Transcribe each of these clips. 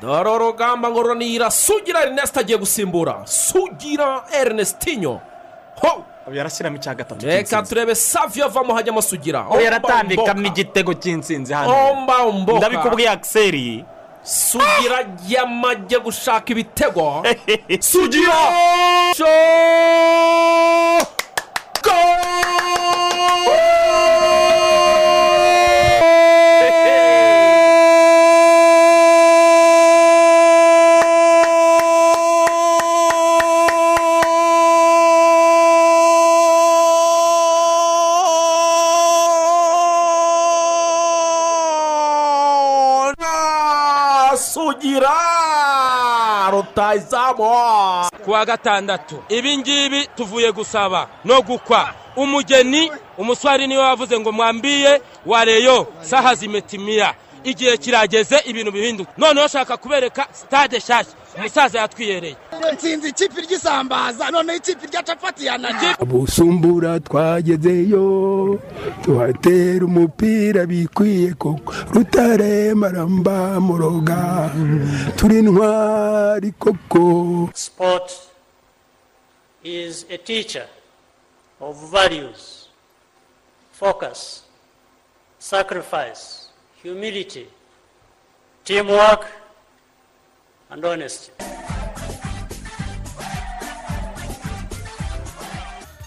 dore urugamba ngo runira sugira erineste agiye gusimbura. Sugira erinestinyo ho! Yarashyiramo icya gatatu reka turebe saviyo avamo hajyamo sugira. Yaratambikamo igitego cy'intsinzi hano. Ndabikubwiye akiseri sugira yamajye gushaka ibitego. Sugira! Sho rutayizamu ku wa gatandatu ibi ngibi tuvuye gusaba no gukwa. Umugeni umuswari ni we wavuze ngo mwambiye wareyo saha zimetimiya igihe kirageze ibintu bihinduka. Noneho ushaka kubereka sitade nshyashya umusaza yatwiyereye. Nsinzi ikipe ry'isambaza noneho ikipe rya capati yananiye busumbura twagezeyo tuhatera umupira bikwiye koko. Rutare maramba muroga turi ntwari koko. Sport is a teacher of values, focus, sacrifice, humility, teamwork, and honesty.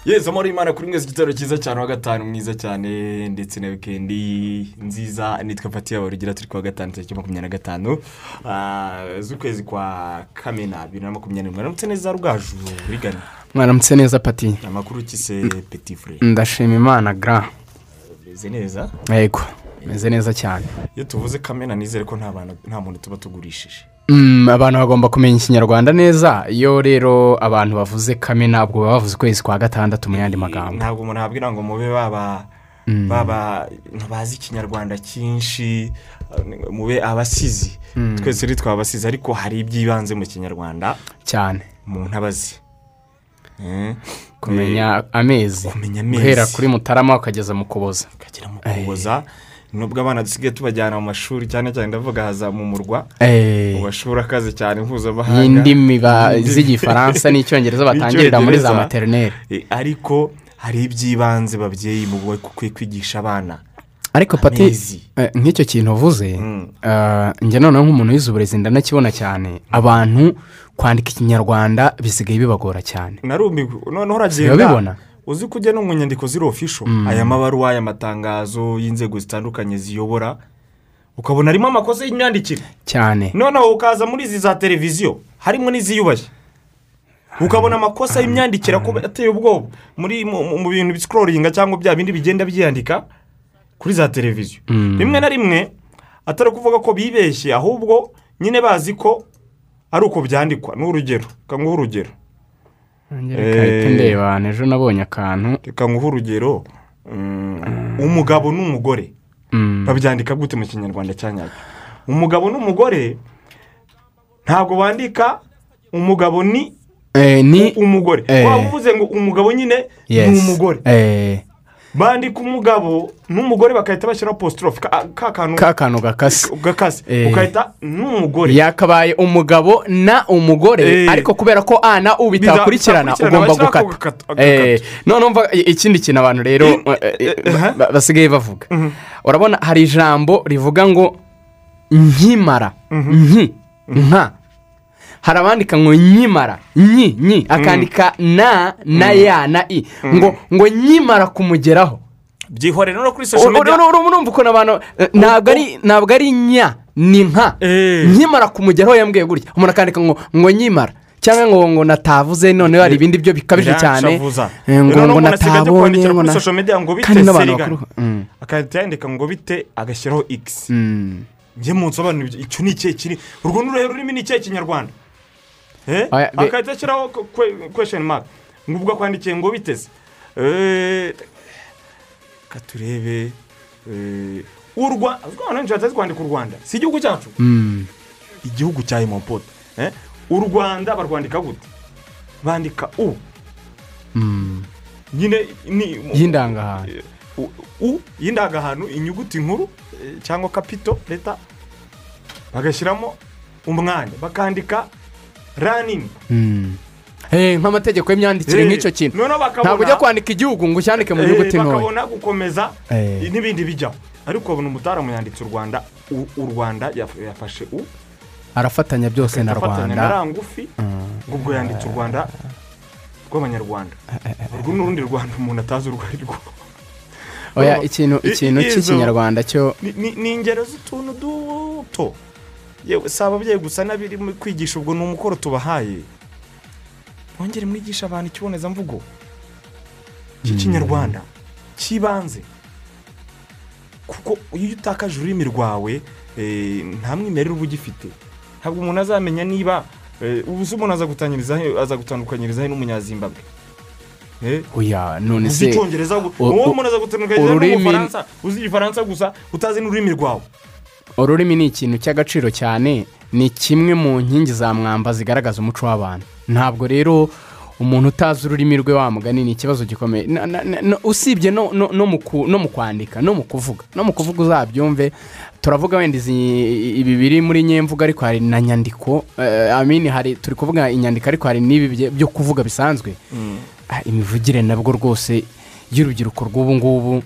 yeze amahoro y'imana kuri mwese igitero cyiza cyane wa gatanu mwiza cyane ndetse na wikendi nziza nitwa pati yabo rugira turi kuwa gatanu tariki makumyabiri na gatanu ah, z'ukwezi kwa kamena bibiri na makumyabiri. Mwaramutse neza rugaju rigana mwaramutse neza pati. Amakuru kise peti fure ndashima imana gara bimeze neza? Yego meze neza cyane. Iyo tuvuze kamena nizere ko nta muntu tuba tugurishije. Abantu bagomba kumenya ikinyarwanda neza. Iyo rero abantu bavuze kame ntabwo baba bavuze ukwezi kwa gatandatu mu yandi magambo. ntabwo umuntu ababwira ngo mube baba baba ntibazi ikinyarwanda cyinshi uh, mube abasizi. Twese rero twaba abasizi ariko hari iby'ibanze mu kinyarwanda cyane. umuntu aba azi Eh, kumenya amezi. kumenya amezi. guhera kuri mutarama ukageza mu kuboza. Ukagera mu kuboza. Nubwo abana dusigaye tubajyana mu mashuri cyane cyane ndavuga haza mu murwa Eh, mu mashuri akaze cyane mpuzamahanga. Y'indimi z'igifaransa n'icyongereza batangirira muri za materineri Eh, ariko hari iby'ibanze babyeyi mu kwigisha abana. Ariko pati eh, nk'icyo kintu uvuze Mm. eh, njye noneho nk'umuntu wize uburezi ndanakibona cyane. Abantu kwandika ikinyarwanda bisigaye bibagora cyane. Narumiwe noneho uragenda? Uzi ko ujya no mu nyandiko ziri ofisho aya mabaruwa aya matangazo y'inzego zitandukanye ziyobora. Ukabona harimo amakosa y'imyandikire? Cyane. Noneho ukaza muri izi za televiziyo harimo n'iziyubashye. Ukabona amakosa y'imyandikire ateye ubwoba. Muri mu bintu bisikororinga cyangwa bya bindi bigenda byiyandika kuri za televiziyo. Rimwe na rimwe atari ukuvuga ko bibeshye ahubwo nyine bazi ko ari uko byandikwa. Ni urugero. reka nguhe reka ndeba ejo nabonye akantu. reka nguhe urugero mm, umugabo n'umugore. Mm, babyandika gute mu kinyarwanda cya nyacyo umugabo n'umugore ntabwo bandika umugabo ni eh, ni umugore. Eh. waba uvuze ngo umugabo nyine ni umugore. Eh, bandika umugabo n'umugore bagahita bashyiraho positorofe ka ka kantu. Ka kantu gakase. Gakase. Eh. ugahita n'umugore. Yakabaye umugabo na umugore. Eh. ariko kubera ko a na u bitakurikirana ugomba gukata. Eh, noneho ikindi kintu abantu rero ba- ba- basigaye bavuga. Urabona hari ijambo rivuga ngo nkimara. Nki. Nka. Hari abandika ngo nyimara nyi nyi akandika na na ya na i. Ngo ngo nyimara kumugeraho. Byihorere no kuri social media. urumva ukuntu abantu eh, ntabwo ari nya ni nka. Eh. nkimara kumugeraho yambwiye gutya. Umuntu akandika ngo ngo nyimara. Cyangwa ngo ngo natavuze noneho hari ibindi byo bikabije cyane. Eh, ngo ngo natabonye ngo na kandi n'abantu bakuru. Mm, agahita yandika ngo bite agashyiraho x. Mm. njye mu nsobanuro icyo ni ikihe kiri? Urwo ni uruhe rurimi ni ikihe kinyarwanda? Eh? Agahita ashyiraho kwesheni maka ngo ubwo akwandikiye ngo biteze Eh, reka turebe eh, u rwanda urwanda nshatse kwandika u rwanda si igihugu cyacu? Mm. igihugu cya imopoto Eh? u rwanda barwandika gute? Bandika u. Mm. nyine ni y'indangahantu u y'indangahantu inyuguti nkuru eh, cyangwa kapito leta bagashyiramo umwanya. Bakandika ranini Eh, nk'amategeko y'imyandikire Eh, nk'icyo kintu. ntabwo ujya kwandika igihugu ngo ucyandike mu Eh, nyuguti ntoya. bakabona gukomeza Eh. n'ibindi bijyaho ariko ukabona umutaramu yanditse u rwanda. U rwanda yaf- yafashe u? Arafatanya byose na afatanya na rwanda rangufi ubwo yanditse u rwanda rw'abanyarwanda. Urwo ni urundi rwanda umuntu atazi urwo ari rwo. Oya ikintu cy'ikinyarwanda cyo Ni- ingero z'utuntu duto. Si ababyeyi gusa n'abiri mu kwigisha ubwo ni umukoro tubahaye. Mwongere mwigisha abantu ikibonezamvugo cy'ikinyarwanda cy'ibanze kuko iyo utakaje ururimi rwawe eh, nta mwimerere uba ugifite. Ntabwo umuntu azamenya niba eh, ubu se umuntu aza gutangiriza he- aza gutandukanyiriza he n'umunyazimbabwe. Eh, oya none uzi se icyongereza gu- u- wowe u- umuntu aza gutandukanyiriza ururimi- n'umufaransa uzi igifaransa gusa? Utazi n'ururimi rwawe. Ururimi ni ikintu cy'agaciro cyane ni kimwe mu nkingi za mwamba zigaragaza umuco w'abantu. Ntabwo rero umuntu utazi ururimi rwe wa mugani ni ikibazo gikomeye. Usibye no- no no mu kwandika no mu kuvuga no mu kuvuga uzabyumve. Turavuga wenda ibi biri muri nyemvuga ariko hari na nyandiko. Eh, amini hari turi kuvuga inyandiko ariko hari n'ibi byo kuvuga bisanzwe. Ah, imivugire nabwo rwose y'urubyiruko rw'ubu ngubu.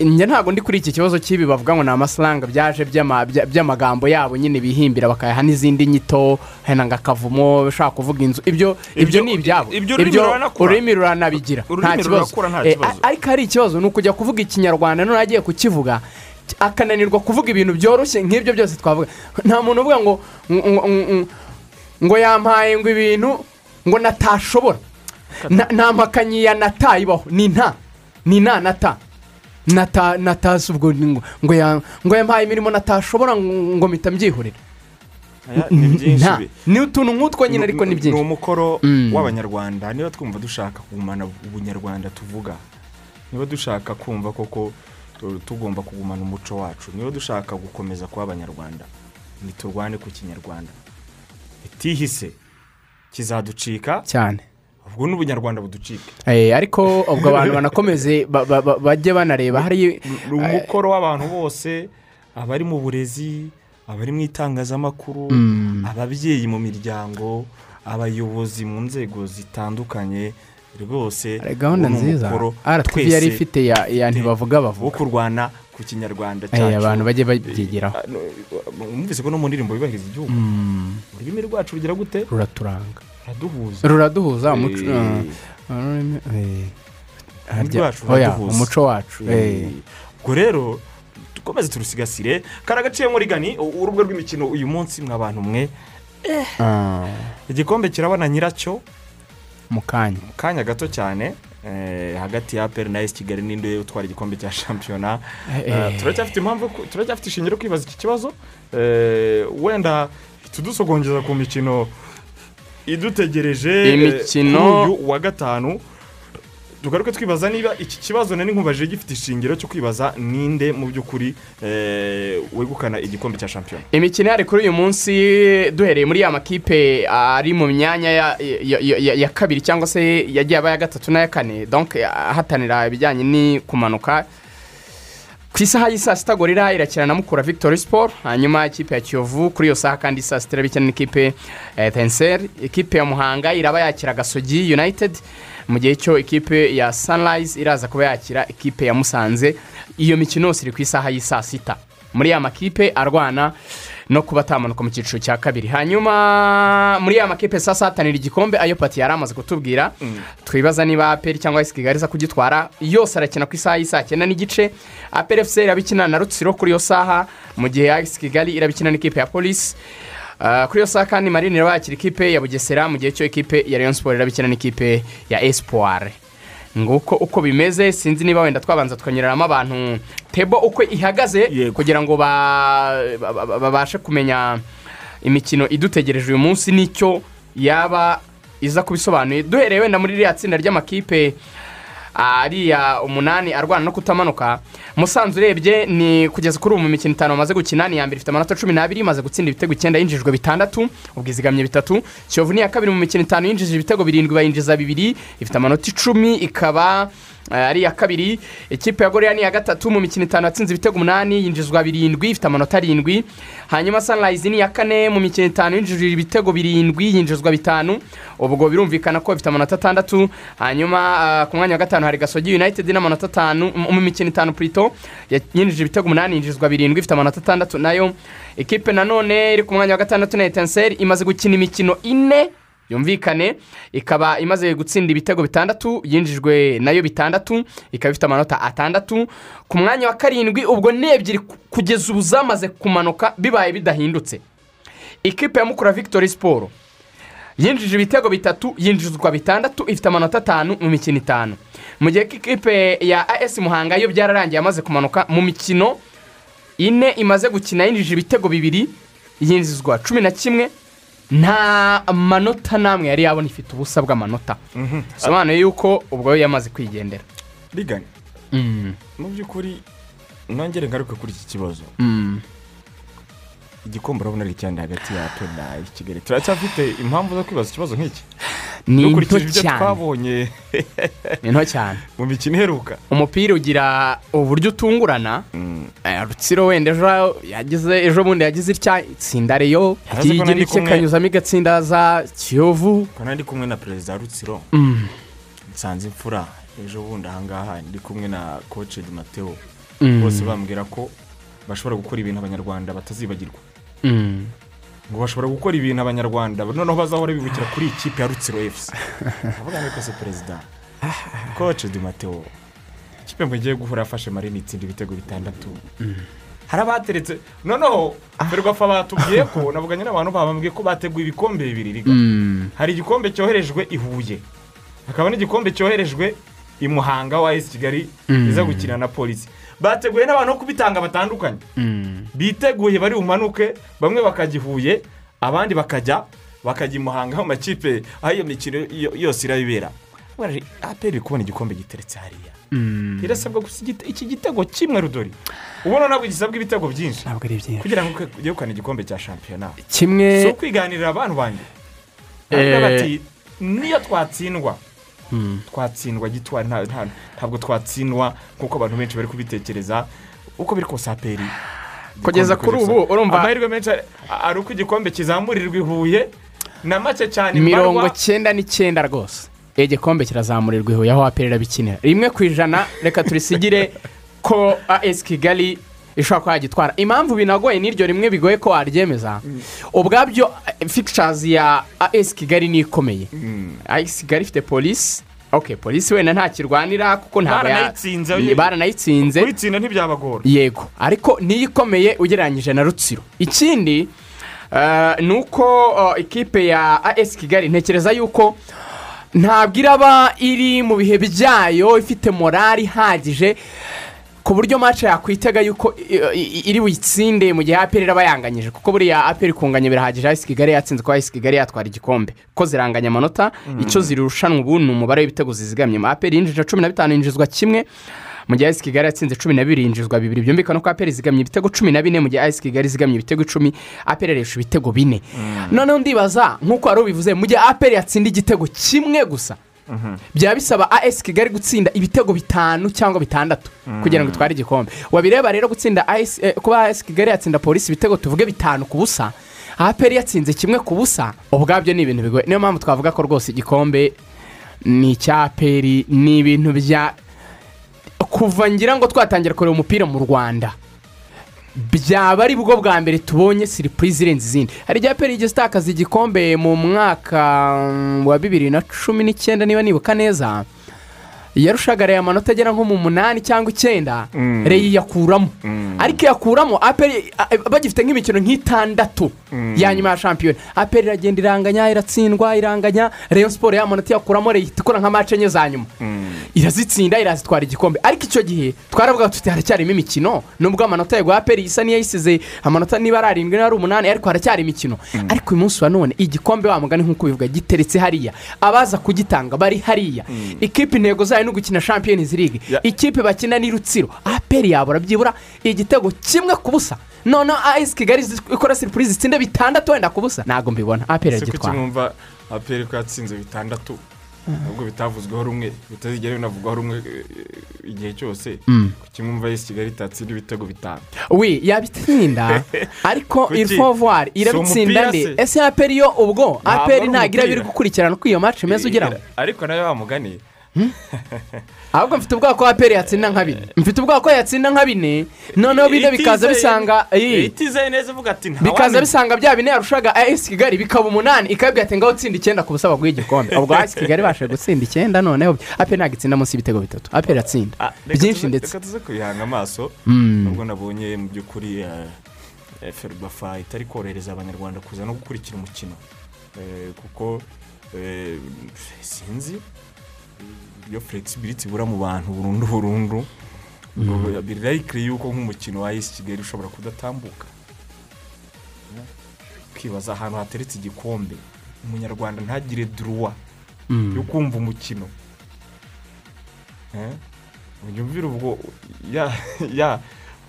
Njye ntabwo ndi kuri iki kibazo cy'ibi bavuga ngo ni amafaranga byaje by'ama- bya- by'amagambo yabo nyine bihimbira bakayaha n'izindi nyito hena ngo akavumo ushaka kuvuga inzu. Ibyo ibyo ni ibyabo. ibyo ururimi ruranabigira. Nta kibazo. Eh, ariko hari ikibazo ni ukujya kuvuga ikinyarwanda none agiye kukivuga akananirwa kuvuga ibintu byoroshye nk'ibyo byose twavuga. Nta muntu uvuga ngo ngo- yampaye ngo ibintu ngo natashobora. Na- nta mpakanyi ya nata ibaho ni nta. Ni nta nata. Nata natasi ubwo ni ngo ngo ya- ngo yampaye imirimo natashobora ngo mpita mbyihorera. Aya, ni ni utuntu nk'utwo nyine ariko ni ni byinshi. umukoro Mm. w'abanyarwanda. Niba twumva dushaka kugumana ubunyarwanda tuvuga. Niba dushaka kumva koko tu- tugomba kugumana umuco wacu. Niba dushaka gukomeza kuba abanyarwanda niturwane ku kinyarwanda. Itihise kizaducika cyane. Ubwo n'ubunyarwanda buducika. Eh, ariko ubwo abantu banakomeze ba- ba- ba- bajye banareba hari ni umukoro w'abantu bose abari mu burezi abari mu itangazamakuru ababyeyi mu miryango abayobozi mu nzego zitandukanye rwose gahunda ni nziza. rtv yari ifite ya ntibavuga wo bavuga kurwana ku kinyarwanda Eh, cyacu. abantu bajye babyigiraho. Ah, mwumvise ko no mu ndirimbo yubahiriza igihugu. Ururimi rwacu rugira gute? Ruraturanga. Ruraduhuza ruraduhuza umuco Eh, eh, wacu eh. Eh, ubwo rero dukomeze turusigasire. Kari agaciye muri gani urubuga rw'imikino uyu munsi mwa bantu mwe. Ah, igikombe kirabona nyiracyo. Mu kanya. Mu kanya gato cyane. Eh, hagati ya aperi na esi kigali n'indi utwara igikombe cya shampiyona? Eh, Eh, turacyafite impamvu turacyafite ishingiro kwibaza iki kibazo. Eh, wenda tudusogongeza ku mikino idutegereje eh, Imikino- wa gatanu. Tugaruke twibaza niba iki kibazo nari nkubajije gifite ishingiro cyo kwibaza ninde mu by'ukuri eh, wegukana igikombe cya shampiyona. Imikino ihari kuri uyu munsi duhereye muri ya makipe ari mu myanya ya, kabiri cyangwa se yagiye aba ya gatatu n'aya kane. Donc ahatanira ibijyanye ni kumanuka. Ku isaha y'i saa sita gorira irakina na mukura victory sport hanyuma ikipe ya kiyovu kuri iyo saha kandi saa sita irabikina n'ikipe ya tenseri ikipe ya muhanga iraba yakira gasogi united. Mu gihe cyo ikipe ya sunrise iraza kuba yakira ikipe ya musanze. Iyo mikino yose iri ku isaha y'i saa sita. Muri ya makipe arwana no kuba atamanuka mu cyiciro cya kabiri. Hanyuma muri ya makipe sasa hatanira igikombe ayo pati yari amaze kutubwira. Twibaza niba aperi cyangwa esi kigali iza kugitwara yose arakina ku isaha y'isaa cyenda n'igice. Aperi efuse irabikina na rutsiro kuri iyo saha mu gihe esi kigali irabikina n'ikipe ya polisi Ah, kuri iyo saha kandi marine iraba yakira ikipe ya bugesera mu gihe cyo ikipe ya rayon siporo irabikina n'ikipe ya esipuware nguko uko bimeze sinzi niba wenda twabanza tukanyuramo abantu. Tebo uko ihagaze kugira ngo ba- ba- ba- babashe kumenya imikino idutegereje uyu munsi n'icyo yaba iza kubisobanuye. Duhereye wenda muri ririya tsinda ry'amakipe ariya umunani arwana no kutamanuka musanze urebye ni kugeza kuri ubu mu mikino itanu bamaze gukina ni iya mbere ifite amanota cumi n'abiri imaze gutsinda ibitego icyenda yinjijwe bitandatu ubwizigamye bitatu. Kiyovu ni iya kabiri mu mikino itanu yinjije ibitego birindwi bayinjiza bibiri ifite amanota icumi ikaba ari iya kabiri ikipe ya gorira ni iya gatatu mu mikino itanu yatsinze ibitego umunani yinjizwa birindwi ifite amanota arindwi. Hanyuma sunrise ni iya kane mu mikino itanu yinjije ibitego birindwi yinjizwa bitanu. Ubwo birumvikana ko bifite amanota atandatu. Hanyuma ah, ku mwanya wa gatanu hari gasogi united n'amanota atanu mu mikino itanu purito yinjije ibitego umunani yinjizwa birindwi ifite amanota atandatu na yo. Ikipe nanone iri ku mwanya wa gatandatu na etenseri imaze gukina imikino ine yumvikane. Ikaba imaze gutsinda ibitego bitandatu yinjijwe na yo bitandatu ikaba ifite amanota atandatu. Ku mwanya wa karindwi ubwo ni ebyiri ku- kugeza ubu zamaze kumanuka bibaye bidahindutse. Ikipe ya mukura victory siporo yinjije ibitego bitatu yinjizwa bitandatu ifite amanota atanu mu mikino itanu. Mu gihe ikipe ya as muhanga yo byararangiye amaze kumanuka mu mikino ine imaze gukina yinjije ibitego bibiri yinjizwa cumi na kimwe nta manota n'amwe yari yabona ifite ubusa bw'amanota. Bisobanuye yuko ubwo yo yamaze kwigendera. Rigane Mm, mu by'ukuri nongere ngaruke kuri iki kibazo. Mm. Igikombe urabona ari icyanda hagati ya aperi na kigali. Turacyafite impamvu zo kwibaza ikibazo nk'iki? Ni nto cyane. twabonye. Ni nto cyane. Mu mikino iheruka. Umupira ugira uburyo utungurana. Eh, rutsiro wenda ejo yagize ejo bundi yagize itya? Itsinda reyo. Arazi ko igira nari icye kumwe- kanyuzamo igatsinda za kiyovu. Kandi ndi kumwe na perezida rutsiro? Mm, nsanze imfura ejo bundi ahangaha. Ndi kumwe na koce di mateo. Mm, bose bambwira ko bashobora gukora ibintu abanyarwanda batazibagirwa. mm. Ngo bashobora gukora ibintu abanyarwanda. Noneho bazahora bibukira kuri iyi kipe ya rutsiro efusi avuga ngo se perezida? Koce di mateo ikipe ngo igiye guhura yafashe marini itsinda ibitego bitandatu. Hari abateretse noneho ferwafa batubwiye ko navuganye n'abantu babambwiye ko bateguye ibikombe bibiri riga Mm, hari igikombe cyoherejwe i huye. Hakaba n'igikombe cyoherejwe i muhanga wa esi kigali Mm. iza gukina na polisi bateguye n'abantu bo kubitanga batandukanye mm. biteguye bari bumanuke bamwe bakajya i huye abandi bakajya bakajya i muhanga mu makipe aho iyo mikino yo- yose irabibera aperi iri kubona igikombe giteretse hariya Mm. irasabwa gusa iki gitego kimwe rudori ubona ntabwo gisabwa ibitego byinshi ntabwo ari byinshi kugira ngo yegukane igikombe cya shampiyona kimwe si ukwiganirira abantu banjye Eh. Niyo twatsindwa. Twatsindwa gitwari nta- nta- ntabwo twatsindwa nk'uko abantu benshi bari kubitekereza. Uko biri kose aperi? Kugeza kuri ubu, urumva- amahirwe menshi ari- uko igikombe kizamurirwa i huye na make cyane mirongo cyenda n'icyenda rwose. Igikombe kirazamurirwa i Huye aho aperi irabikinira rimwe ku ijana reka turisigire ko as kigali ishobora kuba yagitwara. Impamvu binagoye n'iryo rimwe bigoye ko waryemeza. Ubwabyo fikishazi ya as kigali ni ikomeye. As kigali ifite polisi ok polisi wenda ntakirwanira kuko ntabwo ya- Baranayitsinze. baranayitsinze. Kuyitsinda ntibyabagora. Yego. Ariko niyo ikomeye ugereranyije na rutsiro. Ikindi eh, ni uko eh, ikipe ya as kigali ntekereza yuko ntabwo iraba iri mu bihe byayo ifite morali ihagije. Ku buryo mace yakwitega yuko iri buyitsinde mu gihe aperi iraba yanganyije kuko buriya aperi kunganya birahagije. As kigali yatsinze ko as kigali yatwara igikombe. Ko ziranganya amanota icyo zirushanwa ubu ni umubare w'ibitego zizigamye. Aperi yinjije cumi na bitanu yinjizwa kimwe. Mu gihe as kigali yatsinze cumi na bibiri yinjizwa bibiri. Byumvikana ko aperi zigamye ibitego cumi na bine mu gihe as kigali zigamye ibitego icumi aperi aresha ibitego bine. Noneho ndibaza nk'uko wari ubivuze mu gihe aperi yatsinda igitego kimwe gusa byaba bisaba as kigali gutsinda ibitego bitanu cyangwa bitandatu kugira ngo itware igikombe. Wabireba rero gutsinda eh, kuba as kigali yatsinda polisi ibitego tuvuge bitanu ku busa aperi yatsinze kimwe ku busa ubwabyo ni ibintu bigoye. Niyo mpamvu twavuga ko rwose igikombe ni icya aperi ni ibintu bya kuva ngira ngo twatangira kureba umupira mu rwanda. Byaba ari bwo bwa mbere tubonye siripurize irenze izindi hari igihe aperi igeze igikombe mu mwaka mm, wa bibiri na cumi n'icyenda niba nibuka neza. Yarushagaraye amanota agera nko mu munani cyangwa icyenda reyi yakuramo. Ariko yakuramo aperi a- bagifite nk'imikino nk'itandatu. Ya nyuma ya shampiyona. Aperi iragenda iranganya iratsindwa iranganya. Reyo siporo y'amanota yakuramo reyi ikora nka mace enye za nyuma. Irazitsinda irazitwara igikombe. Ariko icyo gihe twaravuga tuti haracyarimo imikino. Nubwo amanota ya aperi isa n'iyayisize amanota niba ari arindwi niba ari umunani ariko haracyari imikino. Ariko uyu munsi wa none igikombe wa mugani nk'uko bivuga giteretse hariya. Abaza kugitanga bari hariya. Ikipe intego zayo ni ugukina champions league. Ikipe bakina ni rutsiro. Aperi yabura byibura igitego kimwe ku busa noneho ayisi kigali ikora siripurize itsinda bitandatu wenda ku busa ntabwo mbibona. Aperi yagitwara mwumva aperi ko yatsinze bitandatu. Nubwo bitavuzweho rumwe bitazigera binavugwaho rumwe eh, igihe cyose. Mm. kuki mwumva yesi kigali itatsinda ibitego bitanu. We yabitsinda. Ariko irifovuwari irabitsinda nde? se? ese aperi yo ubwo? Aperi ntabwo iraba iri gukurikirana uko iyo maci imeze ugeraho ariko na yo wamuganiye ahubwo mfite ubwoba ko aperi yatsinda nka bine. Mfite ubwoba ko yatsinda nka bine. Noneho bine bikaza bisanga bikaza bisanga bya bine yarushaga ayesi kigali bikaba umunani. Ikabwira ati ngaho utsinda icyenda ku busa baguha igikombe ubwo ayesi kigali ibasha gutsinda icyenda noneho aperi ntabwo itsinda munsi y'ibitego bitatu. Aperi iratsinda Ah, byinshi ndetse. reka tuze kubihanga amaso. Mm. nubwo nabonye mu by'ukuri eh, eh, ferwafa itari korohereza abanyarwanda kuza no gukurikira umukino. Eh, kuko eh, sinzi. Iyo flexibility ibura mu bantu burundu burundu. Ubwo birayikire yuko nk'umukino wa esi kigali ushobora kudatambuka. Ukibaza ahantu hateretse igikombe. Umunyarwanda ntagire duruwa yo kumva umukino. Eh? unyumvire ubwo ya ya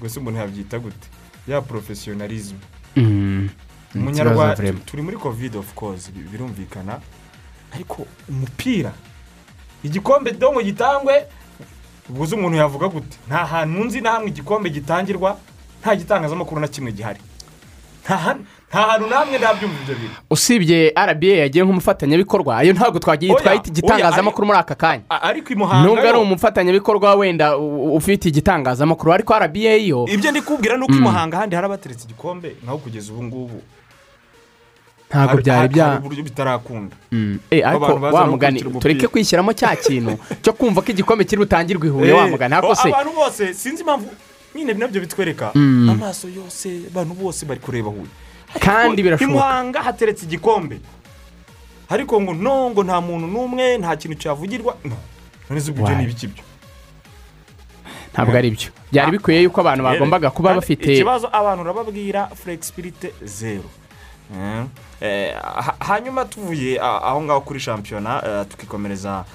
se umuntu yabyita gute? Ya porofesiyonarizimu. Ikibazo umunyarwanda turi muri covid of course bi- birumvikana. Ariko umupira igikombe dongo gitangwe ubwo se umuntu yavuga gute? Nta hantu nzi na hamwe igikombe gitangirwa nta gitangazamakuru na kimwe gihari. Nta han- nta hantu namwe ndabyumva ibyo bintu. Usibye rba yagiye nk'umufatanyabikorwa ayo ntabwo twagiye twahita igitangazamakuru muri aka kanya. nubwo ari umufatanyabikorwa wenda ufite igitangazamakuru ariko rba yo ibyo ndi kubwira ni uko i muhanga ahandi hari abateretse igikombe naho kugeza ubu ngubu ntabwo byari bya uburyo bitarakunda. Mm. Eh, ariko wa mugani tureke kwishyiramo cya kintu cyo kumva ko igikombe kiri butangirwe i huye wa Eh, mugani. Ariko o- se abantu bose sinzi impamvu nyine na byo bitwereka. Mm. amaso yose abantu bose bari kureba huye. Kandi birashoboka. muhanga hateretse igikombe. Ariko ngo no ngo nta muntu n'umwe nta kintu cyavugirwa no. None se ubwo ni ibiki byo? Ntabwo ari byo byari bikwiye yuko abantu bagombaga kuba bafite ikibazo abantu urababwira Eh, eh, ha- hanyuma tuvuye aho ngaho kuri shampiyona eh, tukikomereza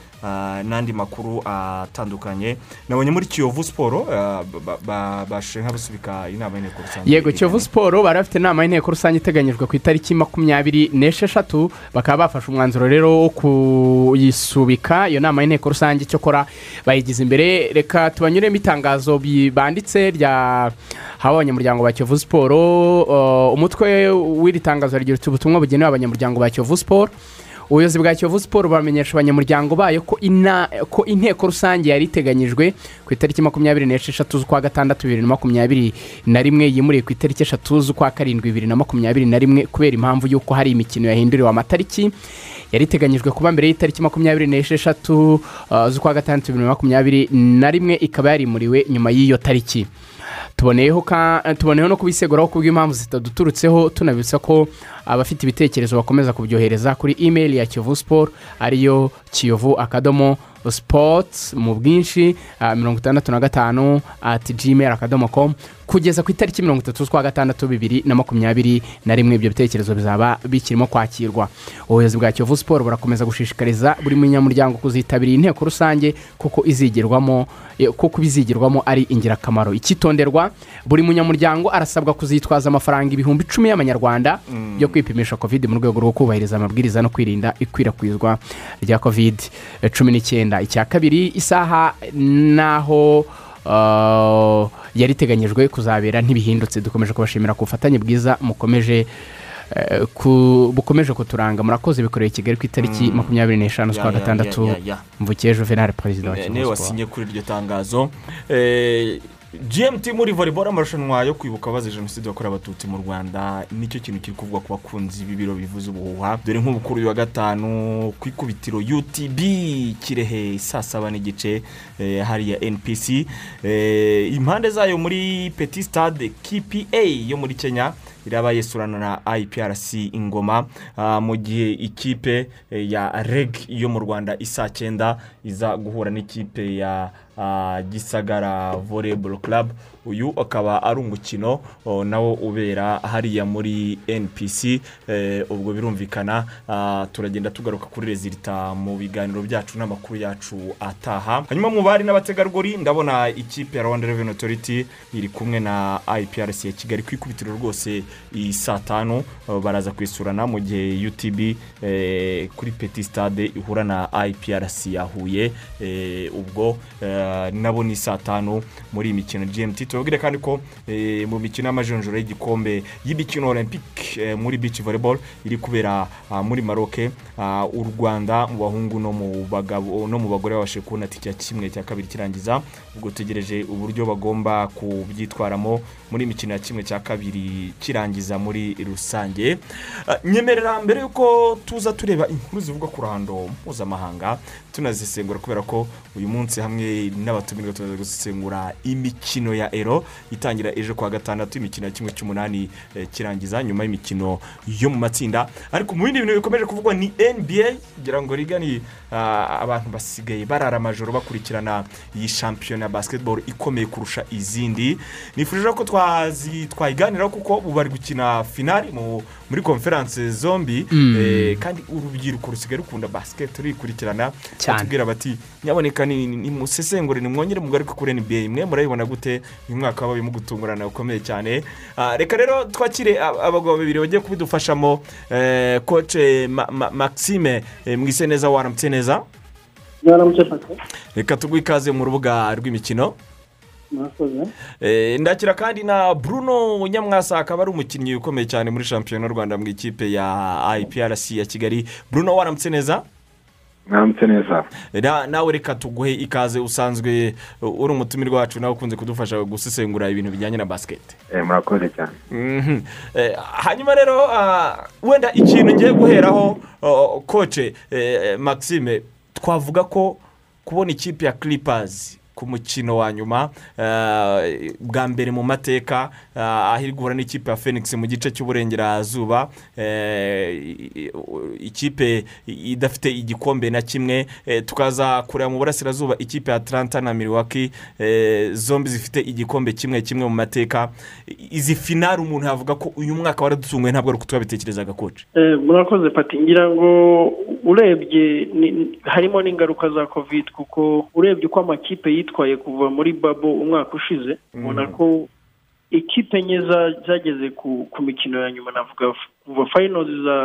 n'andi makuru atandukanye. Nabonye muri kiyovu siporo eh, ba- ba- bashije nk'abasubika inama y'inteko rusange. Yego kiyovu siporo bari bafite inama y'inteko rusange iteganyijwe ku itariki makumyabiri n'esheshatu bakaba bafashe umwanzuro rero wo kuyisubika. Iyo nama y'inteko rusange cyokora bayigize imbere. Reka tubanyuremo itangazo banditse rya haba abanyamuryango ba kiyovu siporo uh, umutwe w'iri tangazo rigira ubutumwa bugenewe abanyamuryango ba kiyovu siporo ubuyobozi bwa kiyovu siporo bamenyesha abanyamuryango bayo ko inteko rusange yari iteganyijwe ku itariki makumyabiri n'esheshatu z'ukwa gatandatu bibiri na makumyabiri na rimwe yimuriye ku itariki eshatu z'ukwa karindwi bibiri na makumyabiri na rimwe kubera impamvu y'uko hari imikino yahinduriwe amatariki. Yari iteganyijwe kuba mbere y'itariki makumyabiri n'esheshatu uh, z'ukwa gatandatu bibiri na makumyabiri na rimwe ikaba yarimuriwe nyuma y'iyo tariki. Tuboneyeho tuboneyeho no kubiseguraho kubw'impamvu zitaduturutseho tunabibutsa ko abafite ibitekerezo bakomeza kubyohereza kuri imeri ya kiyovu siporo ariyo kiyovu akadomo sipoti mu bwinshi ah, mirongo itandatu na gatanu ati gmail akadomo komu kugeza ku itariki mirongo itatu z'ukwa gatandatu bibiri na makumyabiri na rimwe ibyo bitekerezo bizaba bikirimo kwakirwa. Ubuyobozi bwa kiyovu siporo burakomeza gushishikariza buri munyamuryango kuzitabira iyi nteko rusange kuko izigirwamo eh, kuko ibizigirwamo ari ingirakamaro. Icyitonderwa buri munyamuryango arasabwa kuzitwaza amafaranga ibihumbi icumi y'amanyarwanda yo kwipimisha covid mu rwego rwo kubahiriza amabwiriza no kwirinda ikwirakwizwa rya covid. Cumi n'icyenda. Icya kabiri isaha n'aho uh, yari iteganyijwe kuzabera ntibihindutse. Dukomeje kubashimira ku bufatanye bwiza mukomeje ku- bukomeje kuturanga. Murakoze bikoreye kigali ku itariki makumyabiri n'eshanu z'ukwa gatandatu. mvukiye juvenal perezida wa kiyovu ni we wasinye kuri iryo tangazo. Eh, gmt muri volleyball amarushanwa yo kwibuka abazize jenoside yakorewe abatutsi mu rwanda ni cyo kintu kiri kuvugwa ku bakunzi b'ibiro bivuze ubuhuha. Dore nk'ubu kuri uyu wa gatanu ku ikubitiro utb kirehe saa saba n'igice eh, hariya npc Eh, impande zayo muri petit stade kpa yo muri kenya iraba yesurana na iprc ingoma. Ah, mu gihe ikipe eh, ya reg yo mu rwanda isa cyenda iza guhura n'ikipe ya gisagara volleyball club. Uyu akaba ari umukino nawo ubera hariya muri npc eh, ubwo birumvikana turagenda tugaruka kuri rezilita mu biganiro byacu n'amakuru yacu ataha. Hanyuma mu bari n'abategarugori ndabona ikipe ya rwanda reveni otoriti iri kumwe na iprc ya kigali ku ikubitiro rwose i saa tanu baraza kwisurana mu gihe utb eh, kuri peti stade ihura na iprc ya huye eh, ubwo nabo ni saa tanu muri iyi mikino gmt tubabwire kandi ko eh, mu mikino y'amajonjoro y'igikombe y'imikino olympique eh, muri beach volleyball iri kubera ah, muri maroke ah, u rwanda mu bahungu no mu bagabo no mu bagore babashije kubona tike kimwe cya kabiri kirangiza ubwo tugereje uburyo bagomba kubyitwaramo muri imikino ya kimwe cya kabiri kirangiza muri rusange. Ah, nyemerera mbere y'uko tuza tureba inkuru zivuga ku ruhando mpuzamahanga tunazisengura kubera ko uyu munsi hamwe n'abatumirwa tuzaza gusesengura imikino ya ero itangira ejo kuwa gatandatu imikino ya kimwe cy'umunani eh, kirangiza nyuma y'imikino yo mu matsinda. Ariko mu bindi bintu bikomeje kuvugwa ni nba kugira ngo rigani ah, abantu basigaye barara amajoro bakurikirana iyi shampiyona ya basketball ikomeye kurusha izindi. Nifuje ko twayiganiraho kuko ubu bari gukina finali mu muri konferanse zombi eh, kandi urubyiruko rusigaye rukunda basiketi rurikurikirana. Batubwira bati nyaboneka ni- ni- nimusesengure nimwongere mugaruke kuri nba mwe murabibona gute? Uyu mwaka wabayemo gutungurana gukomeye cyane. Ah, reka rero twakire ab- abagabo babiri bagiye kubidufashamo. Eh, koce maxime eh, mwise neza waramutse neza. Reka tuguhe ikaze mu rubuga rw'imikino. Murakoze. Eh, ndakira kandi na bruno nyamwasa akaba ari umukinnyi ukomeye cyane muri shampiyona y'u rwanda mu ikipe ya iprc ya kigali. Bruno waramutse neza? Mwaramutse neza. Na- nawe reka tuguhe ikaze usanzwe uh, uri umutumirwa wacu nawe ukunze kudufasha gusesengura ibintu bijyanye na basiketi Eh, murakoze cyane. Mhm. Eh, hanyuma rero ah, wenda ikintu ngiye guheraho oh, koce eh, maxime twavuga ko kubona ikipe ya clippers ku mukino wa nyuma eh, bwa mbere mu mateka ah, aho iri guhura n'ikipe ya phoenix mu gice cy'uburengerazuba eh, ikipe idafite igikombe na kimwe eh, tukaza kureba mu burasirazuba ikipe ya atlanta na milwaukee eh, zombi zifite igikombe kimwe kimwe mu mateka. Izi finari umuntu yavuga ko uyu mwaka waradutunguye ntabwo ari uko twabitekerezaga koce Eh, murakoze pati. Ngira ngo urebye harimo n'ingaruka za covid kuko urebye uko amakipe yitwaye kuva muri babo umwaka ushize ubona ko ikipe enye za- zageze ku mikino ya nyuma navuga kuva fayinozi za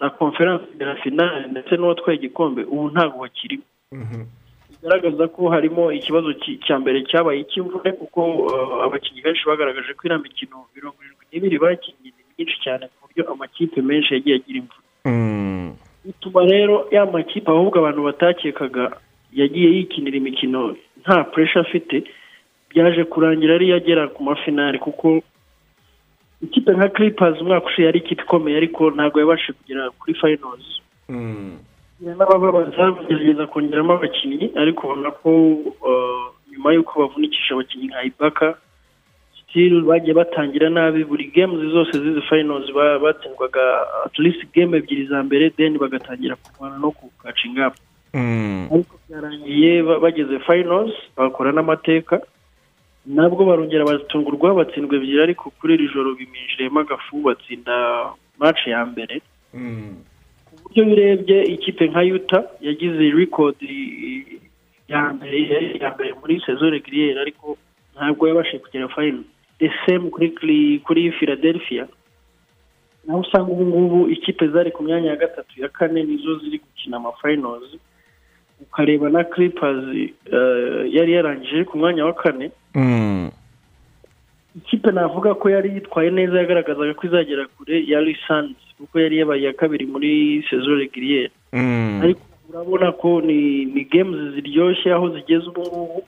za konferanse na finale ndetse n'uwatwaye igikombe ubu ntabwo bakirimo bigaragaza ko harimo ikibazo ki- cya mbere cyabaye icy'imvune kuko uh, abakinnyi benshi bagaragaje ko iriya mikino mirongo irindwi n'ibiri bakinnye ni myinshi cyane ku buryo amakipe menshi yagiye agira imvune. Bituma rero ya makipe ahubwo abantu batakekaga yagiye yikinira imikino nta puresha afite. Byaje kurangira ariyo agera ku mafinari kuko ikipe nka clippers umwaka ushize yari ikipe ikomeye ariko ntabwo yabashije kugera kuri fayinozi n'abababaza bagerageza kongeramo abakinnyi ariko ubona ko uh, nyuma y'uko bavunikisha abakinnyi nka ibaka still bagiye batangira nabi. Buri games zose z'izi ba- batsindwaga at least game ebyiri za mbere then bagatangira kurwana no ku catching up. Ariko byarangiye ba- bageze finals bakora n'amateka nabwo barongera batungurwa batsindwa ebyiri ariko kuri iri joro biminjiriyemo agafu batsinda match ya mbere. Ku buryo birebye ikipe nka yuta yagize record ya mbere ya mbere muri sezo regiriyeri ariko ntabwo yabashije kugera the same kuri philadelphia. Naho usanga ubu ngubu ikipe zari ku myanya ya gatatu ya kane nizo ziri gukina amafinals ukareba na clippers eh, yari yarangije ku mwanya wa kane. Ikipe navuga ko yari yitwaye neza yagaragazaga ko izagera kure yari sanzi kuko yari yabaye iya kabiri muri sezo regiriyeri ariko urabona ko ni ni games ziryoshye aho zigeze ubu ngubu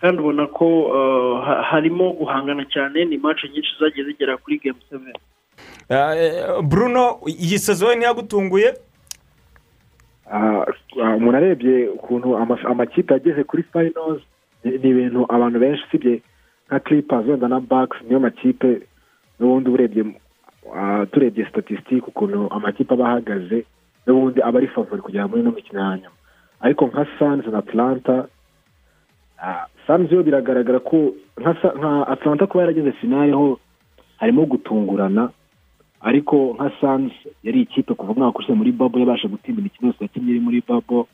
kandi ubona ko uh, ha- harimo guhangana cyane ni match nyinshi zagiye zigera kuri game seven. Bruno iyi sezo ntiyagutunguye umuntu arebye ukuntu ama- amakipe yageze kuri finals ni ibintu abantu benshi usibye nka clippers wenda na bucks niyo makipe n'ubundi urebye ah, turebye statisitike ukuntu amakipe aba ahagaze n'ubundi aba ari favori kugera muri ino mikino ya nyuma. Ariko nka sanz na atlanta ah, sanz yo biragaragara ko nka atlanta kuba yarageze finale ho harimo gutungurana ariko nka sanz yari ikipe kuva umwaka ushize muri babo yabasha gutsinda imikino yose yakinnye iri muri babo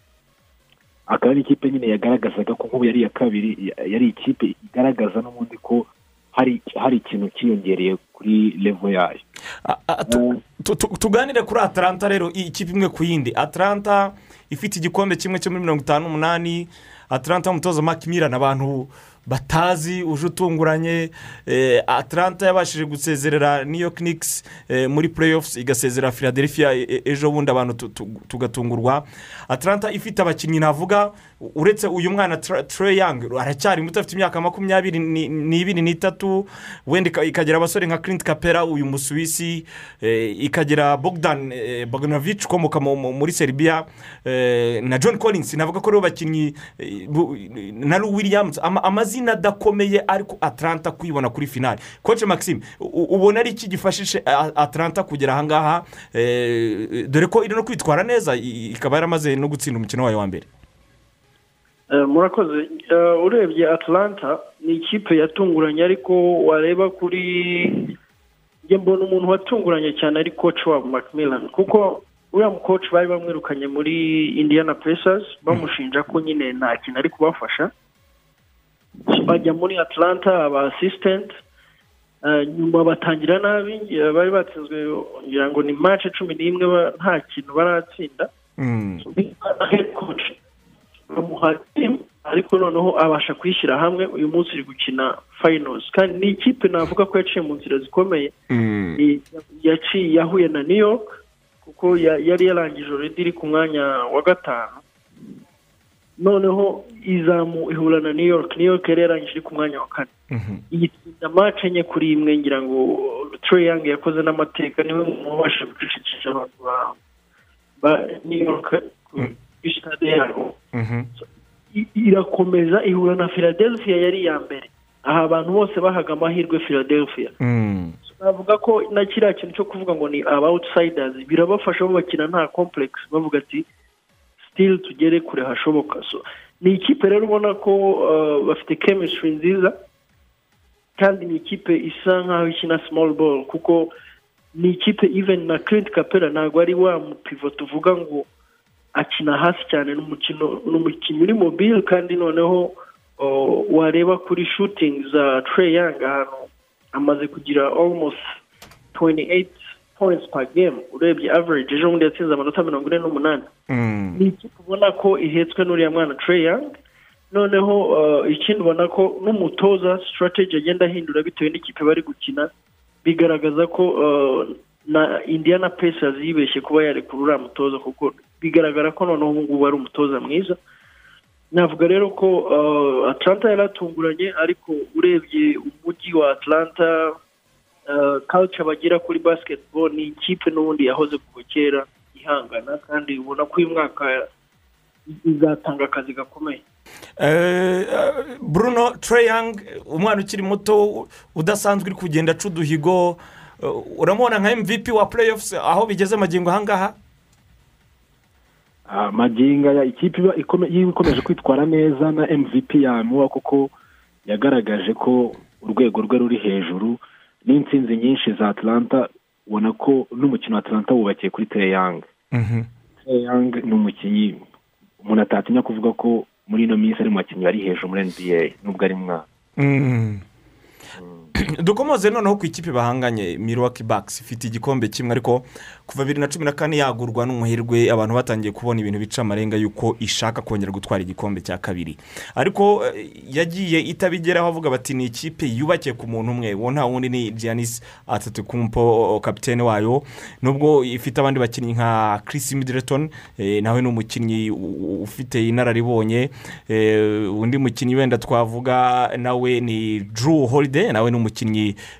akaba ari ikipe nyine yagaragazaga ko nk'ubu yari iya kabiri ya- yari ikipe igaragaza n'ubundi ko hari hari ikintu cyiyongereye kuri levo yayo. Tuganire kuri atalanta rero iyi kipe imwe ku yindi. Atalanta ifite igikombe kimwe cyo muri mirongo itanu n'umunani atalanta y'umutoza makimirani abantu batazi uje utunguranye eh, atalanta yabashije gusezerera york Knicks eh, muri playoffs igasezera philadelphia e- e- ejo bundi abantu tu- tu- tugatungurwa. Atalanta ifite abakinnyi navuga uretse uyu mwana Young aracyari muto afite imyaka makumyabiri ni- n'ibiri n'itatu wenda ika- ikagira abasore nka Clint Capela uyu musuwisi eh, ikagira Bogdan Bogdanovic ukomoka mu- mu- muri Serbia eh, na John Collins navuga ko ari bo bakinnyi na Williams ama- amazina adakomeye ariko Atlanta kwibona kuri finale. Coach Maxime ubona ari iki gifashije A- Atlanta kugera ahangaha eh, dore ko iri no kwitwara neza ikaba yaramaze no gutsinda umukino wayo wa mbere. Eh, murakoze. Eh, urebye atlanta ni ikipe yatunguranye ariko wareba kuri njye mbona umuntu watunguranye cyane ari coach wabo macmillan. Kuko uriya mukoci bari bamwirukanye muri indiana pacers bamushinja ko nyine nta kintu ari kubafasha. Bajya muri atlanta aba assistant eh, nyuma batangira nabi eh, bari batsinzwe ngira ngo ni match cumi n'imwe nta kintu baratsinda. Team ariko noneho abasha kuyishyira hamwe uyu munsi iri gukina finals. Kandi ni ikipe navuga ko yaciye mu nzira zikomeye. Ni- yaciye yahuye na new york kuko ya- yari yarangije already iri ku mwanya wa gatanu. Noneho izamu ihura na new york. New york yari yarangije ku mwanya wa kane. Yitsinda match enye kuri imwe ngira ngo Young yakoze n'amateka ni we muntu wabashije gucecekesha abantu ba- new york kuri stade yabo. I- irakomeza ihura na philadelphia yari iya mbere. Aha abantu bose bahaga amahirwe philadelphia. Navuga ko na kiriya kintu cyo kuvuga ngo ni aba outsiders birabafasha bo bakina nta complex bavuga ati still tugere kure hashoboka. Ni ikipe rero ubona ko uh, bafite chemistry nziza kandi ni ikipe isa nkaho ikina small ball kuko ni ikipe even na Clint Capela ntabwo ari wa mupivo tuvuga ngo akina hasi cyane n'umukino ni umukinnyi uri mobile kandi noneho uh, wareba kuri shooting za Trey Young ahantu amaze kugira almost 28 points per game urebye average ejo bundi yatsinze amanota mirongo ine n'umunani. Ni ikipe ubona ko ihetswe n'uriya mwana Trey Young? Noneho uh, ikindi ubona ko n'umutoza strategy agenda ahindura bitewe n'ikipe bari gukina bigaragaza ko uh, na indiana pacers yibeshye kuba yarekura uriya mutoza kuko bigaragara ko noneho ubu ngubu ari umutoza mwiza. Navuga rero ko uh, atlanta yaratunguranye ariko urebye umujyi wa atlanta culture bagira kuri basketball ni ikipe n'ubundi yahoze kuva kera ihangana kandi ubona ko uyu mwaka izatanga akazi gakomeye. Eh, bruno Young umwana ukiri muto udasanzwe uri kugenda aca uduhigo eh, uramubona nka mvp wa playoffs aho bigeze magingo ahangaha? Ah, maginga ya ikipe iba ikome- iba ikomeje kwitwara neza na mvp yamuha kuko yagaragaje ko urwego rwe ruri hejuru n'intsinzi nyinshi za atlanta ubona ko n'umukino wa atlanta wubakiye kuri tereyanga tereyanga ni umukinnyi umuntu atatinya kuvuga ko muri ino minsi ari mu bakinnyi bari hejuru muri nba nubwo ari mwana Mm. dukomoze noneho ku ikipe bahanganye milwaukee bucks. Ifite igikombe kimwe ariko kuva bibiri na cumi na kane yagurwa n'umuherwe abantu batangiye kubona ibintu bica amarenga y'uko ishaka kongera gutwara igikombe cya kabiri. Ariko eh, yagiye itabigeraho avuga bati ni ikipe yubakiye ku muntu umwe. Uwo nta wundi ni giannis atatukumpo kapitene wayo. Nubwo ifite abandi bakinnyi nka chris middleton eh, nawe ni umukinnyi ufite inararibonye. Eh, undi mukinnyi wenda twavuga nawe ni drew holiday nawe ni umukinnyi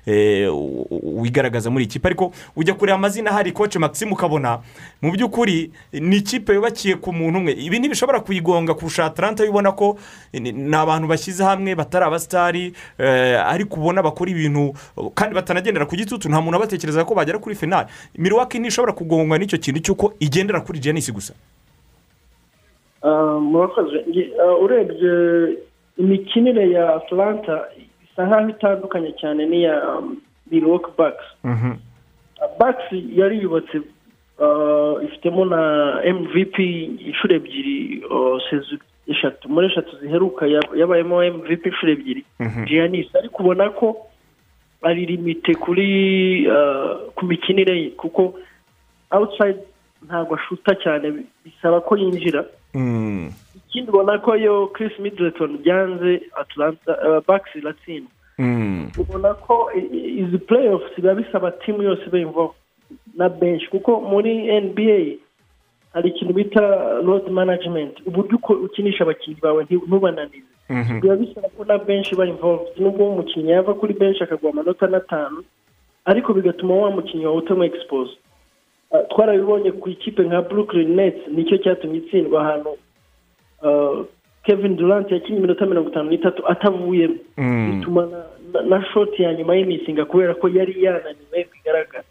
eh, u- u- wigaragaza muri iyi kipe ariko ujya kureba amazina hari koce maxime ukabona mu by'ukuri ni ikipe yubakiye ku muntu umwe. Ibi ntibishobora kuyigonga kurusha atalanta ubona ko ni abantu bashyize hamwe batari abasitari eh, ariko ubona bakora ibintu kandi batanagendera ku gitutu. Nta muntu abatekereza ko bagera kuri finali milwaukee ntishobora kugongwa n'icyo kintu cy'uko igendera kuri jenisi gusa. Ah, murakoze. Ah, urebye imikinire ya atlanta isa nkaho itandukanye cyane n'iya miroke bakisi bakisi yari yubatse uh, ifitemo na mvp inshuro ebyiri uh, eshatu. Muri eshatu ziheruka yab- yabayemo mvp inshuro ebyiri. Giannis ariko ubona ko ari limite kuri uh, ku mikinire ye kuko outside ntabwo ashuta cyane bisaba ko yinjira. Mm. Ikindi ubona ko yo Chris Middleton byanze Atlanta Bucks iratsinda. Mm. ubona ko i- i- izi playoffs biba bisaba timu yose iba involved na bench kuko muri NBA hari ikintu bita load management. Uburyo ukinisha abakinnyi bawe ntubananize. Mhm. biba bisaba ko na benshi iba involved. Nubwo umukinnyi yava kuri benshi akaguha amanota n'atanu ariko bigatuma wa mukinnyi wawe utamu expose Uh, twarabibonye ku ikipe nka brooklyn nets ni cyo cyatumye itsindwa ahantu kevin durant yakinnye iminota mirongo itanu n'itatu atavuyemo Mm. bituma na, shoti ya nyuma y'imisinga kubera ko yari yananiwe bigaragara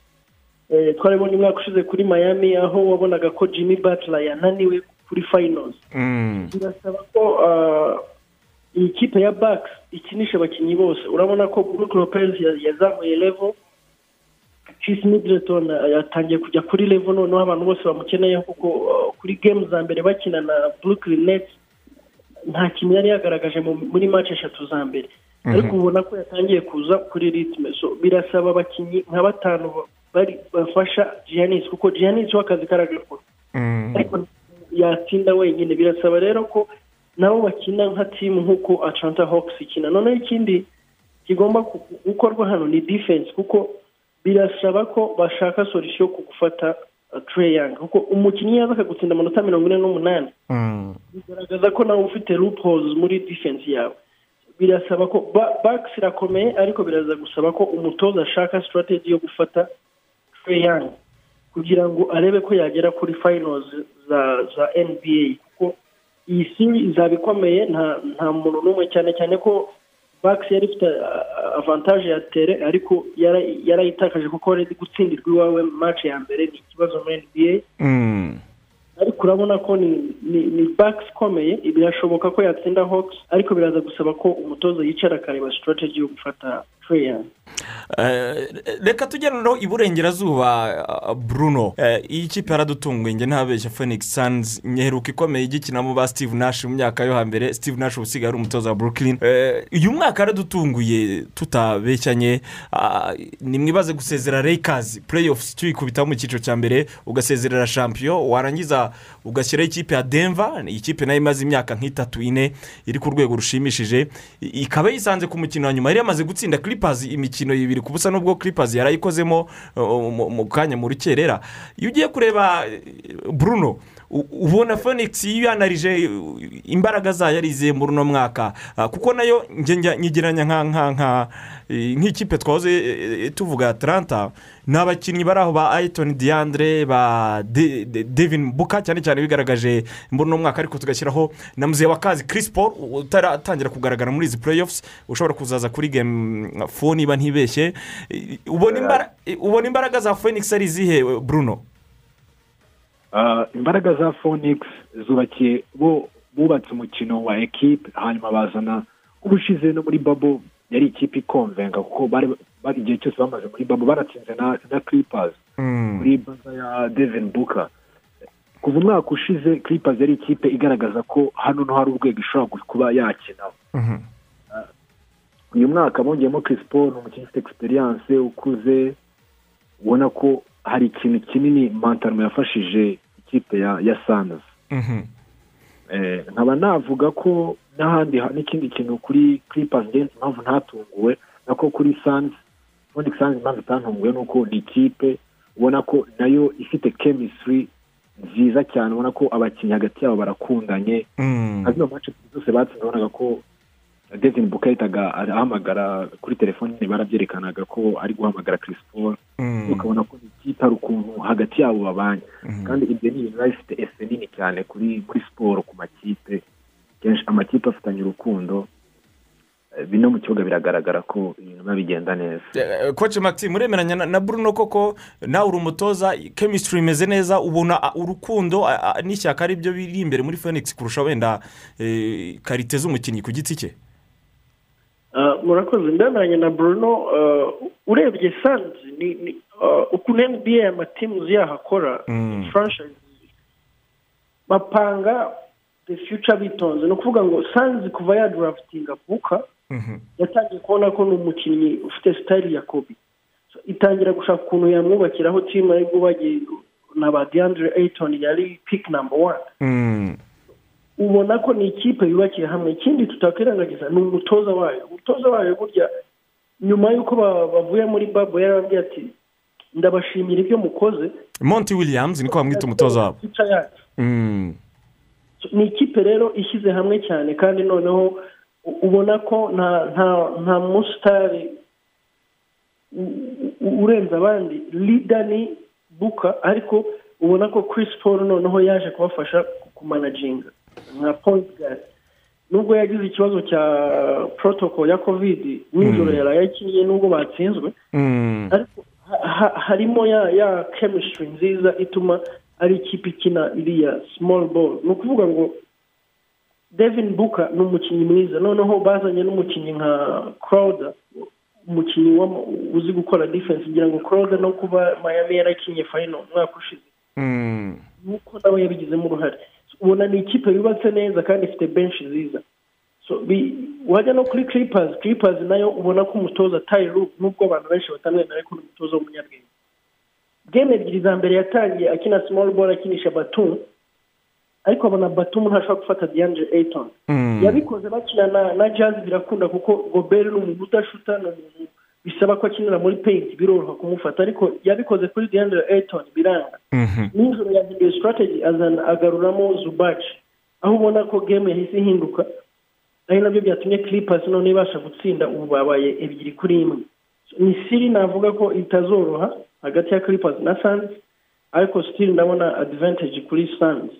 eh, twarabonye umwaka ushize kuri miami aho wabonaga ko jimmy butler yananiwe kuri finals Mm. birasaba ko uh, iyi kipe ya Bucks ikinisha abakinnyi bose urabona ko Brook Lopez ya- yazamuye level Chris Middleton uh, yatangiye kujya kuri level noneho abantu bose bamukeneyeho kuko uh, kuri game za mbere bakina na Brooklyn Nets nta kintu yari yagaragaje mu- muri match eshatu za mbere. Ariko ubona ko yatangiye kuza kuri ritme so birasaba abakinnyi nka batanu bafasha Giannis kuko Giannis we akazi karagakora. Mm. ariko yatsinda wenyine. Birasaba rero ko nabo bakina nka timu nk'uko Atlanta Hawks ikina. Noneho ikindi kigomba gukorwa hano ni defense kuko birasaba ko bashaka solution ku gufata uh, Young. Kuko umukinnyi yaza akagutsinda amanota mirongo ine n'umunani. Mm. bigaragaza ko nawe ufite loopholes muri defense yawe. Birasaba ko ba- Bucks irakomeye ariko biraza gusaba ko umutoza ashaka strategy yo gufata Young. Kugira ngo arebe ko yagera kuri finals za za NBA kuko iyi series izaba ikomeye nta muntu n'umwe cyane cyane ko Bucks yari ifite uh, avantage ya tere ariko yara- yarayitakaje kuko yari gutsindirwa iwawe match ya mbere ni ikibazo muri NBA Mm. ariko urabona ko ni Bucks ikomeye birashoboka ko yatsinda Hawks ariko biraza gusaba ko umutoza yicara akareba strategy yo gufata reka tujye noneho iburengerazuba uh, bruno. Eh, iyi kipe yaradutunguye njye ntabeshya phoenix suns. Nyeheruka ikomeye igikinamo ba steve nash mu myaka yo hambere. Steve nash usigaye ari umutoza wa brooklyn. Eh, uyu mwaka yaradutunguye tutabeshyanye Ah, ni mwibaze gusezera lakers playoffs tuyikubitamo mu cyiciro cya mbere ugasezerera champion warangiza ugashyiraho ikipe ya denver ni ikipe na yo imaze imyaka nk'itatu ine iri ku rwego rushimishije. Ikaba yisanze ku mukino wa nyuma yari yamaze gutsinda clippers imikino ibiri ku busa n'ubwo clippers yarayikozemo uh, mu- kanya mu rukerera. Iyo ugiye kureba eh, bruno ubona phoenix iyo yanarije uh, imbaraga zayo yarize muri uno mwaka? Ah, kuko na yo eh, nk'ikipe twahoze eh, tuvuga atlanta ni abakinnyi bari aho ba ayitoni diandre ba De- De- devin buka cyane cyane bigaragaje muri uno mwaka ariko tugashyiraho na muzehe wa kazi Chris Paul utaratangira kugaragara muri izi playoffs ushobora kuzaza kuri game fo niba ntibeshye. Eh, ubona imbara- ubona imbaraga za phoenix ari izihe bruno? Imbaraga za phoenix zubakiye bo bubatse umukino wa ekipe hanyuma bazana ubushize no muri babo yari ikipe ikonvenga kuko bari bari igihe cyose bamaze muri babo baratsinze na na clippers. Kuri baza ya devin buka kuva umwaka ushize clippers yari ikipe igaragaza ko hano no hari urwego ishobora kuba yakina uyu mwaka bongeyemo Paul ni umukinnyi ufite egisperiyanse ukuze ubona ko hari ikintu kinini mantaruma yafashije ikipe ya ya sanzi Eh, nkaba navuga ko n'ahandi ha- n'ikindi kintu kuri clippers ngenzi impamvu ntatunguwe nako kuri sanzi ubundi sanzi impamvu itantunguwe ni uko ni ikipe ubona ko na yo ifite chemistry nziza cyane ubona ko abakinnyi hagati yabo barakundanye. Nka zino mace zose batsinze ubonaga ko devin buka yahitaga ahamagara kuri telefoni barabyerekanaga ko ari guhamagara Chris Paul. Ukabona ko hari ukuntu hagati yabo babanye kandi ibyo ni ibintu biba bifite efe nini cyane kuri muri siporo ku makipe. Kenshi amakipe afitanye urukundo eh, bino mu kibuga biragaragara ko ibintu biba bigenda neza. Koci maxime muremeranya na- na bruno koko nawe uri umutoza chemistry imeze neza ubona ah, urukundo ah, ah, n'ishyaka ari byo biri imbere muri phoenix kurusha wenda eh, karite z'umukinnyi ku giti cye. Murakoze ndananye na bruno ah, urebye sanzi ni ah, ukuntu nba amatimuzi yaho akora Mm. bapanga the future bitonze ni ukuvuga ngo sanzi kuva yadurafitinga buka Mhm. yatangiye kubona ko ni umukinnyi ufite sitayili ya kobi itangira gushaka ukuntu yamwubakiraho timu ari bwo bagiye na ba deandre ayton yari number one Mm. Ubona ko ni ikipe yubakiye hamwe ikindi tutakwirengagiza ni umutoza wayo. Umutoza wayo burya nyuma y'uko ba- bavuye muri babo yarababwiye ati ndabashimira ibyo mukoze. Monty williams niko bamwita umutoza wabo. Mm. ni ikipe rero ishyize hamwe cyane kandi noneho ubona ko nta nta nta musitari urenze abandi. Lida ni buka ariko ubona ko Chris Paul noneho yaje kubafasha kumanaginga nka point guard. Nubwo yagize ikibazo cya protocol ya covid nijoro yaraye yakinnye nubwo batsinzwe. Mm. ariko ha- ha- harimo ya ya chemistry nziza ituma ari ikipe ikina iriya small ball. Ni ukuvuga ngo devin buka ni umukinnyi mwiza. Noneho bazanye n'umukinnyi nka crowder umukinnyi uzi gukora defense kugira ngo crowder no kuba miami yarakinnye final umwaka ushize. Mm. nuko nawe yabigizemo uruhare ubona ni ikipe yubatse neza kandi ifite benshi nziza. So bi- wajya no kuri clippers clippers na yo ubona ko umutoza tayiru nubwo abantu benshi batamwemera ariko ni umutoza w'umunyabwenge. Game ebyiri za mbere yatangiye akina small ball akinisha batum ariko abona batum ntashobora gufata deandre ayton. Mm. yabikoze bakina na na jazz birakunda kuko gobert ni umuntu udashuta ni umuntu bisaba ko akinira muri paint biroroha kumufata ariko yabikoze kuri deandre ayton biranga. Mhm. nijoro yahinduye strategy azana agaruramo zubaci aho ubona ko game yahise ihinduka ari na byo byatumye clippers none ibasha gutsinda ubu babaye ebyiri kuri imwe. Ni siri navuga ko itazoroha hagati ya clippers na suns ariko still ndabona advantage kuri suns.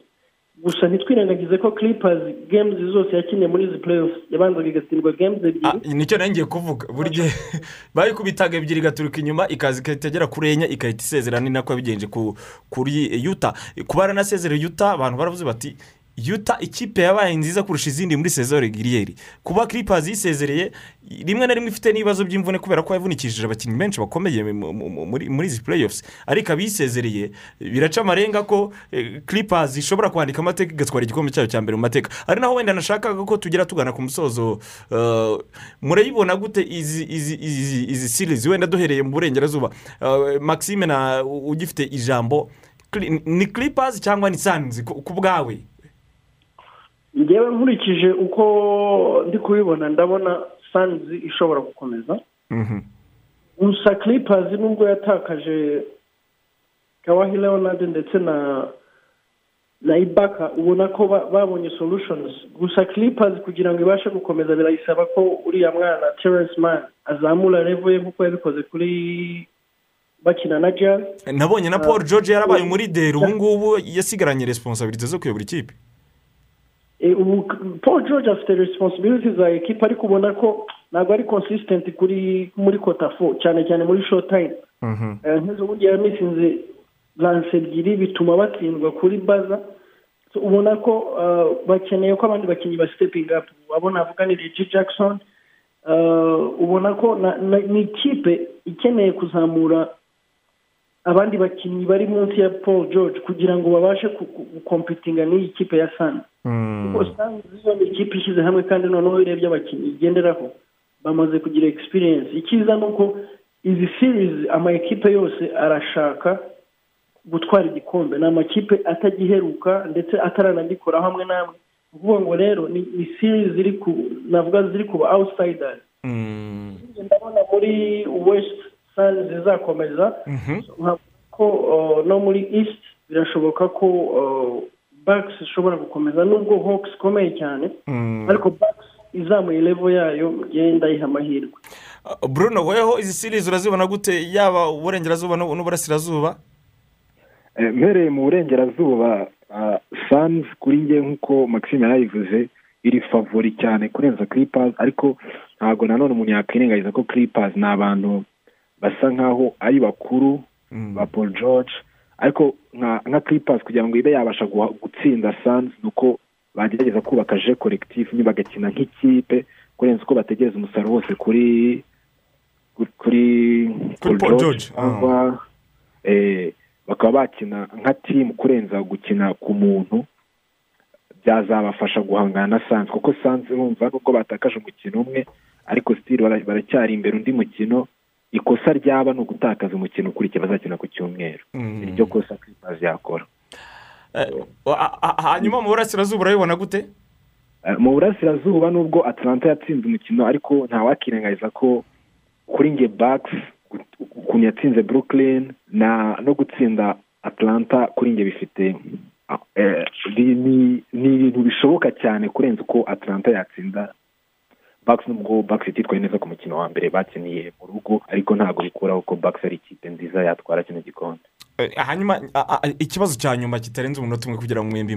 Gusa ntitwirengagize ko clippers games zose yakiniye muri izi playoffs yabanzaga igatsindwa Ah, ebyiri. Nicyo nari ngiye kuvuga. Buri gihe bayikubitaga ebyiri igaturuka inyuma ikaza igahita igera kuri enye igahita isezera ni nako yabigenje ku- kuri yuta kuba yaranasezereye yuta abantu baravuze bati yuta ikipe yabaye nziza kurusha izindi muri sezo regiriyeri kuba kiripazi yisezereye rimwe na rimwe ifite n'ibibazo by'imvune kubera ko yavunikishije abakinnyi benshi bakomeye mu- mu- mu- muri izi playoffs. Ariko abisezereye biraca amarenga ko kiripazi ishobora kwandika amateka igatwara igikombe cyayo cya mbere mu mateka. Ari naho wenda nashakaga ko tugera tugana ku musozo eh, murayibona gute izi izi izi izi sirizi wenda duhereye mu burengerazuba. Eh, maxime ugifite ijambo. Ni kiripazi cyangwa ni sanzi ku bwawe. Ngewe nkurikije uko ndi kubibona ndabona sanzi ishobora gukomeza. Mhm. gusa clippers nubwo yatakaje kawahi leonard ndetse na na ibaka ubona ko ba- babonye solutions. Gusa clippers kugira ngo ibashe gukomeza birayisaba ko uriya mwana terence man azamura revo ye nk'uko yabikoze kuri bakina na jazz. Nabonye na paul george yarabaye umurидeri ubu ngubu yasigaranye resiponsabiriti zo kuyobora ikipe. Ubu paul george afite responsibility za ekipa ariko ubona ko ntabwo ari consistent kuri muri kota fo cyane cyane muri short time. Mhm. Eh, nk'izo bundi yamisinze lanse ebyiri bituma batsindwa kuri baza ubona ko eh, bakeneye ko abandi bakinnyi ba stepping up. Abo navuga ni regi jackson Eh, ubona ko ni ikipe ikeneye kuzamura abandi bakinnyi bari munsi ya paul george kugira ngo babashe gukompitinga n'iyi kipe ya sani kuko usanga ni ikipe ishyize hamwe kandi noneho urebye abakinnyi igenderaho bamaze kugira experience. Icyiza ni uko izi series ama ekipe yose arashaka gutwara igikombe. Ni amakipe atagiheruka ndetse ataranagikoraho hamwe n'amwe. Ni ukuvuga ngo rero ni series ziri ku navuga ziri ku ba outsiders Mm. ndabona muri west sun zizakomeza. Nkavuga ko uh, no muri east birashoboka ko uh, bucks ishobora gukomeza nubwo hawks ikomeye cyane Mm. ariko bucks izamuye level yayo ngenda yiha amahirwe. Uh, bruno weho izi sirizi urazibona gute? Yaba uburengerazuba n'u- n'uburasirazuba? Eh, mpereye mu burengerazuba sanzi kuri nge nk'uko maxime yarayivuze iri favori cyane kurenza kiripazi ariko ntabwo nanone umuntu yakwirengagiza ko kiripazi ni abantu basa nk'aho ari bakuru ba paul george ariko nka kiripazi kugira ngo ibe yabasha gutsinda sanzi ni uko bagerageza kubaka je kolekitifu bagakina nk'ikipe kurenza uko bategereza umusaruro wose kuri kuri Kuri Paul George, cyangwa eh, bakaba bakina nka timu kurenza gukina ku muntu byazabafasha guhangana na sanze kuko sanze bumva nubwo batakaje umukino umwe ariko sitiri baracyari imbere undi mukino ikosa ryaba ni ugutakaza umukino ukurikiye bazakina ku cyumweru. Iryo kosa kwipazi yakora. Eh, hanyuma mu burasirazuba urabibona gute? Eh, mu burasirazuba nubwo atlanta yatsinze umukino ariko ntawakirengagiza ko kuri nge bakisi ukuntu yatsinze brooklyn na no gutsinda atlanta kuri nge bifite eh, ni- ni ni ibintu bishoboka cyane kurenza uko atlanta yatsinda bakisi nubwo bakisi ititwaye neza ku mukino wa mbere bakiniye mu rugo ariko ntabwo bikuraho ko bakisi ari ikipe nziza yatwara kino gikombe. Hanyuma a- a- ikibazo cya nyuma kitarenze umunota umwe kugira ngo mwembi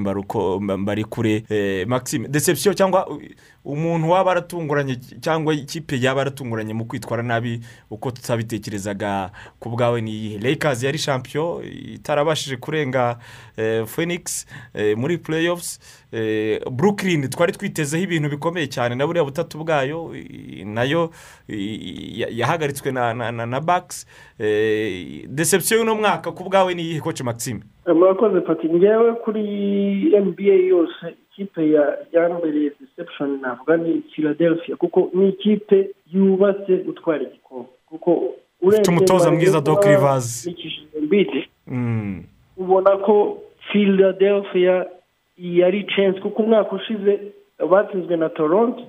mbari kure eh, maxime. Deception cyangwa umuntu waba aratunguranye cyangwa ikipe yaba aratunguranye mu kwitwara nabi uko tutabitekerezaga ku bwawe ni Lakers yari champion itarabashije kurenga eh, phoenix eh, muri playoffs eh, brooklyn twari twitezeho ibintu bikomeye cyane na buriya butatu bwayo na yo yahagaritswe na eh, deception y'uno mwaka ku bwawe ni iyihe koci maxime? Murakoze pati ngewe kuri nba yose ikipe ya yambereye deception navuga ni philadelphia kuko ni ikipe yubatse gutwara igikombe. Kuko urebye umutoza mwiza, Doc Embiid, Mm. ubona ko philadelphia yari chance kuko umwaka ushize batsinzwe na toronto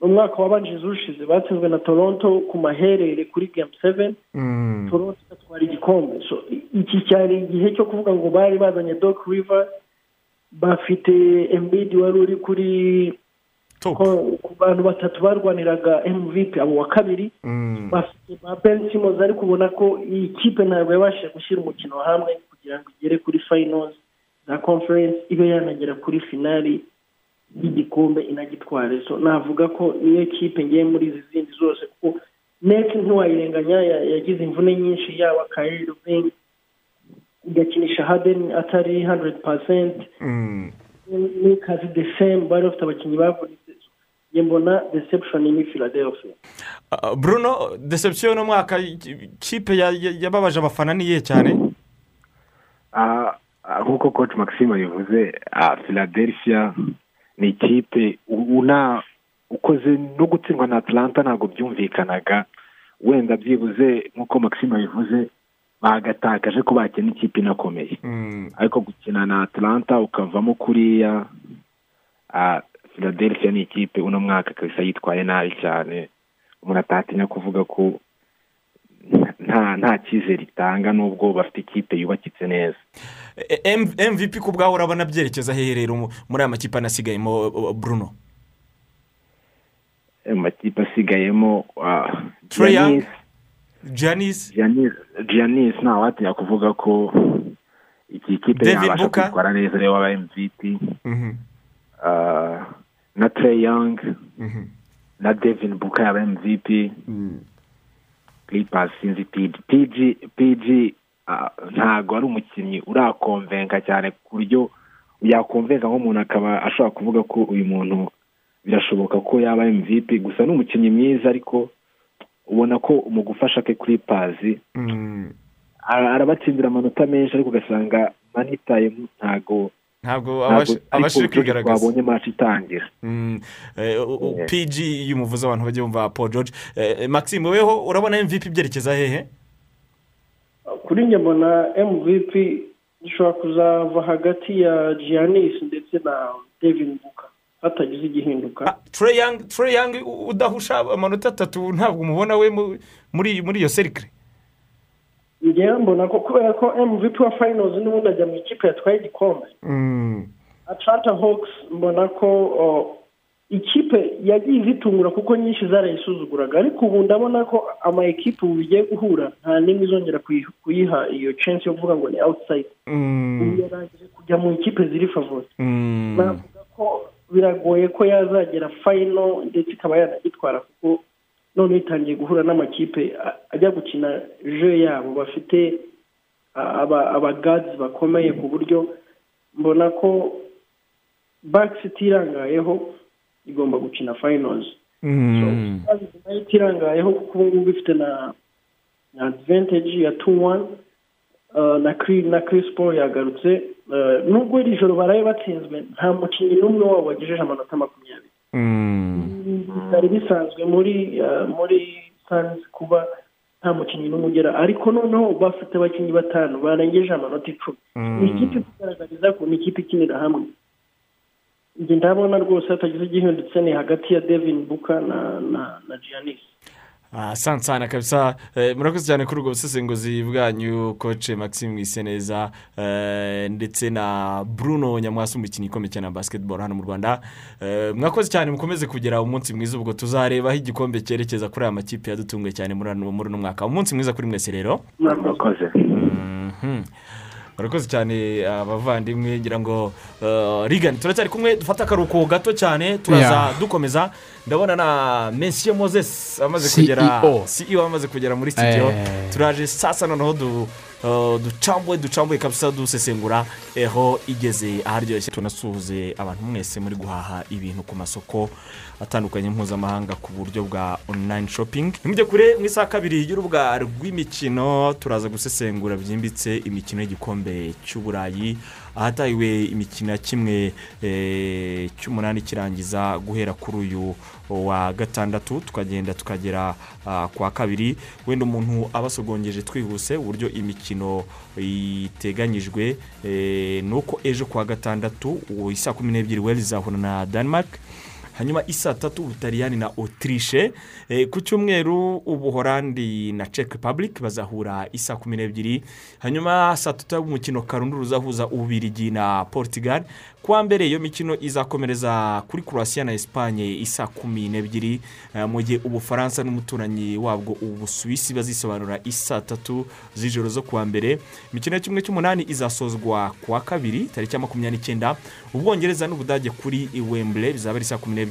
umwaka wabanjije ushize batsinzwe na toronto ku maherere kuri game seven. Mm. toronto igatwara igikombe. Iki cyari igihe cyo kuvuga ngo bari bazanye doc river bafite Embiid wari uri kuri ku bantu batatu barwaniraga mvp abo wa kabiri. Mm. bafite ba simmons ariko ubona ko iyi kipe ntabwo yabashije gushyira umukino hamwe kugira ngo igere kuri finals za conference ibe yanagera kuri finali y'igikombe inagitware. So navuga ko niyo kipe ngiye muri izi zindi zose kuko neti ntiwayirenganya ya- yagize imvune nyinshi yaba kayiri ruvingi igakinisha hadeni atari handuredi pasenti Mm. ni kazi de semu bari bafite abakinnyi bavunitse. Njye mbona deception ni philadelphia. Uh, bruno deception mwaka i- kipe ya- ya- yababaje abafana ni iyihe cyane? Ah, ah, nk'uko coach maxime abivuze ah, philadelphia ni ikipe ukoze no gutsindwa na atlanta ntabwo byumvikanaga. Wenda byibuze nk'uko maxime abivuze bagatakaje ko bakina ikipe inakomeye. Mm. ariko gukina na atlanta ukavamo kuriya philadelphia ni ikipe uno mwaka kabisa yitwaye nabi cyane. Umuntu atatinya kuvuga ko nta nta cyizere itanga nubwo bafite ikipe yubakitse neza. Mvp ku bwawe urabona byerekeza hehe rero mu- muri aya makipe anasigayemo bruno? Mu makipe asigayemo ah, janice. Giannis- Giannis ntawatinya kuvuga ko iki kipe yabasha kwitwara neza rero waba mvp Mhm. ah, na Trey Young. Mhm. na devin buka yaba mvp Mm. clippers sinzi pg pg ah, ntago ari umukinnyi urakonvenka cyane ku buryo yakonvenka nk'umuntu akaba ashobora kuvuga ko uyu muntu birashoboka ko yaba mvp gusa ni umukinnyi mwiza ariko ubona ko mu gufasha ke clippers Mm. ara- arabatsindira amanota menshi ariko ugasanga mani tayimu ntago ntabwo abashije kwigaragaza. twabonye match itangira. Mm. Eh, umuvuze abantu bajya bumva paul george. Eh, maxime weho urabona mvp byerekeza hehe? Kuri njye mbona mvp ishobora kuzava hagati ya giannis ndetse na devin hatagize igihinduka Young u- udahusha amanota atatu ntabwo umubona we mu- muri iyo serikire njyewe mbona ko kubera ko mvp wa finals n'ubundi ajya mu ikipe yatwaye igikombe Mm. atlanta hawks mbona ko ikipe yagiye izitungura kuko nyinshi zarayisuzuguraga ariko ubu ndabona ko ama ekipe ubu bigiye guhura nta n'imwe izongera kuyi- kuyiha iyo chance yo kuvuga ngo ni outside Mm. ubu yarangije kujya mu ikipe ziri favori Mm. navuga ko biragoye ko yazagera fayino ndetse ikaba yanagitwara kuko noneho itangiye guhura n'amakipe ajya gukina je yabo. Bafite a- aba- abagadizi bakomeye ku buryo mbona ko bakisi itirangayeho igomba gukina fayinozi Mm. na yo itirangayeho kuko ubu ngubu ifite na advantage ya tu wani na kiri na kiri siporo yagarutse. Uh, nubwo iri joro baraye batsinzwe nta mukinnyi n'umwe wabo wagejeje amanota makumyabiri. Mm. bitari bisanzwe muri uh, muri sanzi kuba nta mukinnyi n'umwe ugera. Ariko noneho bafite abakinnyi batanu barengeje amanota icumi. Ni ikipe igaragariza ko ni ikipe ikinira hamwe. Njye ndabona rwose hatagize igihindutse ni hagati ya devin buka na na na giannis. Asante cyane kabisa. Eh, murakoze cyane kuri ubwo busesenguzi bwanyu koce maxime mwiseneza eh, ndetse na bruno nyamwasi umukinnyi ukomeye cyane wa basiketiboro hano mu rwanda. Eh, mwakoze cyane mukomeze kugira umunsi mwiza ubwo tuzarebaho igikombe cyerekeza kuri aya makipe yadutunguye cyane muri uno mwaka. Umunsi mwiza kuri mwese rero. Murakoze. Mhm. murakoze cyane abavandimwe ngira ngo rigani turacyari kumwe dufate akaruhuko gato cyane turaza Yeah. dukomeza. Ndabona na mensiyo moses amaze CEO. kugera ceo amaze kugera muri studio. Eh. turaje sasa noneho du eh, ducambuye ducambuye kabisa dusesengura. Eho igeze aharyoshye tunasuhuze abantu mwese muri guhaha ibintu ku masoko atandukanye mpuzamahanga ku buryo bwa online shopping. Nimujye kure mu isaha kabiri y'urubuga rw'imikino. Turaza gusesengura byimbitse imikino y'igikombe cy'uburayi. Ahatahiwe imikino ya kimwe eh, cy'umunani kirangiza guhera kuri uyu wa gatandatu tukagenda tukagera ah, ku wa kabiri. Wenda umuntu aba asogongeje twihuse uburyo imikino iteganyijwe eh, ni uko ejo ku wa gatandatu isaa kumi n'ebyiri weli na denmark. Hanyuma isaa tatu ubutaliyani na otirishe Eh, ku cyumweru ubuhorandi na czech republic bazahura isaa kumi n'ebyiri. Hanyuma saa tatu umukino karundura uzahuza ububirigi na portugal. Kuwa mbere iyo mikino izakomereza kuri croatia na esipanye isaa kumi n'ebyiri. Eh, mu gihe ubufaransa n'umuturanyi wabwo ubusuwisi bazisobanura isaa tatu z'ijoro zo kuwa mbere. Imikino ya kimwe cy'umunani izasozwa ku wa kabiri tariki ya makumyabiri n'icyenda. Ubwongereza n'ubudage kuri wembure bizaba ari saa kumi n'ebyiri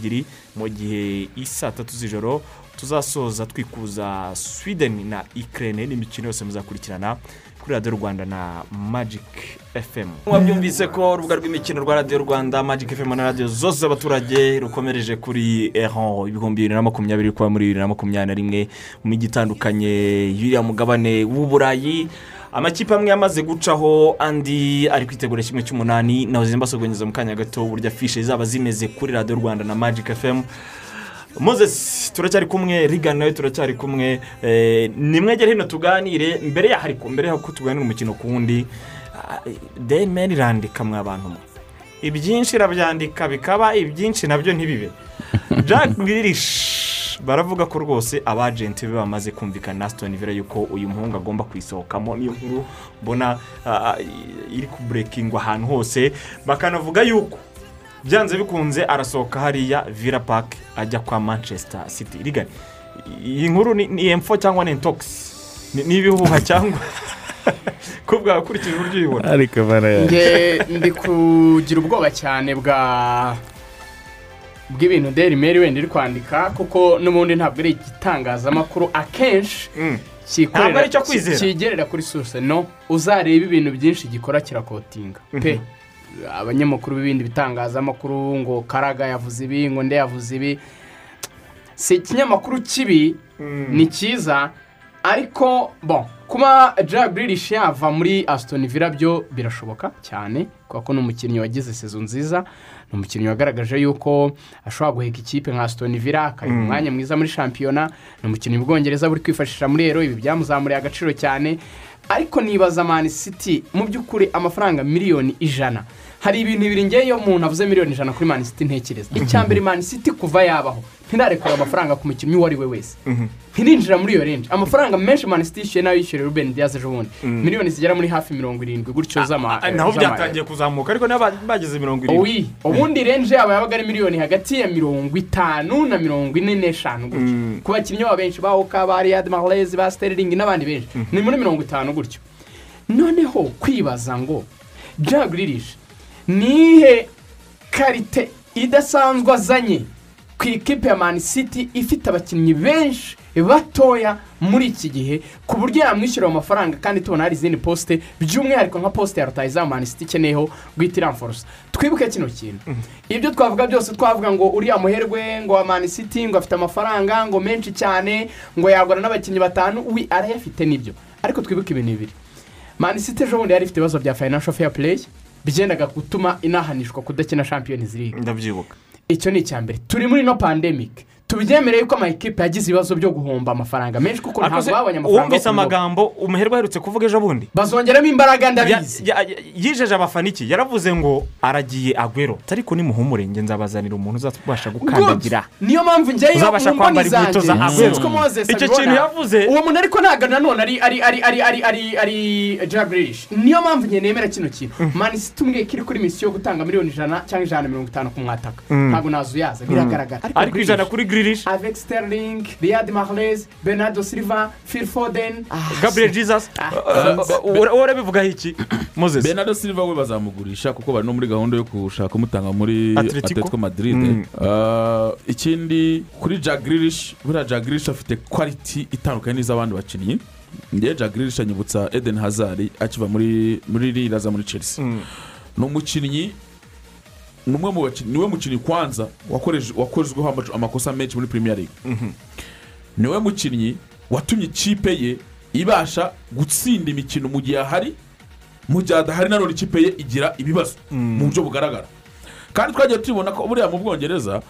mu gihe isaa tatu z'ijoro tuzasoza twikuza sweden na ikirere n'imikino yose muzakurikirana kuri radiyo rwanda na magic fm mwabyumvise ko urubuga rw'imikino rwa radiyo rwanda magic fm na radiyo zose z'abaturage rukomereje kuri eho ibihumbi bibiri na makumyabiri kuba muri bibiri na makumyabiri na rimwe mu mijyi itandukanye y'uriya mugabane w'uburayi amakipe amwe yamaze gucaho andi ari kwitegura kimwe cy'umunani. Nawe zimbasobonyeza mu kanya gato uburyo afishe zaba zimeze kuri radiyo rwanda na magic fm moses turacyari kumwe. Rigana nawe turacyari kumwe. Eh, nimwegere hino tuganire. Mbere yaho ariko mbere y'uko tuganira umukino ku wundi demeni irandika mwa bantu mwe ibyinshi irabyandika bikaba ibyinshi na byo ntibibe. Jack Baravuga ko rwose abajenti be bamaze kumvikana na Aston Villa yuko uyu muhungu agomba kuyisohokamo niyo nkuru mbona iri kuburekingwa ahantu hose. Bakanavuga yuko byanze bikunze arasohoka hariya villa park ajya kwa manchester city. Rigari iyi nkuru ni ni emfo cyangwa ni intogisi ni ibihuha cyangwa? Ko bwakurikije uburyo uyibona. Ariko barayaje nge ndi kugira ubwoba cyane bwa bw'ibintu deri meri wenda iri kwandika kuko n'ubundi ntabwo ari igitangazamakuru akenshi Mm. Ntabwo ari icyo kwizera. cyigerera kuri sose no uzareba ibintu byinshi gikora kirakotinga. Pe abanyamakuru b'ibindi bitangazamakuru ngo karaga yavuze ibi ngo nde yavuze ibi. Si ikinyamakuru kibi ni cyiza ariko bon kuba jack Grealish yava muri Aston Villa byo birashoboka cyane kubera ko ni umukinnyi wagize sezo nziza. Ni umukinnyi wagaragaje yuko ashobora guheka ikipe nka Aston Villa akayiha umwanya mwiza muri shampiyona. Ni umukinnyi mu bwongereza buri kwifashisha muri ero ibi byamuzamuriye agaciro cyane. Ariko nibaza mani city mu by'ukuri amafaranga miliyoni ijana. Hari ibintu bibiri ngewe iyo umuntu avuze miliyoni ijana kuri mani city ntekereza. Icya mbere mani city kuva yabaho. Ntirarekura amafaranga ku mukinnyi uwo ari we wese. Ntirinjira muri iyo renje amafaranga menshi mani city yishyuye na yo yishyuriye ruben diaz ejo bundi. Miliyoni zigera muri hafi mirongo irindwi gutyo z'ama Ah, naho byatangiye kuzamuka ariko niba bageze mirongo irindwi. Ubundi renje yabo yabaga ari miliyoni hagati ya mirongo itanu na mirongo ine n'eshanu gutyo. Ku bakinnyi babo benshi ba oka ba riyadi mahrez ba sterling n'abandi benshi. Ni muri mirongo itanu gutyo. Noneho kwibaza ngo Grealish nihe karite idasanzwe azanye? Ku ikipe ya mani city ifite abakinnyi benshi batoya muri iki gihe ku buryo yamwishyura ayo mafaranga kandi tubona hari izindi posite by'umwihariko nka posite ya rutayizamu mani city ikeneyeho guhita iramforosa twibuke kino kintu. Ibyo twavuga byose twavuga ngo uriya muherwe ngo wa mani city ngo afite amafaranga ngo menshi cyane ngo yagura n'abakinnyi batanu wi arayafite ni byo. Ariko twibuke ibintu bibiri mani city ejo bundi yari ifite ibibazo bya financial fair play byendaga gutuma inahanishwa kudakina champions league. Ndabyibuka. Icyo ni icya mbere turi muri no pandemic. Tubyemereye yuko amakipe yagize ibibazo byo guhomba amafaranga menshi kuko ntabwo babonye amafaranga wumvise amagambo umuherwe aherutse kuvuga ejo bundi? Bazongeramo imbaraga ndabizi. Yijeje abafana iki? Yaravuze ngo aragiye agwero ariko nimuhumure nge nzabazanira umuntu uzabasha gukandagira. niyo mpamvu njyewe Uzabasha kwambara inkweto za moses Icyo kintu yavuze- uwo muntu ariko ntabwo nanone ari ari ari ari ari ari ari jagirishi niyo mpamvu njye nemera kino kintu. Mani city umbwiye ko iri kuri misiyo yo gutanga miliyoni ijana cyangwa ijana na mirongo itanu ku mwataka. Ntabwo nazuyaza. Biragaragara. Ariko ijana kuri giririshi avec sterling riyadi mahrez bernardo silva phil foden. Gabriel jesus. Urabivugaho iki moses. Benado silva we bazamugurisha kuko bari no muri gahunda yo gushaka kumutanga muri Atletico. atletico madrid. Mm. Ah, ikindi kuri jagirish buriya jagirish afite kwaliti itandukanye n'iz'abandi bakinnyi. Ngewe jagirish anyibutsa eden hazard akiva muri muri riraza muri chelsea. Ni umukinnyi ni umwe mu bakinnyi ni we mukinnyi kwanza wakozweho ama- amakosa menshi muri premier league ni we mukinnyi watumye ikipe ye ibasha gutsinda imikino mu gihe ahari mu gihe adahari nanone ikipe ye igira ibibazo mu buryo bugaragara kandi twagiye tubona ko buriya mu bwongereza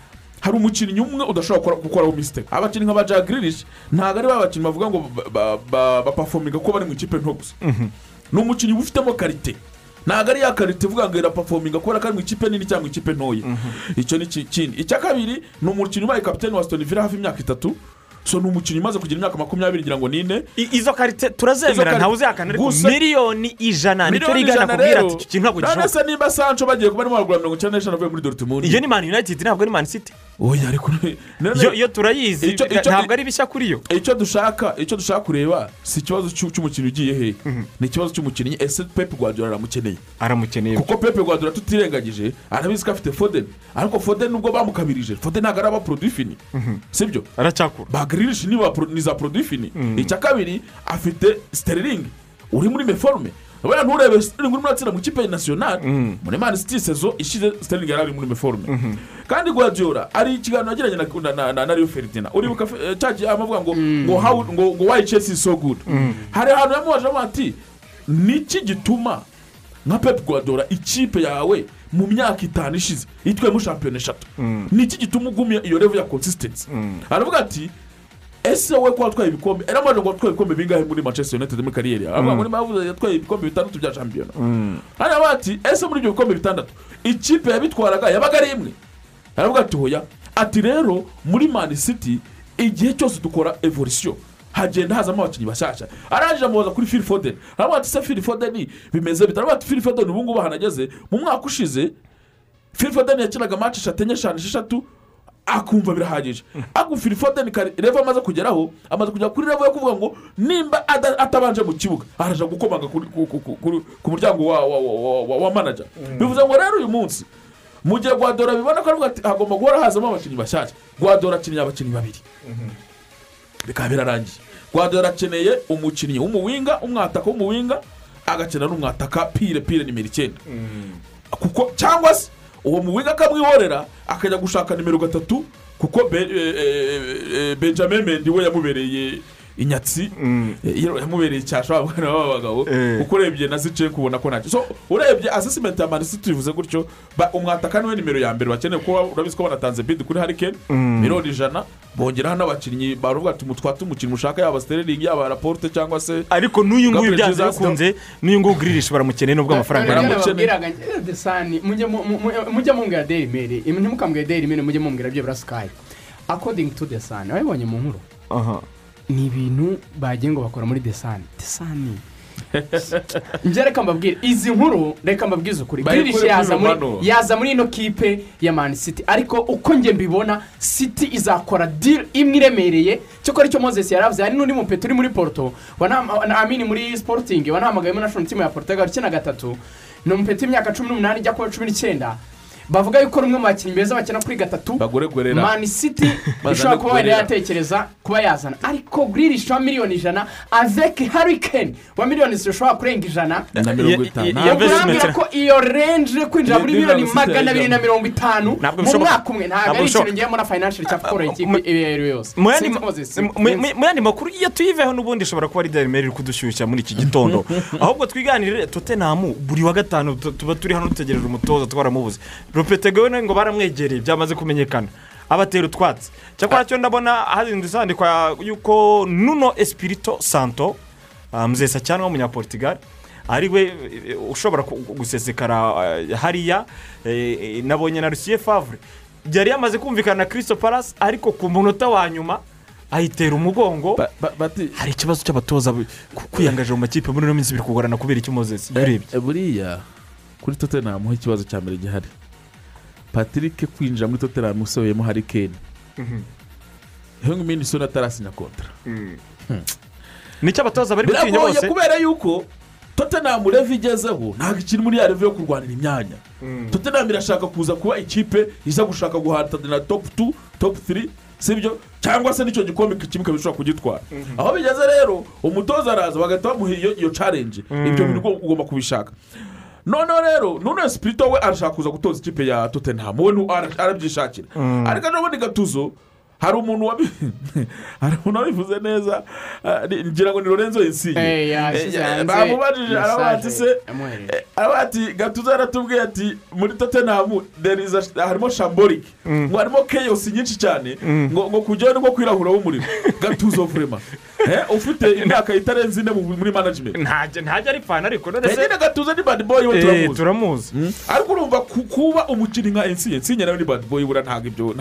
hari umukinnyi umwe udashobora gukora- gukoraho misiteke abakinnyi nka ba jagirish ntabwo ari ba bakinnyi bavuga ngo ba- ba- ba- bapafominga ko bari mu ikipe nto gusa ni umukinnyi uba ufitemo karite ntabwo ari ya karite ivuga ngo irapafominga kubera ko ari mu ikipe nini cyangwa ikipe ntoya. Icyo ni ki- ikindi icya kabiri ni umukinnyi ubaye kapitani wa Villa hafi imyaka itatu. So ni umukinnyi umaze kugira imyaka makumyabiri ngira ngo ni ine I- izo karite turazemera ntawe uzihakana ariko miliyoni ijana ni cyo rigana kubwira ati iki kintu ntabwo none gishoboka se nimba sancho bagiye kuba barimo baragura mirongo icyenda n'eshanu avuye muri dortmund. Iyo ni mani united ntabwo ari mani city. Oya ariko yo turayizi. Ntabwo ari bishya kuri yo. icyo dushaka icyo dushaka kureba si ikibazo cy'u- cy'umukinnyi ugiye hehe ni ikibazo cy'umukinnyi. Ese pepe guardiola aramukeneye? Aramukeneye. Kuko pepe guardiola tutirengagije arabizi ko afite foden. Ariko foden nubwo bamukabirije foden ntabwo ari aba produit fini sibyo aracyakura. Bagiririshi ni za produit fini icya kabiri afite sterling. Uri muri meforume wenda nturebe sterling urimo uratsinda mu kipe nasiyonari muri mani siti sezo ishize sterling yari ari muri meforume kandi guardiola ari ikiganiro yagiranye na- na- na- na na rio ferdinand uribuka eh, cya gihe amavuga ngo ngo how ngo ngo why chelsea is so good hari ahantu yamubaje ati niki gituma nka pep guardiola ikipe yawe mu myaka itanu ishize itwemo shampiyona eshatu niki gituma ugumya iyo revo ya consistency aravuga ati ese wowe ko watwaye ibikombe? Yaramaze ngo watwaye ibikombe bingahe muri manchester united muri kariyeri aravuga ngo niba yavuze yatwaye ibikombe bitandatu bya shampiyona hano bati ese muri ibyo bikombe bitandatu ikipe yabitwaraga yabaga ari imwe? Aravuga ati hoya. Ati rero muri mani city igihe cyose dukora evolisiyo hagenda hazamo abakinnyi bashyashya. Arangije amubaza kuri fili fodeni aravuga ati se fili fodeni bimeze bite? Aravuga ati fili fodeni ubu ngubu ahantu ageze mu mwaka ushize fili fodeni yakinaga maci eshatu enye eshanu esheshatu akumva birahagije. Ariko fili fodeni kare revo amaze kugeraho amaze kugera kuri revo yo kuvuga ngo nimba atabanje mu kibuga. Araja gukomanga ku- muryango wa- wa manaja bivuze ngo rero uyu munsi mu gihe guadora bibona ko hagomba guhora hazamo abakinnyi bashyashya guadora akeneye abakinnyi babiri. Bikaba birarangiye. Guadora akeneye umukinnyi w'umuwinga umwataka w'umuwinga agakenera n'umwataka pire pire nimero icyenda. Kuko cyangwa se uwo muwinga akamwihorera akajya gushaka nimero gatatu kuko eh, eh, eh, benjamin mendi we yamubereye inyatsi eh, yamubereye wa mwana w'abagabo Eh. kuko urebye na zice kubona ko ntacyo. So urebye asesimenti ya manisiti tubivuze gutyo ba- umwataka ni we nimero ya mbere bakeneye kuba urabizi ko banatanze bidi kuri harikeni miliyoni ijana bongeraho n'abakinnyi baravuga ati mutwate umukinnyi mushaka yaba sterling yaba raporute cyangwa se ariko n'uyu nguyu byanze bikunze n'uyu nguyu uguririshi baramukeneye nubwo amafaranga Baramukeneye. mujye mu- mu- mu- mujye mumbwira dayiri meri ntimukambwire dayiri meri mujye mumbwira byibura sikayi akodingi tu desani wabibonye mu nkuru. Aha. Ni ibintu bagiye ngo bakora muri desani. Desani. Njye reka mbabwire izi nkuru reka mbabwize ukuri. Kuri yaza muri ino kipe ya mani city. Ariko uko njye mbibona city izakora deal imwe iremereye. Cyokora icyo moses yaravuze hari n'undi mupeti uri muri na- amini muri sporting wanahamagayemo na shoni timu ya ukina gatatu. Ni umupeti w'imyaka cumi n'umunani ijya kuba cumi n'icyenda. Bavuga yuko rumwe mu bakinnyi beza bakina kuri gatatu mani siti ishobora kuba wenda yatekereza kuba yazana. Ariko guririshi wa miliyoni ijana aveki harikeni wa miliyoni zishobora kurenga ijana. Na kurambwira ko iyo renje yo kwinjira muri Ni- ni miliyoni magana abiri na mirongo itanu mu mwaka umwe. Ntabwo ari ikintu ngiye muri financial cyangwa gukora ikipe iyo ari yo yose. mu yandi makuru iyo tuyiveho n'ubundi ishobora kuba ari darimeri iri kudushyushya muri iki gitondo. Ahubwo twiganirire totenamu buri wa gatanu tu- tuba turi hano dutegereje umutoza twaramubuze. Rupetegewe ngo baramwegereye byamaze kumenyekana. Abatera utwatsi. Cyakora cyo ndabona hazindutse handikwa yuko nuno espirito santo ah, muzesa cyangwa w'umunyaportugal ari we eh, ushobora gusesekara eh, hariya eh, nabonye na rusiye favure yari yamaze kumvikana na kirisito palasi ariko ku munota wa nyuma ayitera umugongo. Hari ikibazo cy'abatoza kwiyangaje mu makipe muri ino minsi biri kugorana kubera icyo mozesi iyo urebye buriya kuri tottenham ho ikibazo cya mbere gihari. Patrick kwinjira muri tottenham usohoyemo hari kane. Hengi minisoni atarasinya kontara ni cyo abatoza bari gutinya biragoye bose. kubera yuko tottenham revo igezeho ntabwo ikiri muri ya revo yo kurwanira imyanya. Tottenham irashaka kuza kuba ikipe iza gushaka guhatana na topu tu topu tiri sibyo? Cyangwa se n'icyo gikombe kimwe ikaba ishobora kugitwara. Aho bigeze rero umutoza araza bagahita bamuha iyo challenge. Ibyo bintu ugomba kubishaka. Noneho rero none sipirito we arashaka kuza gutoza ikipe ya tottenham. We arabyishakira. Ariko n'ubundi gatuzo hari umuntu wabivuze neza ah, ni- ngira ngo ni lorenzo insigne. Eh, Eh, bamubajije aravuga ati se yamwohereje. eh, gatuzo yaratubwiye ati muri tottenham there is a- harimo shamborike ngo harimo keyosi nyinshi cyane ngo ngo kujyayo ni bwo kwirahuraho umuriro gatuzo vurema ufite imyaka itarenze ine mu- muri management? Ntajya ntajya ari fana ariko none se nyine gatuzo ni bad boy we Eh, turamuzi. turamuzi. Ariko urumva ku- kuba umukinnyi nka ensiye ensiye nawe ni bad boy bura ntabwo ibyo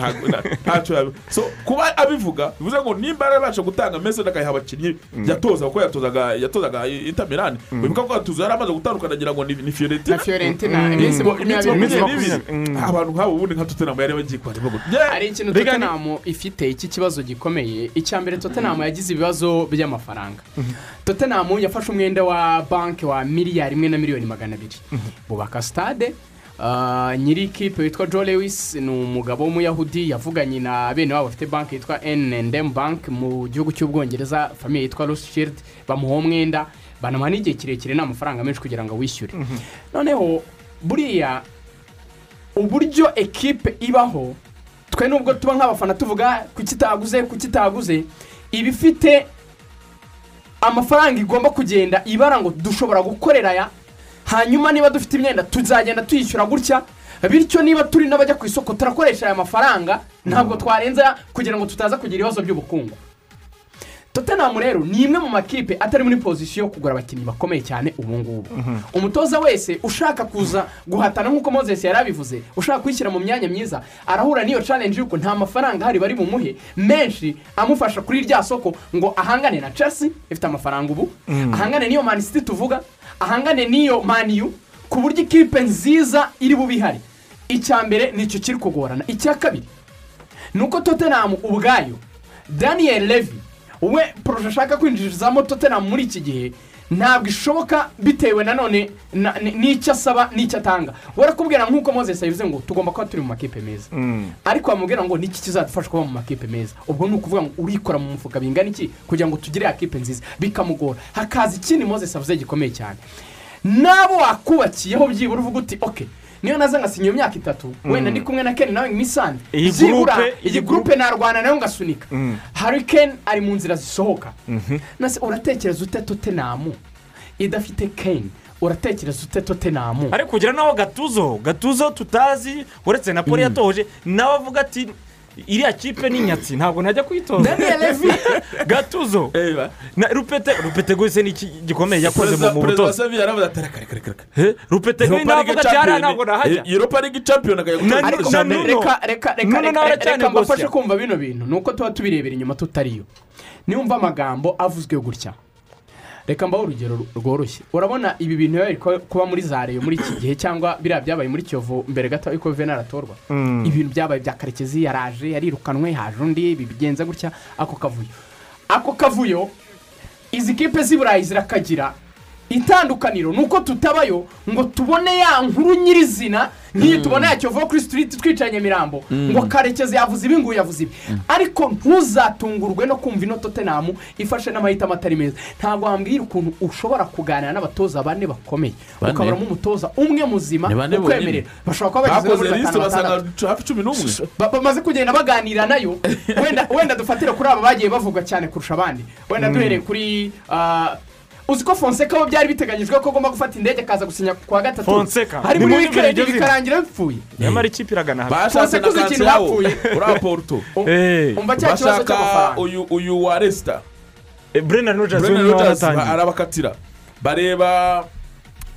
ntacyo yabi. So kuba abivuga bivuze ngo nimba yarabasha gutanga message akayiha abakinnyi yatoza kuko yatozaga yatozaga Inter Milan. Wibuka ko gatuzo yari amaze gutandukana agira ngo ni ni na fiyorentina iminsi makumyabiri n'ibiri. Abantu nk'abo ubundi nka Tottenham yari bagiye kuhareba ngo hari ikintu tottenham ifite iki kibazo gikomeye? Icya mbere tottenham yagize ibibazo by'amafaranga tottenham yafashe umwenda wa banki wa miliyari imwe na miliyoni magana abiri. Bubaka sitade ah, nyiri ikipe witwa joe lewis ni umugabo w'umuyahudi yavuganye na bene wabo bafite banki yitwa N&M bank mu gihugu cy'ubwongereza famiye yitwa rothschild bamuha umwenda banamuha n'igihe kirekire ni amafaranga menshi kugira ngo wishyure noneho buriya uburyo ekipe ibaho twe nubwo tuba nk'abafana tuvuga kuki itaguze? Kuki itaguze? Iba ifite amafaranga igomba kugenda ibara ngo dushobora gukorera aya hanyuma niba dufite imyenda tuzagenda tuyishyura gutya bityo niba turi n'abajya ku isoko turakoresha aya mafaranga ntabwo twarenza kugira ngo tutaza kugira ibibazo by'ubukungu. Tottenham rero ni imwe mu makipe atari muri pozisiyo yo kugura abakinnyi bakomeye cyane ubu ngubu umutoza wese ushaka kuza guhatana nk'uko moses yari abivuze ushaka kwishyira mu myanya myiza arahura n'iyo challenge y'uko nta mafaranga ahari bari bumuhe menshi amufasha kuri rya soko ngo ahangane na chelsea ifite amafaranga ubu. Ahangane n'iyo man city tuvuga ahangane n'iyo maniyu ku buryo ikipe nziza iri bube ihari. Icya mbere ni cyo kiri kugorana. Icya kabiri ni uko tottenham ubwayo daniel levy we poroje ashaka kwinjirizamo tottenham muri iki gihe ntabwo ishoboka bitewe nanone na- ni- n'icyo asaba n'icyo atanga. Warakubwira nk'uko moses yabivuze ngo tugomba kuba turi mu makipe meza. Ariko wamubwira ngo niki kizadufasha kuba mu makipe meza? Ubwo ni ukuvuga ngo urikora mu mufuka bingana iki? Kugira ngo tugire kipe nziza. Bikamugora. Hakaza ikindi moses avuze gikomeye cyane. N'abo wakubakiyeho byibura uvuga uti oke niyo naza ngasinya iyo myaka itatu wenda ndi kumwe na ken nawe misande Iyi byibura iyi gurupe narwana na yo ngasunika. Hari ken ari mu nzira zisohoka. Nase uratekereza ute totenamu idafite ken uratekereza ute totenamu ariko kugira naho gatuzo gatuzo tutazi uretse na poli yatoje nawe avuga ati iriya kipe ni nyatsi ntabwo najya kuyitoza gatuzo. Na rupete rupete gusa ni iki gikomeye yakoze mu Eh, rupete gusa nawe avuga ati hariya ntabwo nahajya. Europa league champion Na- Nuno- reka reka reka mbafashe negosya. kumva bino bintu. Ni uko tuba tubirebera inyuma tutariyo. Niwumva amagambo avuzwe gutya. Reka mbaho urugero ru- rworoshye. Urabona ibi bintu biba kuba muri za reyo muri iki gihe cyangwa biriya byabaye muri kiyovu mbere gato yuko venera atorwa ibintu byabaye bya karekezi yaraje yarirukanwe haje undi bigenza gutya ako kavuyo. Ako kavuyo izi kipe z'i burayi zirakagira itandukaniro. Ni uko tutabayo ngo tubone ya nkuru nyirizina nk'iyi tubona ya kiyovu kuri sitiriti twicaye nyamirambo ngo karekezi yavuze ibi nguyu yavuze ibi. Ariko ntuzatungurwe no kumva ino totenamu ifashe n'amahitamo atari meza. Ntabwo wambwira ukuntu ushobora kuganira n'abatoza bane bakomeye. Ukaburamo umutoza umwe muzima ukwemerera. Bashobora kuba bageze muri batanu batandatu hafi cumi n'umwe. Ba- bamaze kugenda baganira na yo. Wenda dufatire kuri aba bagiye bavuga cyane kurusha abandi. Wenda duhereye kuri ah, uzi ko fonseka bo byari biteganyijwe ko agomba gufata indege akaza gusinya ku wa gatatu. Fonseca. hari muri wikendi bikarangira bipfuye nyamara ikipe iragana bashatse Fonseca uzi ikintu bapfuye? uriya poruto umva cya kibazo cy'amafaranga. uyu wa resita eh, Brennan waratangiye arabakatira. Bareba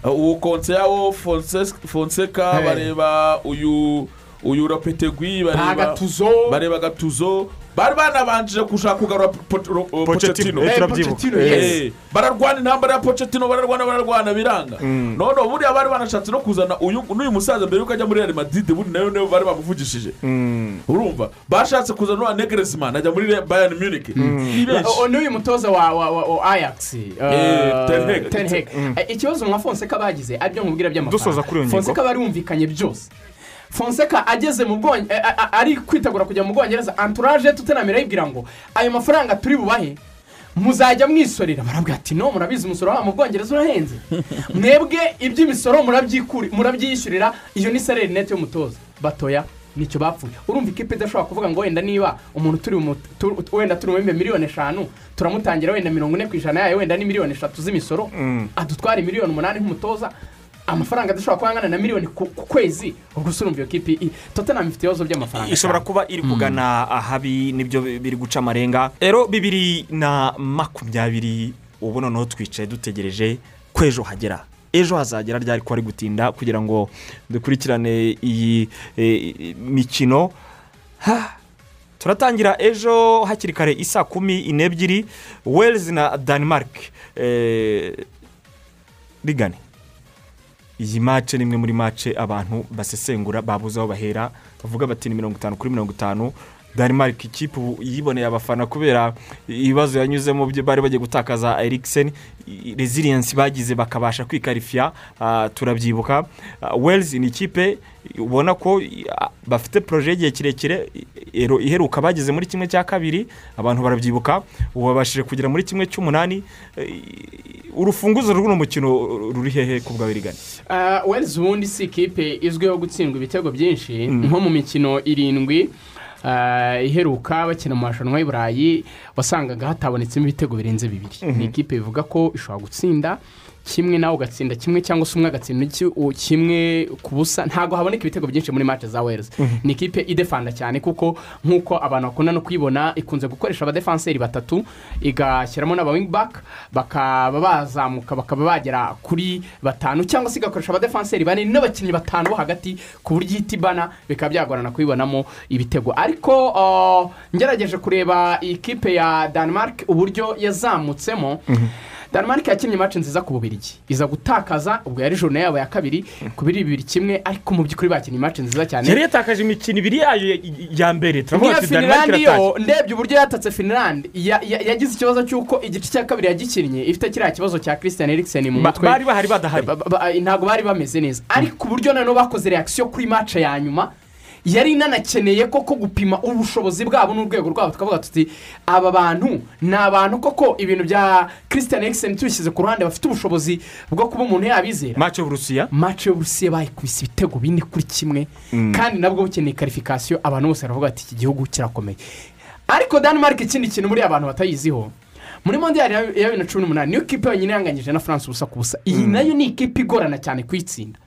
uh, uwo konseyawo fonseka Hey. bareba uyu uyu rapetegui bareba bagatuzo bareba gatuzo bari banabanjije gushaka kugarura uh, Eh, Eh, Eh. Eh, bararwana intambara ya Pochettino bararwana bararwana biranga none buriya bari banashatse no kuzana uyu n'uyu musaza mbere yuko ajya muri real madrid buri na yo na yo bari bamuvugishije urumva bashatse kuzana n'uwa negeresimani ajya muri Re- bayern munich. Ni benshi O- o- n'uyu mutoza wa wa wa wa ayax Eh, Ten Hag. ten heg ikibazo nka fonseka bagize ari byo nkubwira Dusoza kuri iyo by'amafaranga fonseka bari bumvikanye byose. Fonseka ageze mu bwongereza ari kwitegura kujya mu bwongereza. Anturaje tutanamira yibwira ngo ayo mafaranga turi bubahe? Muzajya mwisorera. Barabwira ati no murabizi umusoro wa mu bwongereza urahenze. Mwebwe iby'imisoro murabyiyishyurira iyo ni salari neti y'umutoza batoya ni cyo bapfuye. Urumva ikipe idashobora kuvuga ngo wenda niba umuntu turi wenda turi mu miliyoni eshanu turamutangira wenda mirongo ine ku ijana yayo wenda ni miliyoni eshatu z'imisoro adutwara miliyoni umunani nk'umutoza amafaranga adashobora kuba angana na miliyoni ku kwezi ubwo urumva iyo kipe tottenham ifite ibibazo by'amafaranga. Ishobora kuba iri kugana ahabi ni byo biri guca amarenga. Rero bibiri na makumyabiri ubu noneho twicaye dutegereje ko ejo hagera. Ejo hazagera ryari ko ari gutinda kugira ngo dukurikirane iyi eh, mikino? Turatangira ejo hakiri kare isa kumi n'ebyiri wales na denmark eh, rigane. Iyi mace ni imwe muri mace abantu basesengura babuze aho bahera bavuga bati ni mirongo itanu kuri mirongo itanu. Denmark ikipe ubu yiboneye abafana kubera ibibazo yanyuzemo bari bagiye gutakaza eriksen. Resilience bagize bakabasha kwikarifiya ah, turabyibuka. Ah, wales ni ikipe ubona ko ah, bafite poroje y'igihe kirekire iheruka bageze muri kimwe cya kabiri. Abantu barabyibuka ubu babashije kugera muri kimwe cy'umunani. Urufunguzo rw'uno mukino ruri hehe ku bwawe rigana Ah, wales ubundi si ikipe izwiho gutsindwa ibitego byinshi nko mu mikino irindwi. Iheruka bakina mu marushanwa y'i burayi wasangaga hatabonetsemo ibitego birenze bibiri. Ni ikipe bivuga ko ishobora gutsinda. Kimwe nawe ugatsinda kimwe cyangwa se umwe agatsinda kimwe ku busa ntabwo haboneka ibitego byinshi muri match za wales. Ni ikipe idefanda cyane kuko nk'uko abantu bakunda no kuyibona ikunze gukoresha abadefanseri batatu igashyiramo n'aba wingback bakaba bazamuka bakaba bagera kuri batanu cyangwa se igakoresha abadefanseri bane n'abakinnyi batanu bo hagati ku buryo ihita ibana bikaba byagorana kuyibonamo ibitego. Ariko ngerageje kureba iyi kipe ya denmark uburyo yazamutsemo. Denmark yakinnye imaci nziza ku bubirigi. Iza gutakaza ubwo yari jone yabo ya kabiri ku biri bibiri kimwe ariko mu by'ukuri bakinnye imaci nziza cyane. Yari yatakaje imikino ibiri yayo ya- mbere. Denmark finland iratashye yo ndebye uburyo yatatse ya- yagize ikibazo cy'uko igice cya kabiri yagikinnye ifite kiriya kibazo cya christian eriksen mu mutwe. bari bahari badahari. Ba- ba- ba- ntabwo bari bameze neza. Ariko uburyo noneho bakoze reakisiyo kuri mace ya nyuma yari inanakeneye koko gupima ubushobozi bwabo n'urwego rwabo. Tukavuga tuti aba bantu ni abantu koko ibintu bya christian eriksen tubishyize ku ruhande bafite ubushobozi bwo kuba umuntu yabizera. Mace y'uburusiya mace y'uburusiya bayikubise ibitego bine kuri kimwe kandi nabwo bukeneye karifikasiyo abantu bose baravuga ati iki gihugu kirakomeye. Ariko denmark ikindi kintu muri abantu batayiziho muri mondiyari ya bibiri na cumi n'umunani niyo kipe yonyine yanganyije na france ubusa ku busa iyi na yo ni ikipe igorana cyane kuyitsinda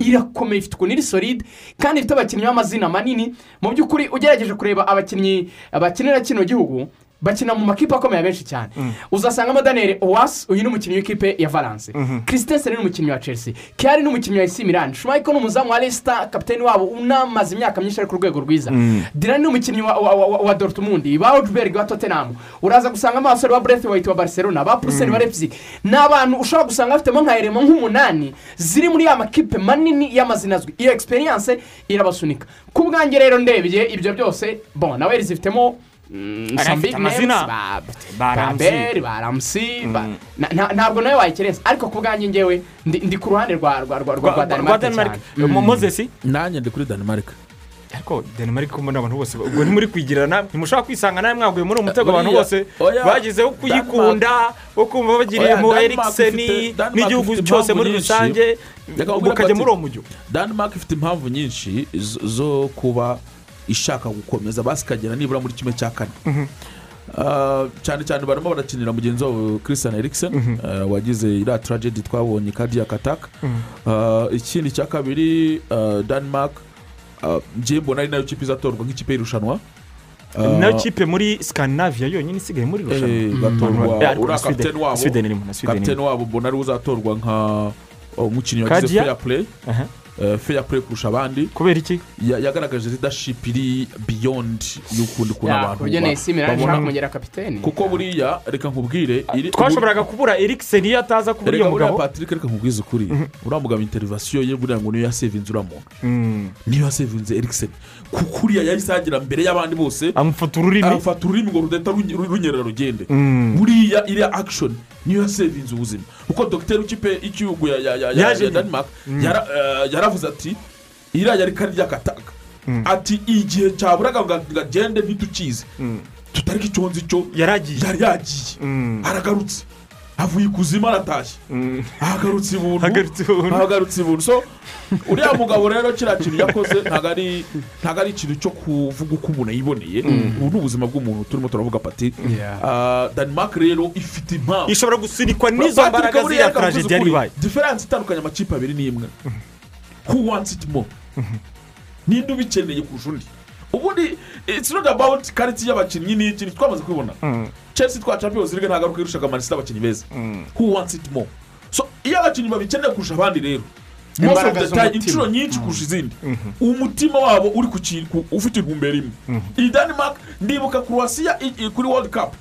irakomeye ifite ukuntu iri solide kandi ifite abakinnyi b'amazina manini. Mu by'ukuri ugerageje kureba abakinnyi bakinira kino gihugu bakina mu makipe akomeye benshi cyane. Uzasangamo daniel owasi uyu ni umukinnyi w'ikipe ya valence. Christensen ni umukinnyi wa chelsea. Kiyari ni umukinnyi wa esi milan. Shumayiko ni umuzamu wa resita kapitani wabo unamaze imyaka myinshi ari ku rwego rwiza. Dirani ni umukinnyi wa, dortmund ba ojberg wa tottenham. Uraza gusangamo abasore ba breath white wa barcelona ba puruseni ba leipzig. Ni abantu ushobora gusanga bafitemo nka erema nk'umunani ziri muri ya makipe manini y'amazina azwi. Iyo experience irabasunika. Ku bwanjye rero ndebye ibyo byose bon nawe zifitemo mm, Ari some afite big names, amazina. ba Ba Ramsey. Bamberi, ba Ramsey, ba- na- na- ntabwo nawe wayikirenza ariko ku bwanjye ngewe ndi ku ruhande rwa rwa rwa rwa rwa Denmark denmark cyane. Mo- moses nanjye ndi kuri danimarike ariko denmark ko mbona abantu bose ubwo ntimuri kwigira namwe ntimushobora kwisanga nawe mwaguye muri uwo mutego abantu bose. bagezeho kuyikunda wo kumva bagiriye mu Denmark erikiseni n'igihugu cyose muri rusange. Mukajya muri uwo mujyo. Denmark ifite impamvu nyinshi zo kuba ishaka gukomeza basikagera nibura muri kimwe cya kane. Ah, cyane cyane barimo barakinira mugenzi wabo christian eriksen ah, wagize iriya tragedy twabonye cardiac attack. Ah, ikindi cya kabiri denmark njye mbona ari na yo kipe izatorwa nk'ikipe y'irushanwa. Nayo kipe muri scandinavia yonyine isigaye muri rushanwa gatorwa Eh, uriya kapiteni wabo. Irimo wabo mbona ari we uzatorwa nka umukinnyi wagize Kadia? fair Eh, fair play kurusha abandi kubera iki Ya- yagaragaje leadership iri beyond y'ukundi kuntu Ya, abantu babona- kuko buriya reka nkubwire twashoboraga kubura erikiseni iyo ataza kubura buriya mugabo. Patrick reka nkubwize ukuri. Uriya mugabo interivasiyo ye buriya ngo niyo yasevinze uriya muntu. Mm. niyo yasevinze eriksen. Kuko uriya yahise agera mbere y'abandi bose amufata ururimi. arafata ururimi ngo rudahita runy- ru- runyerera rugende. Mm. buriya iriya action niyo yasevinze ubuzima kuko dogiteri w'ikipe y'igihugu ya- denmark yara- eh, yaravuze ati iriya yari kari ry'akataka ati igihe cyaburaga ngo agende ntitukize tutari ko icyo nzi cyo yari yagiye. Mm. aragarutse. Avuye ikuzimu aratashye Mm. ahagarutse ibuntu. Ahagarutse ibuntu. ahagarutse ibuntu. So uriya mugabo rero kiriya kintu yakoze ntabwo ari ntabwo ari ikintu cyo kuvuga uko umuntu yiboneye ubu ni ubuzima bw'umuntu turimo turavuga pati. Ah, denmark rero ifite impamvu. Ishobora gusunikwa n'izo mbaraga ziriya tragedi yari ibaye diferanse itandukanye amakipe abiri ni imwe who wants it more? Ninde ubikeneye kurusha undi? Ubundi it's not about kariti y'abakinnyi ni ikintu twamaze kubibona. Chelsea twa champions league ntabwo ari uko irushaga manisita abakinnyi beza who wants it more? So iyo abakinnyi babikeneye kurusha abandi rero inshuro nyinshi kurusha izindi umutima wabo uri ku kintu ufite intumbero imwe iyi denmark ndibuka i- kuri world cup.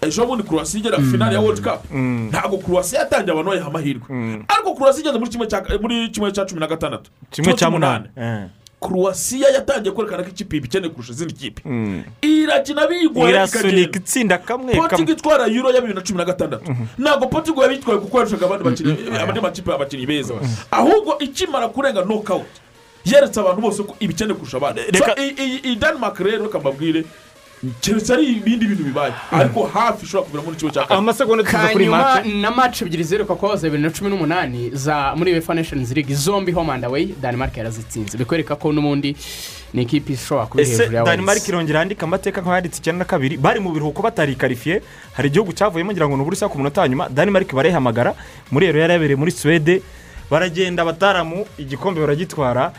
Ejo bundi croatia igera finale ya world cup. Ntabwo croatia yatangiye abantu bayiha amahirwe ariko croatia igeze muri kimwe cya cumi na gatandatu kimwe cya munani Croatia yatangiye kwerekana ko ikipe ikeneye kurusha izindi kipe. Irakina biyigora irasunika itsinda kamwe potigo kamwe itwara euro ya bibiri na cumi na gatandatu. Ntabwo potigo yabitwaye kuko yarushaga abandi bakinnyi abandi makipe abakinnyi beza. Ahubwo ikimara kurenga nokawuti yeretse abantu bose ko ibikeneye kurusha abandi. Iyi denmark rero reka mbabwire keretse ari ibindi bintu bibaye ariko hafi ishobora kugera muri kimwe cya kane. Amasegonda tuza kuri mace na match ebyiri ziheruka kubaza bibiri na cumi n'umunani za muri wefa nations league zombi home and away denmark yarazitsinze. Bikwereka ko n'ubundi ni ikipe ishobora kuba iri hejuru ya denmark wales irongera yandika amateka nk'aho yanditse icyenda na kabiri? Bari mu biruhuko batarikarifiye hari igihugu cyavuyemo ngira ngo ni uburusiya ku munota wa nyuma. Denmark barayihamagara. Muri ero yari yabereye muri suwede. Baragenda abataramu igikombe baragitwara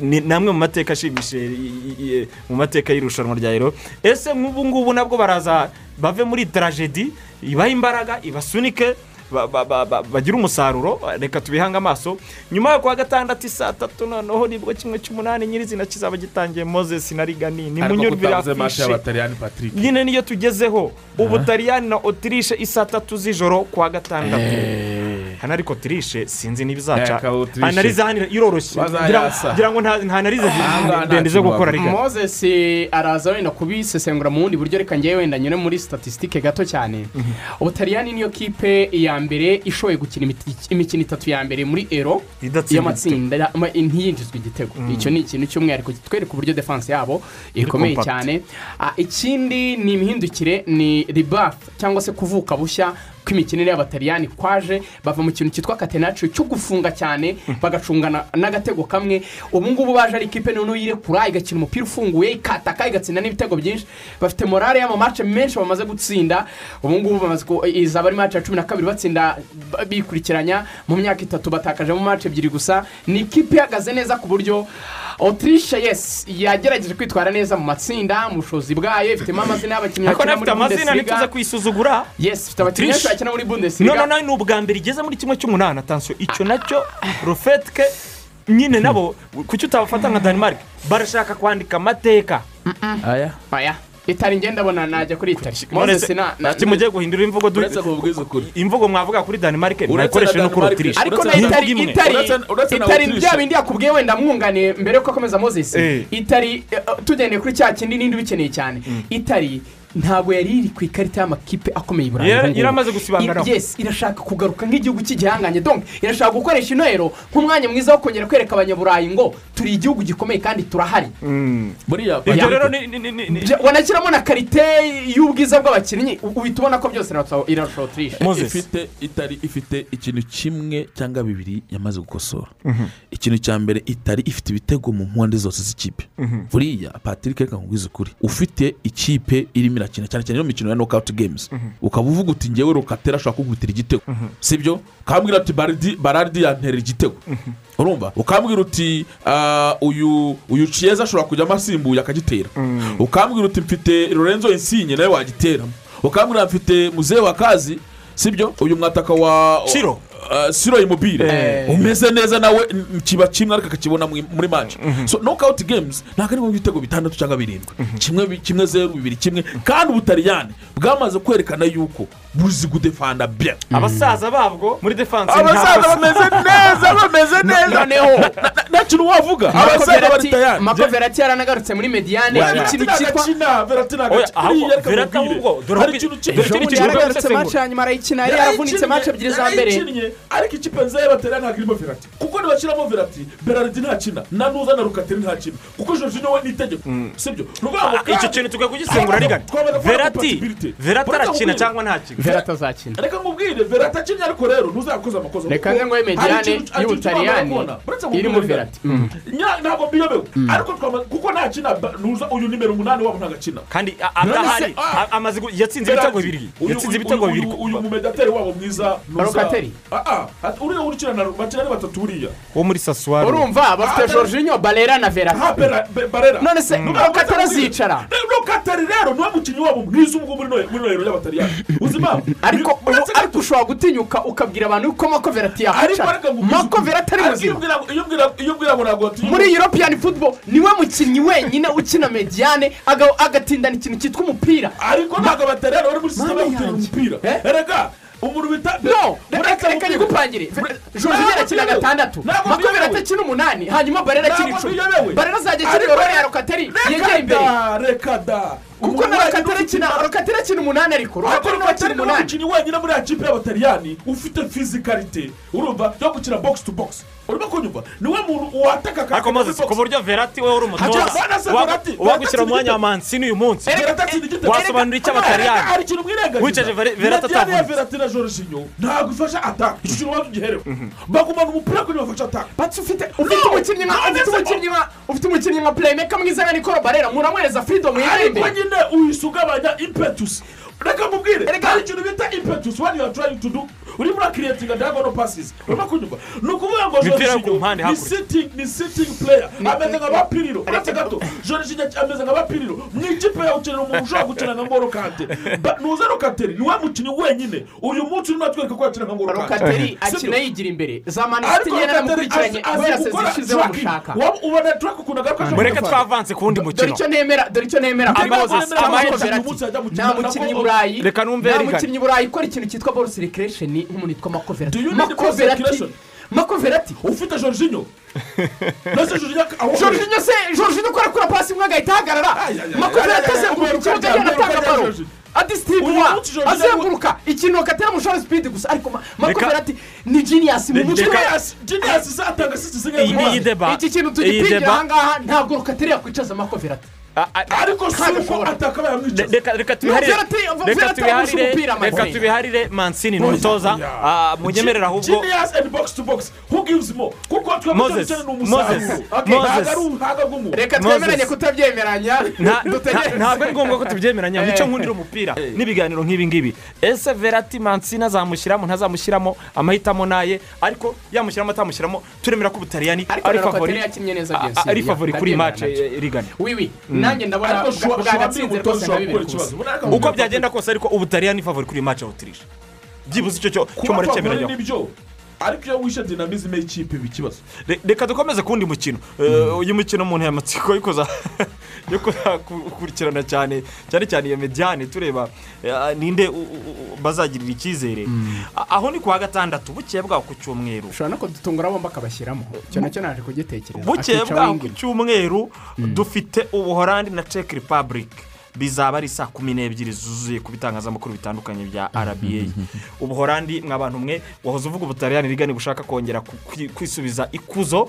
ni amwe mu mateka ashimishije mu mateka y'irushanwa rya ero ese nk'ubu ngubu nabwo baraza bave muri tragedi ibahe imbaraga ibasunike ba- ba- ba- ba- bagire umusaruro reka tubihange amaso. Nyuma yo kuwa gatandatu saa tatu noneho ni bwo kimwe cy'umunani nyirizina kizaba gitangiye. Moses na rigani ni match afishe. nyine niyo tugezeho. Ubutaliyani na otirishe isaa tatu z'ijoro kuwa gatandatu. Hano ariko otirishe sinzi n'ibizaca analize hano iroroshye. Ngira- ngo nta nta analize Ahangaha nta ndende zo gukora wakora. rigani moses araza wenda kubisesengura mu bundi buryo reka ngewe wenda nyure muri statisitike gato cyane. Ubutaliyani niyo kipe ya mbere ishoboye gukina imikino itatu ya mbere muri ero. Y'amatsinda ama- ntiyinjizwe igitego. Icyo ni ikintu cy'umwihariko kitwereka uburyo defanse yabo ikomeye cyane. Ah, ikindi ni imihindukire ni ribafu cyangwa se kuvuka bushya kw'imikinire y'abataliyani kwaje bava mu kintu cyitwa katenacyo cyo gufunga cyane bagacungana n'agatego kamwe. Ubu ngubu baje ari ikipe noneho yirekura igakina umupira ufunguye ikataka igatsinda n'ibitego byinshi. Bafite morale y'amamace menshi bamaze gutsinda. Ubu ngubu bamaze ku izaba ari mace ya cumi na kabiri batsinda ba- bikurikiranya. Mu myaka itatu batakajemo mace ebyiri gusa. Ni ikipe ihagaze neza ku buryo otirishe yesi yagerageje kwitwara neza mu matsinda mu bushobozi bwayo. Ifitemo amazina y'abakinnyi bakina muri bundesliga. yesi ifite abakinnyi benshi Bakina muri no bundesliga. No no ni ubwa mbere igeze muri kimwe cy'umunani atansiyo icyo na cyo rufetike nyine nabo kuki utabafata nka denmark barashaka kwandika amateka. Aya. Aya. Itari ngenda abona najya kuri itari moses na na- ati mugiye guhindura imvugo imvugo mwavuga kuri danimarike Uretse mwayikoreshe na no kuri otirishe ariko na itari itari bya bindi yakubwiye wenda mwunganiye mbere yuko akomeza moses. Eh. itari eh, tugendeye kuri cya kindi n'indi ubikeneye cyane. Itari ntabwo yari iri ku ikarita y'amakipe akomeye i burayi Yara- ubu ngubu. yaramaze gusibanganaho. I- yes irashaka kugaruka nk'igihugu cy'igihanganye. Donc irashaka gukoresha ino ero nk'umwanya mwiza wo kongera kwereka abanyaburayi ngo turi igihugu gikomeye kandi turahari. Buriya wanashyiramo na karite y'ubwiza bw'abakinnyi? Uhita ubona ko byose irarusha otirishe Moses. ifite itari ifite ikintu kimwe cyangwa bibiri yamaze gukosora. Ikintu cya mbere itari ifite ibitego mu mpande zose z'ikipe. Buriya patrick reka nkubwize ukuri ufite ikipe irimo irakina cyane cyane iyo mikino ya nokawuti games. Ukaba uvuga uti ngewe rukatera ashobora kugutira igitego. Sibyo? Ukambwira uti baridi baradi yantera igitego. Urumva? Ukambwira uti ah, uyu uyu ciyeza ashobora kujyamo asimbuye akagitera. Ukambwira uti mfite lorenzo insinye nawe wagitera ukambwira mfite muzehe wa kazi. Sibyo? Uyu mwataka wa Siro. Uh, siro imobile umeze neza nawe kiba kimwe ariko akakibona mu- muri match. So knockout games ntabwo ari mu bitego bitandatu cyangwa birindwi. Kimwe bi- kimwe zeru bibiri kimwe. Kandi ubutaliyani bwamaze kwerekana yuko buzi gudefanda bya abasaza babwo muri defanse abasaza bameze neza bameze neza. nta kintu wavuga? Abasaza bari tayari Marco Verratti yaranagarutse muri mediyane ikintu cyitwa verati ahubwo dore ikintu yaragarutse basesengura. match ya nyuma arayikina yari yaravunitse match ebyiri za mbere. Ariko ikipe nzeye batera ntabwo irimo verati kuko nibashyiramo verati beraridi ntakina na nuza na rukateri ntakina kuko jorjino we ni itegeko sibyo? Ni ukuvuga ngo icyo kintu tukwiye kugisengura rigana verati verati arakina cyangwa ntakina verata azakina reka nkubwire verati akinnye ariko rero ntuzakoze amakosa Reka twamara kubona. Uretse irimo. Nya- ntabwo mbiyobewe ariko kuko ntakina nuza uyu nimero umunani wabo ntagakina kandi adahari Ah. amaze yatsinze ibitego bibiri. Yatsinze ibitego bibiri. uyu- mumedateri wabo mwiza Barokateri? Ah, ah. Uriya urikina na bakina ari batatu buriya wo muri sasuwari urumva bafite Ah, jorginho barera na barera none se Mm. rokatera azicara. Rokateri rero ni we mukinnyi wabo mwiza ubwo muri noheli muri ariko ariko ushobora gutinyuka ukabwira abantu ko mako verati ariko yakwicara reka nkubwize mako ukuri. verati ari muzima. iyo ubwira- ntabwo muri european football ni we mukinnyi wenyine ukina mediyane aga- agatindana ikintu cyitwa umupira. Ariko ntabwo abataliyani bari muri sisiteme yo gutera umupira. Eh? erega umuntu bita no reka reka nyigupangire Ntabwo arakina gatandatu. Ntabwo mako mbiyobewe. verati akina umunani hanyuma barera akina icumi. barera azajya akina reka- rokateri reka yegera imbere. da reka da. Kuko Umuntu na wenyine rokateri ufite akina rokateri akina umunani ariko ariko rokateri nawe akina rukateri ni we umunani. mukinnyi wenyine muri ya kipe y'abataliyani ufite fizikarite urumva yo gukina box to box. Urimo kunyumva? Niwe muntu wataka box. ku buryo verati we uri umutoza. Uwagushyira mu mwanya wa ni mansini uyu munsi. Igitego. wasobanura icyo hari ikintu mwirengagiza. Wicaje Ver- Verratti Mediane ya atavunitse. verati na jorginho. Ntabwo ifasha ataka icyo kintu waza ugiherewe bagumana umupira kugira ngo bafashe ataka bati ufite ufite umukinnyi nka ufite umukinnyi nka ufite umukinnyi nka playmaker mwiza nka nikoro barera muramwereza freedom yegera ariko nyine uhise ugabanya impetus. Reka mubwire. Hari ikintu bita impetus when you are trying to do? Urimo urakiriyetinga diagonal passes. Urimo kunyumva ni ukuvuga ngo mpande ni sitting ni sitting player. Ameze nka bapiriro uretse gato jorginho ameze nka bapiriro mu ikipe yawe ukenera umuntu ushobora gukina nka ngoro kante nuza rokateri ni we mukinnyi wenyine. Uyu munsi urimo atwereka ko yakina nka ngoro kante rokateri akina yigira imbere. Za manisiti nyine rokateri namukurikiranye azi- kubera azi se gukora zishize tracking. bamushaka Waba ubona track ukuntu agaruka aje mureke twavanse ku wundi dore mukino. icyo nemera dore icyo nemera. Gukina nta mukinnyi. Burayi. Reka numve nta mukinnyi burayi ukora ikintu cyitwa ball circulation nk'umuntu witwa mako verati Do you need mako ball verati circulation? mako verati ufite jorginho? Mbese jorginho aho jorginho se jorginho ukora kuri pasi imwe agahita ahagarara Ay, ay, ay, mako ay, verati ay, ay, azenguruka ikibuga agenda atanga baro adisitiribuwa azenguruka ikintu katera mushora sipidi gusa ariko Ma- mako Reka- verati ni jiniyasi mu mutwe we Genius, genius se atanga assist iyi zisigaye iyi deba. Iki kintu iyi tugipigira deba. ahangaha ntabwo rokateri yakwicaza mako verati a- a- ariko si uko ashobora. ataka bayamwicaza reka tubiharire reka tubiharire mansini ni umutoza Yeah. Ah, munyemerere ahubwo bw'umuntu reka twemeranye kutabyemeranya ntabwo ari ngombwa ko tubyemeranya ni cyo nkundira umupira n'ibiganiro nk'ibi ngibi ese verati mansini azamushyiramo ntazamushyiramo amahitamo naye ariko yamushyiramo atamushyiramo turemera ko ubutaliyani ariko ari favori kuri mace rigana nanjye ndabona bwagatsinze rwose ikibazo busa uko byagenda kose ariko ubutaliyani favori kuri mace ya otirisha byibuze icyo cyo ni byo. Ariko iyo wishe dinamizme y'ikipe biba ikibazo Re- reka dukomeze ku wundi mukino. Eh, uyu mukino umuntu yamatsiko ariko za yo kuzakurikirana cyane cyane cyane iyo mediyane tureba eh, ninde bazagirira icyizere. A- aho ni ku wa gatandatu bukeye bwaho ku cyumweru. Ushobora no kudutungura bombi akabashyiramo. Icyo na cyo naje kugitekereza. Bukeye akica bwaho ku cyumweru dufite ubuhorandi na czech republic. Bizaba ari saa kumi n'ebyiri zuzuye ku bitangazamakuru bitandukanye bya rba ubuhorandi mw'abantu mwe wahoze uvuga ubutaliyani rigani bushaka kongera kwisubiza ikuzo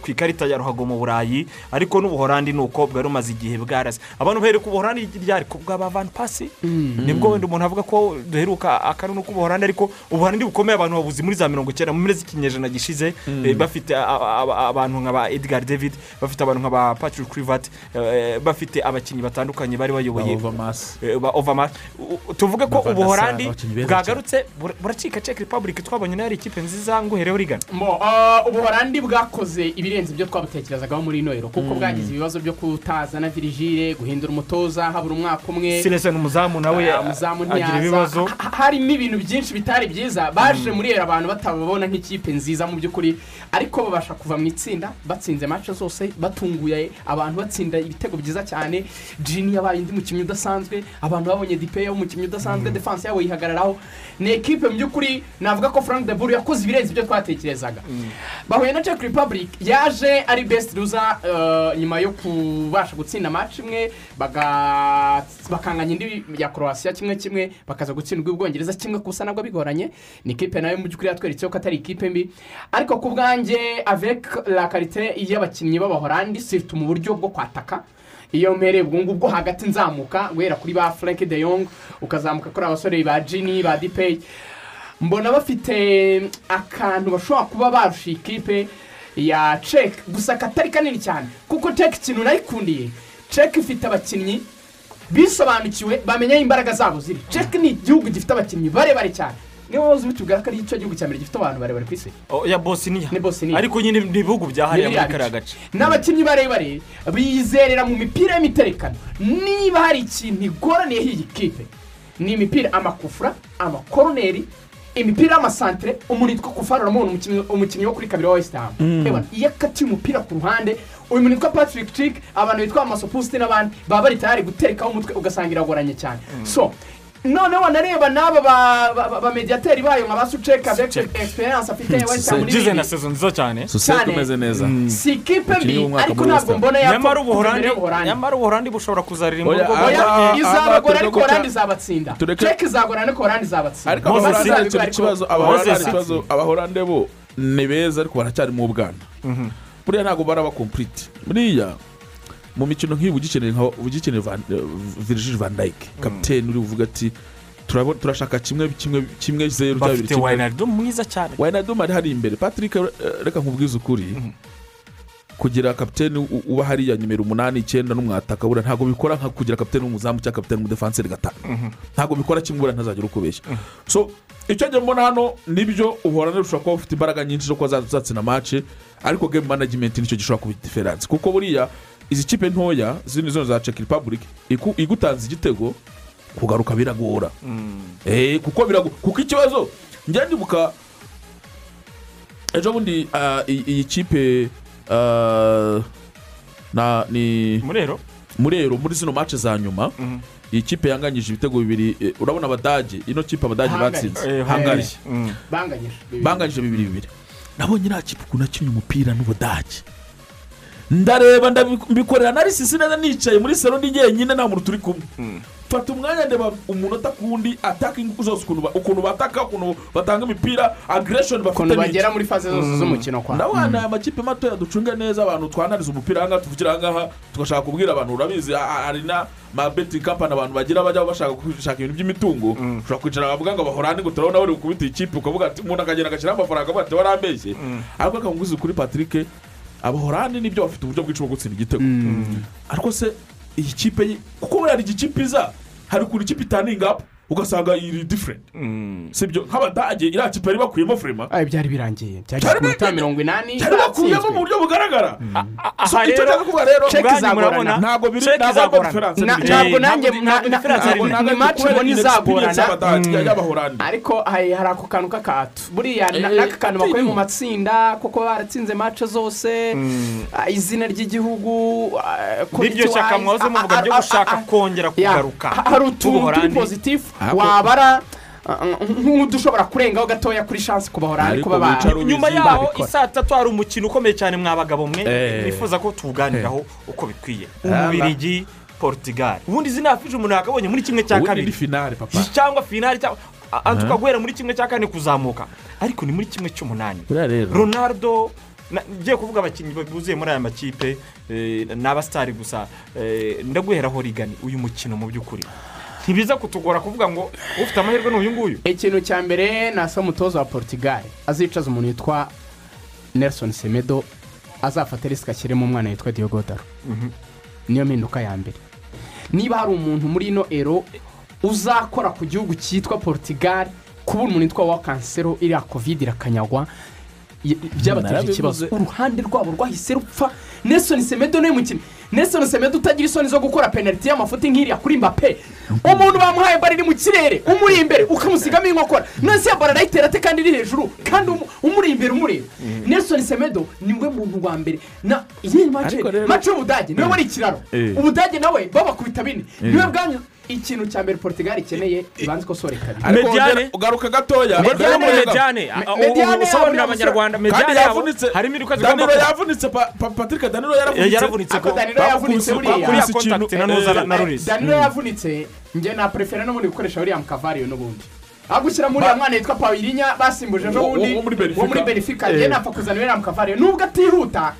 ku ikarita ya ruhago mu burayi. Ariko n'ubuhorandi ni uko bwari bumaze igihe bwarase abantu bahereka ubuhorandi ryari? Ku bwa ba pasi ni bwo wenda umuntu avuga ko duheruka akanunu k'ubuhorandi ariko ubuhorandi bukomeye abantu babuzi muri za mirongo icyenda mu mpera z'ikinyejana gishize. Eh, bafite abantu nka ba edgar david bafite abantu nka ba patrick crivat eh, bafite abakinnyi batandukanye bari bayoboye Overmars. eh, ba overmars u- tuvuge ko ubuhorandi bwagarutse bura- buracika czech republic. Twabonye na yo ari ikipe nziza nguhereho rigana Mo, ah, ubuhorandi bwakoze ibirenze ibyo twabutekerezagaho muri ino kuko bwagize ibibazo byo kutazana virigile guhindura umutoza habura umwaka umwe. Silesen umuzamu nawe Ah, agira ibibazo. Ha- ha- harimo ibintu byinshi bitari byiza. Baje muri ero abantu batababona nk'ikipe nziza mu by'ukuri ariko babasha kuva mu itsinda batsinze match zose batunguye abantu batsinda ibitego byiza cyane. Jini yabaye undi mukinnyi udasanzwe abantu babonye dipeya w'umukinnyi udasanzwe defanse yabo yihagararaho. Ni ekipe mu by'ukuri navuga ko frank de buru yakoze ibirenze ibyo twatekerezaga. Bahuye na czech republic yaje ari best loser eh, nyuma yo kubasha gutsinda match imwe bakanganya indi ya croatia kimwe kimwe bakaza gutsindwa ubwongereza kimwe gusa nabwo bigoranye. Ni ikipe na yo mu by'ukuri yatweretse ko atari ikipe mbi. Ariko ku bwanjye avec la karite y'abakinnyi b'abahorandi sirtu mu buryo bwo kwataka iyo mpereye ubwo ngubwo hagati nzamuka guhera kuri ba frank de yong ukazamuka kuri abasore ba jini ba dipeyi mbona bafite akantu bashobora kuba barusha ikipe ya cek gusa katari kanini cyane kuko cek ikintu nayikundiye. Cek ifite abakinnyi bisobanukiwe bamenya aho imbaraga zabo ziri. Cek ni igihugu gifite abakinnyi barebare cyane. Niyo wahoze ubitubwira ko ari cyo gihugu cya mbere gifite abantu barebare ku isi. Ya bosiniya ni bosiniya ariko nyine ni ibihugu byahariye muri kariya gace. N'abakinnyi barebare bizerera mu mipira y'imiterekano. Niba hari ikintu igoraniyeho iyi kipe ni imipira amakufura amakoroneri imipira y'amasantere umuntu yitwa kufara uramubona umukinnyi- wo kuri kabiri wa ham. Reba, iyo akatiye umupira ku ruhande uyu muntu witwa patrick trick abantu bitwa amasopusiti n'abandi baba bari tayari guterekaho umutwe ugasanga iragoranye cyane. So noneho wanareba n'aba ba- ba- ba- bamediyateri bayo nka ba suceka avec experience afite ham gize na n'ibindi sezo nziza cyane. Sosiyete umeze neza. Si ikipe Umukinnyi mbi ariko ntabwo mbona yapfa nyamara ubuhorandi bushobora kuzaririmba Oya, urwo aba- oya aha- izabagora ariko horandi izabatsinda ceke izagora ariko horandi izabatsinda abahorande bo ni beza ariko baracyari mu bwana buriya ntabwo baraba kompuriti buriya mu mikino nk'iyi ugikeneye nka ugikeneye eh, Virgil van Dijk. Kapitene uri buvuga ati "Turabo- turashaka kimwe kimwe kimwe zeru cyangwa bibiri bafite wayinarido mwiza cyane. Wayinaduma ari hari imbere. Patrick eh, reka nkubwize ukuri. Kugira kapitene uba hariya nimero umunani icyenda n'umwataka buriya ntabwo bikora nka kugira kapitene w'umuzamu cyangwa kapitene w'umudefanseri gatanu. Ntabwo bikora kimwe buriya ntazagire uko ubeshya so icyo njye mbona hano ni byo uhorana rushobora kuba ufite imbaraga nyinshi zo kuba za- zatsinda mace ariko game management ni cyo gishobora kuba diferanse kuko buriya izi kipe ntoya zino zino za czech republic iku- igutanze igitego kugaruka biragora. Eh, kuko birago kuko ikibazo njya ndibuka ejo bundi ah, iyi kipe ah, na ni murero? Murero muri zino mace za nyuma iyi kipe yanganyije ibitego bibiri eh, urabona abadage ino kipe abadage batsinze. Eh, hangari Mm. banganyije banganyije bibiri bibiri. Nabonye nta kipe ukuntu akinnye umupira n'ubudage. Ndareba ndabi- mbikorera na risisi neza nicaye muri salo ndi jyenyine nta muntu turi kumwe. Fata umwanya ndeba umunota ku wundi ataka ingufu zose. Ukuntu ba- ukuntu bataka ukuntu batanga imipira agireshoni bafite ukuntu bagera muri faze zose z'umukino kwa ndabona aya makipe matoya ducunge neza abantu twanariza umupira ahangaha tuvugira ahangaha tugashaka kubwira abantu urabizi ha- ha- hari na ma beti kampani abantu bagira bajya bashaka gushaka ibintu by'imitungo. Ushobora kwicara bavuga ngo bahorane ngo turabona bari gukubita ikipe ukavuga ati umuntu akagenda agashyiraho amafaranga avuga ati warambeshye ariko akamubwiza kuri patrick abahorane ni byo bafite uburyo bwinshi bwo gutsinda igitego. Ariko se iyi kipe ye kuko buriya hari igikipe iza hari ukuntu ikipe itaninga ugasanga iri diferenti sibyo? Nk'abadage iriya kipe yari bakuyemo furema byari birangiye. Byari Cyari ku minota bi- mirongo inani cyari bakuyemo mu buryo bugaragara. So, aha rero ubwanyu izagorana. ntabwo biri check ntabwo izagorana. diferanse ntabwo nanjye ni mbona inexperience izagorana. y'Abahorandi. ariko hari ako kantu k'akato. Buriya Eh, n'aka kantu bakuye mu matsinda kuko baratsinze match zose. Ah, izina ry'igihugu ah, n'iryo shyaka mwahoze ah, muvuga ah, ryo gushaka kongera kugaruka. Hari utuntu turi pozitifu wabara ah, nk'udushobora kurengaho gatoya kuri Ariko kuba ba wicara ubizi. nyuma yaho isaa tatu hari umukino ukomeye cyane mwa bagabo mwe. Eh. nifuza ko tuwuganiraho uko bikwiye. Umubirigi portugal. Ubundi izi nafije umuntu yakabonye muri kimwe cya kabiri. cyangwa finali cyangwa a- tukaguhera muri kimwe cya kane kuzamuka. Ariko ni muri kimwe cy'umunani. Ronaldo na- ngiye kuvuga abakinnyi buzuye muri aya makipe eh, ni abasitari gusa. Eh, ndaguheraho rigani uyu mukino mu by'ukuri. Ntibiza kutugora kuvuga ngo ufite amahirwe ni uyu nguyu. Ikintu cya mbere nasa umutoza wa portugal. Azicaza umuntu witwa nelson semedo azafata risike ashyiremo umwana witwa diyogodaro niyo mpinduka ya mbere. Niba hari umuntu muri ino ero uzakora ku gihugu cyitwa portugal kuba umuntu witwa wa kansero iriya kovide irakanyagwa byabateje ikibazo. Uruhande rwabo rwahise rupfa. Nelson semedo ni we mukinnyi. Nelson semedo utagira isoni zo gukora penaliti y'amafuti nk'iriya kuri mbappe? Umuntu bamuhaye bari iri mu kirere umuri imbere ukamusigamo inkokora. None ya bara arayitera ate kandi iri hejuru? Kandi umu- umuri imbere umureba nelson semedo ni we muntu wa mbere. Na iyi mace mace y'ubudage ni we wari ikiraro. Eh. ubudage nawe babakubita bine. Niwe bwanyu ikintu cya mbere portugal ikeneye ibanza ikosore kabiri ariko Mediane. ugaruka gatoya. Mediane usobanurira abanyarwanda Mediane. Yabo yavunitse. harimo danilo kuba yavunitse Pa- Pa- patrick danilo Eh, yaravunitse ko Danilo yavunitse buriya. kontakiti ikintu, na nuza eh, na rurisi danilo yavunitse. Njye na prefera n'ubundi gukoresha william kavariyo n'ubundi. Aho gushyira muri uriya mwana yitwa pawirinya basimbuje ejo bundi wo muri benefika njye napfa kuzana william kavariyo nubwo atihuta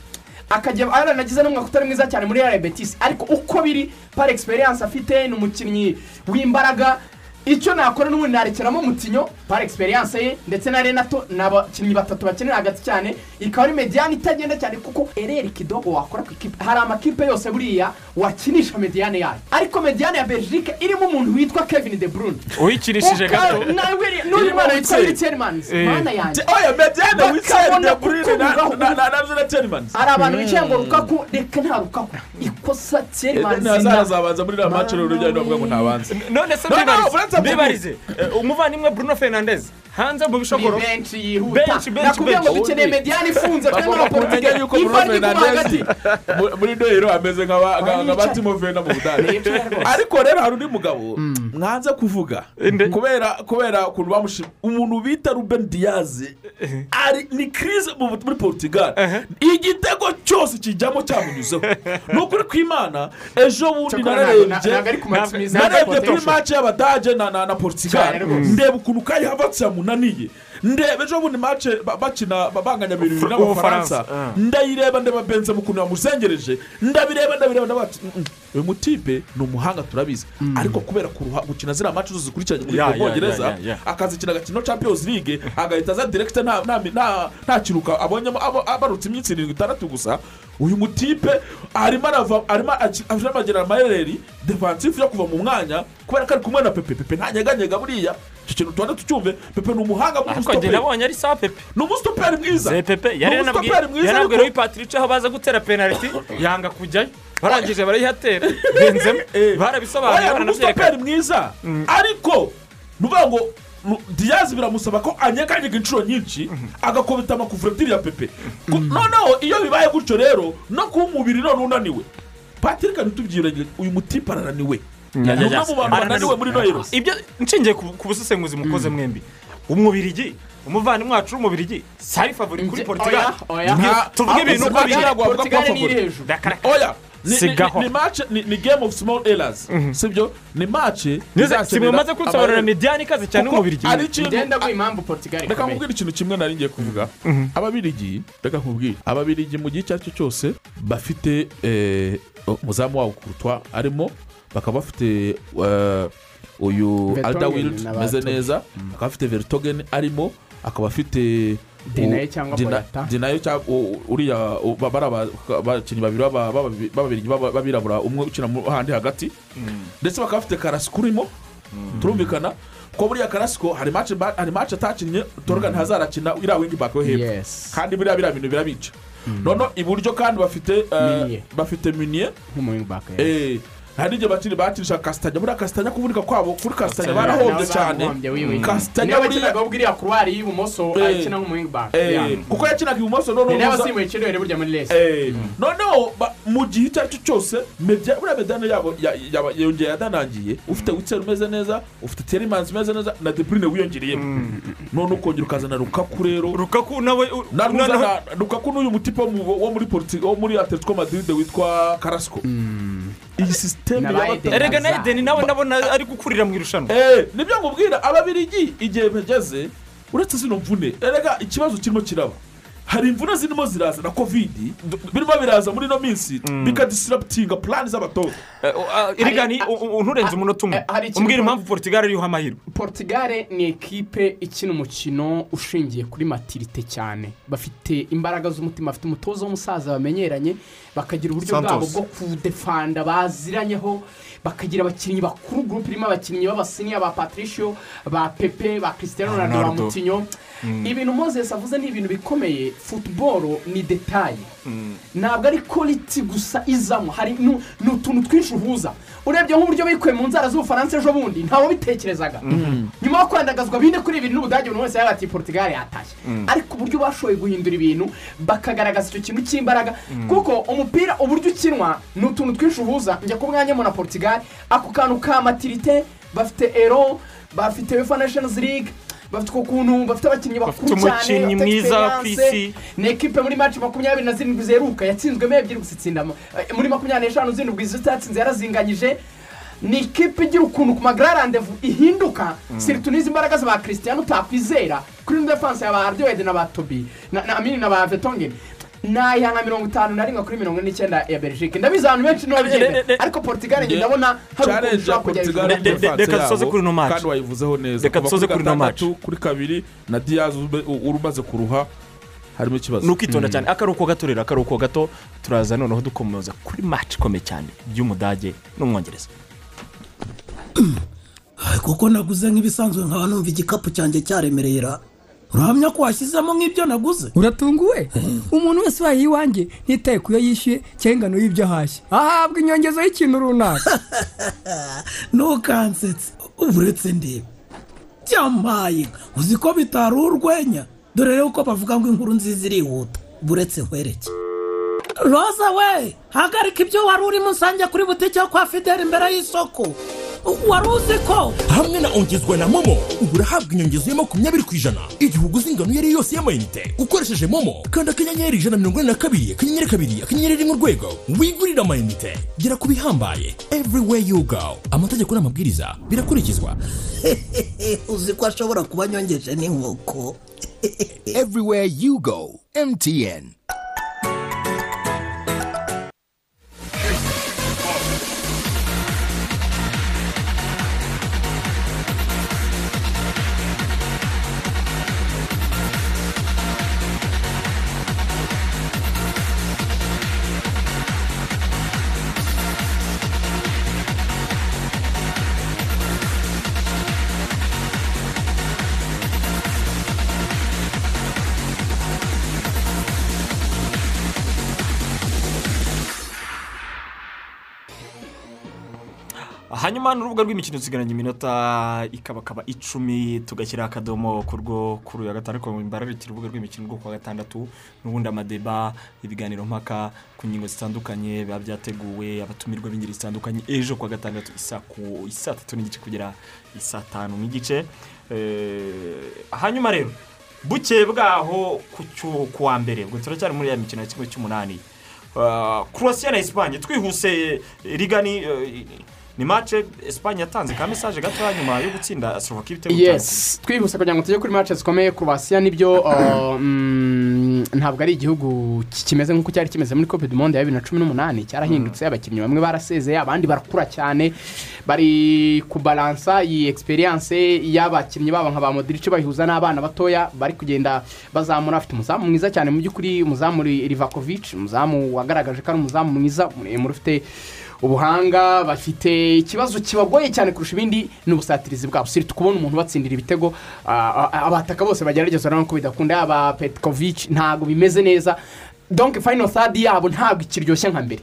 akajya aranagize n'umwaka utari mwiza cyane muri real betis ariko uko biri par experience afite ni umukinnyi w'imbaraga. Icyo nakora n'ubundi narekeramo mutinyo par experience ye ndetse na renato ni abakinnyi batatu bakenera hagati cyane ikaba ari mediyane itagenda cyane kuko ereri kidogo wakora ku ikipe hari amakipe yose buriya wakinisha mediyane yayo ariko mediyane ya belgique irimo umuntu witwa kevin de bruyne uyikinishije gato n'uyu mwana witwa witserimanizi Eh. mana yanjye oya Bakabona witseri de bruyne na- kukuvugaho. na- na na na terimanizi hari abantu bicaye ngo rukaku reka nta rukaku ikosa tserimanizi ntazazabanza muri iriya ujyanye bavuga ngo ntabanze none se mbibarize Eh, umuvandimwe bruno fernandez. Hanze mu ni bishogoro benshi yihuta. Benshi, benshi, nakubwiye ngo dukeneye mediyane ifunze n'abaportugali yuko iva riri kuba hagati. Mu- muri dohero ameze nka ba- nka- nka ba Yicaye. timo vena mu budage. Ariko rero hari undi mugabo mwanze kuvuga. Kubera kubera ukuntu bamushima. Umuntu bita ruben diyazi ari ni kirize mu- muri portugal. Igitego cyose kijyamo cyamunyuzeho. Ni ukuri kw'imana ejo bundi nararebye narebye kuri mace y'abadage na rwose. ndeba ukuntu kayi havatse yamunaniye ndeba ejo bundi mace ba- bakina ba- banganya bibiri n'abafaransa Ubufaransa, ndayireba ndeba benze mu kuntu yamuzengereje ndabireba ndabireba ndavuga ati "Mm, mm, uyu mutipe ni umuhanga turabizi ariko kubera gukina ziriya mace zikurikiranye muri bwongereza akazikina agakina champions league agahita aza direkite nta kiruka abonyemo abo- abarutse iminsi irindwi itandatu gusa uyu mutipe arimo arava arimo aragira amayereri defansifu yo kuva mu mwanya kubera ko ari kumwe na pepe pepe ntanyeganyega buriya icyo kintu tuba tucyumve pepe ni umuhanga ariko njye w'umusitoperi nabonye ari sawa pepe. Ni umusitoperi mwiza Ni yari umusitoperi mwiza ariko royi patrice aho baza gutera penaliti yanga kujyayo barangije barayihatera benzemo barabisobanuye ni umusitoperi baranabyerekana mwiza ariko ni ukuvuga ngo diyazi biramusaba ko anyeganyega inshuro nyinshi agakubita amakuvuretiri ya pepe. Noneho iyo bibaye gutyo rero no kuba umubiri none unaniwe patrick ntitubyirenge uyu mutipe arananiwe ni bantu bananiwe muri nohero ibyo nshingiye ku busesenguzi mukoze mwembi. Umubirigi umuvandimwe wacu w'umubirigi sari favori kuri portugal. oya Nta- tuvuge ibintu uko biri ni oya ni- ni- Sigaho. ni match ni ni game of small errors sibyo? Ni match Nize- si mwe maze kunsobanurira midiyani ikaze cyane umubirigi ari ikintu ngenda guha impamvu portugal reka nkubwire ikintu kimwe nari ngiye kuvuga. Ababirigi reka nkubwire. Ababirigi mu gihe icyo ari cyo cyose bafite eh, umuzamu wabo kurutwa arimo bakaba bafite eh, uyu Vertonghen alda wild na umeze neza akaba afite veritogen arimo akaba afite Denaye u- cyangwa Boyata. denaye cyangwa uriya abakinnyi babiri b'aba- b'aba- b'ababirigi b'aba- b'abirabura umwe ukina mu handi hagati. Ndetse bakaba bafite karasiko urimo turumvikana ko buriya karasiko hari match atakinnye toroga ntazarakina iriya wingi baka yo hepfo. Yes. kandi biriya biriya bintu birabica. Noneho iburyo kandi bafite eh, bafite miniye nk'umuwingibaka Eh, hari n'igihe bakiri bakinisha kasitanya buriya kasitanya kuvunika kwabo kuri kasitanya barahombye cyane. kasitanya niba buriya wakinaga buriya kuruwari y'ibumoso Eh. ayikina nk'umuwingibaka Eh, kuko yakinaga ibumoso noneho n'abasimbuye kirere burya muri resi Eh, noneho mu gihe icyo ari cyo cyose media buriya medani yabo yongeye yadanangiye ufite witseri umeze neza ufite terimanzi umeze neza na deburine wiyongereyemo none ukongera ukazana rukaku rero. Rukaku nawe rukaku n'uyu mutipe wo mu- wo muri politi wo muri atletico madrid witwa karasiko iyi sisiteme erega na edeni nawe ndabona ari gukurira mu irushanwa. Eh, ni byo nkubwira. Ababirigi igihe bageze uretse zino mvune erega ikibazo kirimo kiraba. Hari imvune zirimo ziraza na kovidi birimo biraza muri ino minsi bikadisiraputinga purani z'abatoza. Eh, o- ah, nturenze umunota umwe. Eh, umbwira impamvu portugal ariho amahirwe. Portugal ni ekipe ikina umukino ushingiye kuri matirite cyane. Bafite imbaraga z'umutima bafite umutoza w'umusaza bamenyeranye bakagira uburyo bwabo bwo kudefanda baziranyeho bakagira abakinnyi bakuru gurupe irimo abakinnyi b'abasiniya ba patricio ba pepe ba christian ronaldo ba mutinyo ibintu moses avuze ni ibintu bikomeye futuboro ni detaye ntabwo ari quality gusa izamo hari ni utuntu twinshi uhuza. Urebye nk'uburyo bikuye mu nzara z'ubufaransa ejo bundi ntawabitekerezaga nyuma yo kwandagazwa bine kuri bibiri n'ubudage buri wese yabaga ati portugal yatashye. Ariko uburyo bashoboye guhindura ibintu bakagaragaza icyo kintu cy'imbaraga. Kuko umupira uburyo ukinwa ni utuntu twinshi uhuza. Njya ku mwanya na portugal ako kantu ka matirite bafite ero bafite wefa nations league bafite uko kuntu bafite abakinnyi bakuru cyane bafite isi. ni ekipe muri maci makumyabiri na zirindwi zeruka. Yatsinzwemo ebyiri gusa itsinda eh, muri makumyabiri n'eshanu zirindwi zitatsinze yarazinganyije. Ni ikipe igira ukuntu ku magararandevu ihinduka. Siritu n'izi mbaraga za ba christian utakwizera kuri ino defanse ya ba ardiwede na ba tobi na amini na ba vetongeni naya nka mirongo itanu na rimwe kuri mirongo ine n'icyenda ya belgique. Ndabizi abantu benshi ntibabyemera ariko portugal njye ndabona hari ukuntu ushobora kujya hejuru reka dusoze kuri ino match. kandi wayivuzeho neza. Reka dusoze kuri ino match. gatandatu, kuri kabiri na diyazi ube- u- uri umaze kuruha harimo ikibazo. Ni ukwitonda cyane. Akaruhuko gato rero akaruhuko gato turaza noneho dukomeza kuri match ikomeye cyane by'umudage n'umwongereza. Kuko naguze nk'ibisanzwe nkaba numva igikapu cyanjye cyaremerera. Urahamya ko washyizemo nk'ibyo naguze? Uratunguwe? Umuntu wese ubaye iwanjye ntitaye ku yo yishyuye cyangwa ingano y'ibyo ahashye. Ahabwa inyongezo y'ikintu runaka. Ntukansetse uretse ndeba byamaye uzi ko bitari urwenya? Dore rero ko bavuga ngo inkuru nziza irihuta. Buretse nkwereke. Roza we! Hagarika ibyo wari urimo usange kuri butike yo kwa fideli imbere y'isoko. Wari uzi ko? Hamwe na ongezwa na momo ubu urahabwa inyongezo ya makumyabiri ku ijana. Igihe uguze ingano iyo ari yo yose y'amayinite ukoresheje momo kandi akanyenyeri ijana na mirongo ine na kabiri akanyenyeri kabiri akanyenyeri rimwe urwego. Wigurire amayinite gera ku bihambaye everywhere you go. Amategeko n'amabwiriza birakurikizwa. Uzi ko ashobora kuba anyongeje n'inkoko. Everywhere you go, MTN. Hanyuma n'urubuga rw'imikino dusigaranye iminota ikabakaba icumi tugashyira akadomo ku rwo kuri uyu gatanu ariko imbararikira urubuga rw'imikino rwo kuwa gatandatu n'ubundi amadeba ibiganiro mpaka ku ngingo zitandukanye biba byateguwe abatumirwa b'ingeri zitandukanye ejo kuwa gatandatu isa ku isaa tatu n'igice kugera isaa tanu n'igice. Eh, hanyuma rero buke bwaho ku wa mbere ubwo turacyari muri ya mikino ya kimwe cy'umunani. Kurosiya na esipanye twihuse rigani eh, ni mace esipanye yatanze ka mesaje gatoya nyuma yo gutsinda slovaki ibitego bitanu yes. Twihuse kugira ngo tujye kuri match zikomeye kurubasiya ni byo uh, mm, ntabwo ari igihugu ki- kimeze nk'uko cyari kimeze muri cope du monde ya bibiri na cumi n'umunani. Cyarahindutse abakinnyi bamwe barasezeye abandi barakura cyane. Bari kubalansa iyi experience y'abakinnyi babo nka ba modirice bayihuza n'abana batoya bari kugenda bazamura. Afite umuzamu mwiza cyane. Mu by'ukuri umuzamu Ri- rivakovic umuzamu wagaragaje ko ari umuzamu mwiza muremure ufite ubuhanga bafite ikibazo kibagoye cyane kurusha ibindi ni ubusatirizi bwabo. Si kubona umuntu batsindira ibitego abataka bose bagerageza urabona ko bidakunda yaba petikovici ntabwo bimeze neza. Donke fayino thadi yabo ntabwo ikiryoshye nka mbere.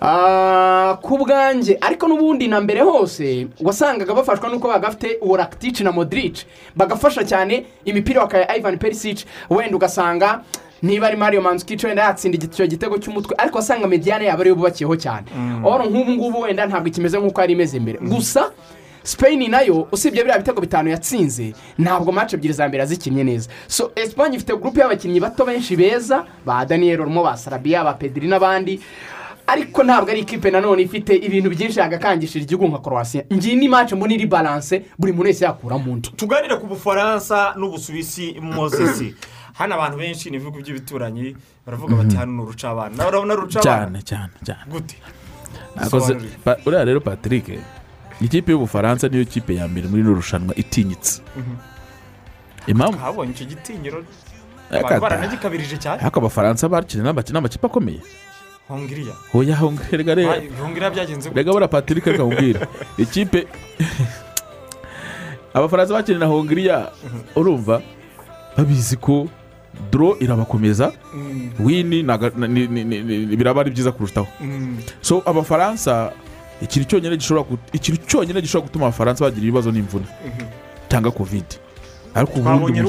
Ah, ku bwanjye ariko n'ubundi na mbere hose wasangaga bafashwa n'uko baga bafite uwo rakitici na modirici bagafasha cyane imipira bakaya ivan perisici wenda ugasanga niba ari mario manzukici wenda yatsinda icyo gitego cy'umutwe. Ariko wasanga mediyane yaba ariyo bubakiyeho cyane. Oro nk'ubu ngubu wenda ntabwo ikimeze nk'uko yari imeze mbere. Gusa sipeyini na yo usibye biriya bitego bitanu yatsinze ntabwo mace ebyiri za mbere yazikinnye neza. So esipanye ifite gurupe y'abakinnyi bato benshi beza ba daniyeli rumo ba sarabiya ba pediri n'abandi. Ariko ntabwo ari ikipe nanone ifite ibintu byinshi yagakangishije igihugu nka korowasiya ngiyi ni mace mbona iri baranse buri muntu wese yakuramo undi tuganire ku bufaransa n'ubusuwisi mozesi hano abantu benshi ni ibihugu by'ibituranyi baravuga bati hano ni urucabana. Nawe urabona rucabana cyane cyane cyane. Gute? Uriya rero patrick ikipe y'ubufaransa niyo kipe ya mbere muri ino rushanwa itinyitse. Impamvu? Habonye icyo gitinyiro. Abantu baranagikabirije cyane. Ariko abafaransa bakina n'amakipe akomeye. Hongiriya. Hoya hongiriya rega rega hongiriya byagenze gute? Rega buriya patrick reka nkubwire ikipe abafaransa bakina na hongiriya urumva? Babizi ko doro irabakomeza Mm. wini biraba ari byiza kurushaho Mm. so abafaransa ikintu cyonyine gishobora ikintu cyonyine gishobora gutuma abafaransa bagira ibibazo n'imvune Mhm. cyangwa kovide ariko ubundi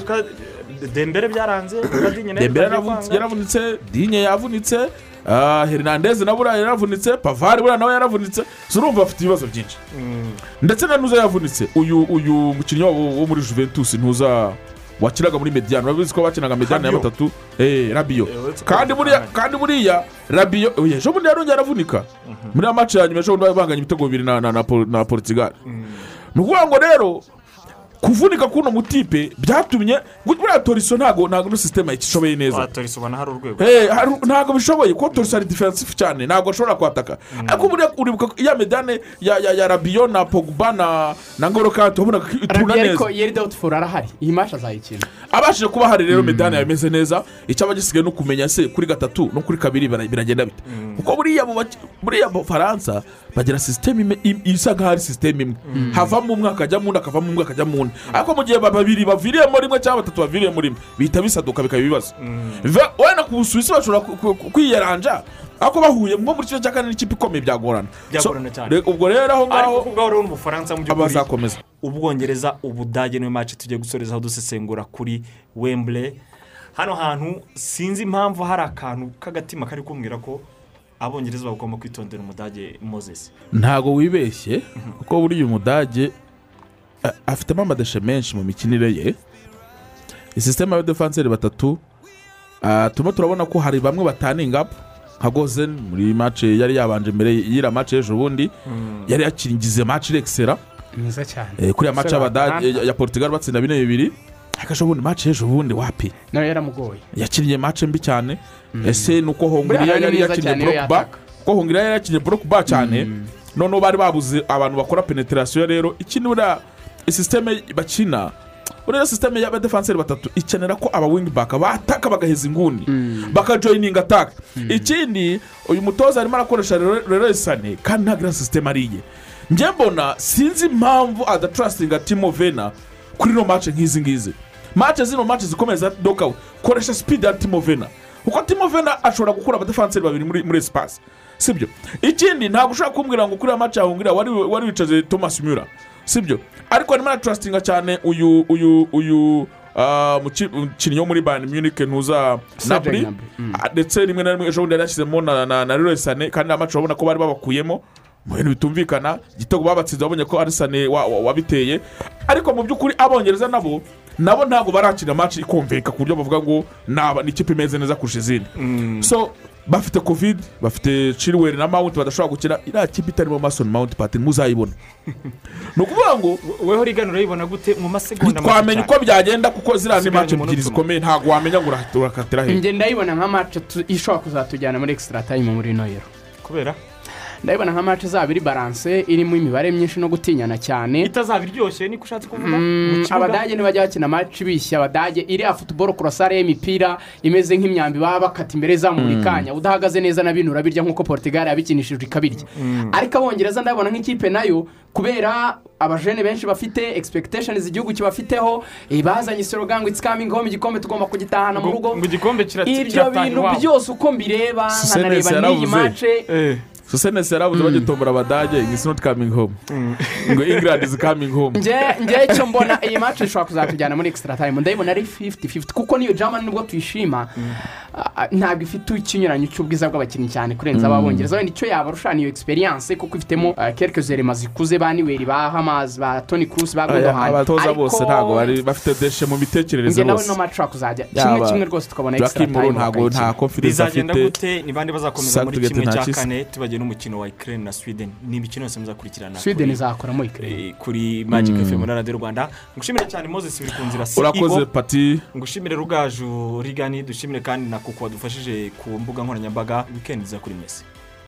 dembere byaranze nawe dembere yaravunitse- dinye yavunitse ah, hernandez na buriya yaravunitse pavari buriya nawe yaravunitse urumva bafite ibibazo byinshi Mm. ndetse na nuza yavunitse uyu uyu mukinnyi wabo wo muri juventus ntuza wakinaga muri mediyani urabizi ko bakinaga mediyani ya batatu eh rabiyo Eh, kandi buriya rabiyo oya ejo bundi yarongeye aravunika muri ya maci ya nyuma ejo bundi banganya ibitego bibiri na na na na portugal. Ni ukuvuga ngo rero kuvunika k'uno mutipe byatumye buriya toriso ntabwo ntabwo ino sisiteme itishoboye neza. Ah, Toriso ubona hari urwego. Eh, ntabwo bishoboye kuko toriso ari defensive cyane ntabwo ashobora kwataka ariko buriya uribuka ya medane ya ya ya rabiyo na pogba na na ngoro kanti wabonaga ko ituna arabiye ariko neza yeri dawuti foru arahari. Iyi mace azayikina abashije kuba hari rero medani yameze neza icyaba gisigaye no kumenya se kuri gatatu no kuri kabiri biragenda bite? Kuko buriya mu baki- buriya mu faransa bagira sisiteme isa nkaho ari sisiteme imwe. Havamo umwe akajyamo undi akavamo umwe akajyamo undi ariko mu gihe ba- babiri baviriyemo rimwe cyangwa batatu baviriyemo rimwe bihita bisaduka bikaba ibibazo. Va- wenda ku busuwisi bashobora kwiyaranja ariko bahuye nko muri kimwe cya kane n'ikipe ikomeye byagorana. Byagorana cyane. ubwo rero aho ngaho ariko rero n'ubufaransa mu by'ukuri abazakomeza. Ubwongereza ubudage niyo mace tugiye gusorezaho dusesengura kuri wembure hano hantu sinzi impamvu hari akantu k'agatima kari kumbwira ko abongereza bagomba kwitondera umudage mozesi ntabwo wibeshye kuko buriya umudage afitemo amadeshe menshi mu mikinire ye. Isisiteme y'abadefanseri batatu ah, turimo turabona ko hari bamwe bataninga nka gozen muri mace yari yabanje mbere y'iriya mace y'ejo bundi yari yakingize mace irekisera kuriya mace ya portugal batsinda bine bibiri. Ariko ejo bundi wapi? Nawe yaramugoye. Yakinnye mace mbi cyane. Ese ni uko hongiriya yari ni yakinnye burokuba kuko hongiriya yari yakinnye burokuba cyane? Noneho bari babuze abantu bakora penetirasiyo rero. Ikindi buriya isisiteme bakina buriya sisiteme y'abadefanseri batatu ikenera ko aba wingi baka bataka bagaheza inguni bakajoyininga ataka ikindi uyu mutoza arimo arakoresha rero sane kandi ntabwo iriya sisiteme ari iye njye mbona sinzi impamvu adatarasitinga timo vena kuri ino mace nk'izi ngizi. Mace zino mace zikomeye za dokawuti koresha sipidi ya timo vena kuko timo vena ashobora gukura abadefanseri babiri muri muri esipasi sibyo? Ikindi ntabwo ushobora kumbwira ngo kuri aya mace yahungira wari wicaze thomas mura sibyo? Ariko arimo aratarasitinga cyane uyu uyu uyu ah, muki- umukinnyi wo muri bayani munike ntuza naburi mm. Ah, ndetse rimwe na rimwe ejo bundi yari yashyizemo na na na Sané. Kandi nta mace urabona ko bari babakuyemo. Mu bintu bitumvikana igitego babatsinze babonye ko ari sane wa- wa- wabiteye. Ariko mu by'ukuri abongereza nabo nabo ntabwo barakina mace ikumvika ku buryo bavuga ngo naba ni ikipe imeze neza kurusha izindi. So bafite covid bafite chilwell na mount badashobora gukina iriya kipe itarimo mason mount pati muzayibona ni ukuvuga ngo weho rigana urayibona gute? Mu masegonda cyane. uko byagenda kuko ziriya ni umunota ebyiri zikomeye ntabwo wamenya ngo ura- urakatira he? Njye ndayibona nka mace tu- ishobora kuzatujyana muri ekisitara tayimu muri ino yero kubera? Ndabibona nka match zaba iri balance irimo imibare myinshi no gutinyana cyane. Itazaba iryoshye niko ushatse kuvuga? Mm, kibuga? abadage ntibajya bakina match bishya. Abadage iriya futuboro kurasare y'imipira imeze nk'imyambi baba bakata imbere za buri Mm. kanya udahagaze neza na bino urabirya nk'uko portugal yabikinishije ikabirya. Ariko abongereza ndabona nk'ikipe na yo kubera abajene benshi bafite expectations igihugu kibafiteho eh, bazanye slogan ngo it's coming home igikombe tugomba kugitahana mu rugo. ibyo bintu byose uko mbireba nkanareba n'iyi yaravuze. Mace susenesi yarabuze bagitombora abadage ngo isi noti kamingi home. Ngo england is coming home. Nge icyo mbona iyi match ishobora kuzatujyana muri extra time. Ndayibona ari 50-50 kuko niyo germany nubwo tuyishima ah, ntabwo ifite ikinyuranyo cy'ubwiza bw'abakinnyi cyane kurenza Mm. ababongereza wenda icyo yabarusha niyo experience kuko ifitemo ah, quelques éléments zikuze ba niweri ba hamas ba tony cruz ba gundogan abatoza bose ntabwo bari bafite deshe mu mitekerereze njye nawe bose. no match ishobora kuzajya kimwe kimwe rwose tukabona Low ntabwo nta bakayikina. confidence bizagenda afite. gute? Ni bande bazakomeza muri kimwe cya kane? Tubagiye n'umukino wa ukraine na sweden. Ni imikino yose muzakurikirana Sweden izakoramo Ukraine. eh, kuri magic fm na radiyo rwanda. Ngushimire cyane moses biri ku nzira urakoze pati. Ngushimire rugaju rigani. Dushimire kandi na kuko wadufashije ku mbuga nkoranyambaga. Wikendi iza kuri mesi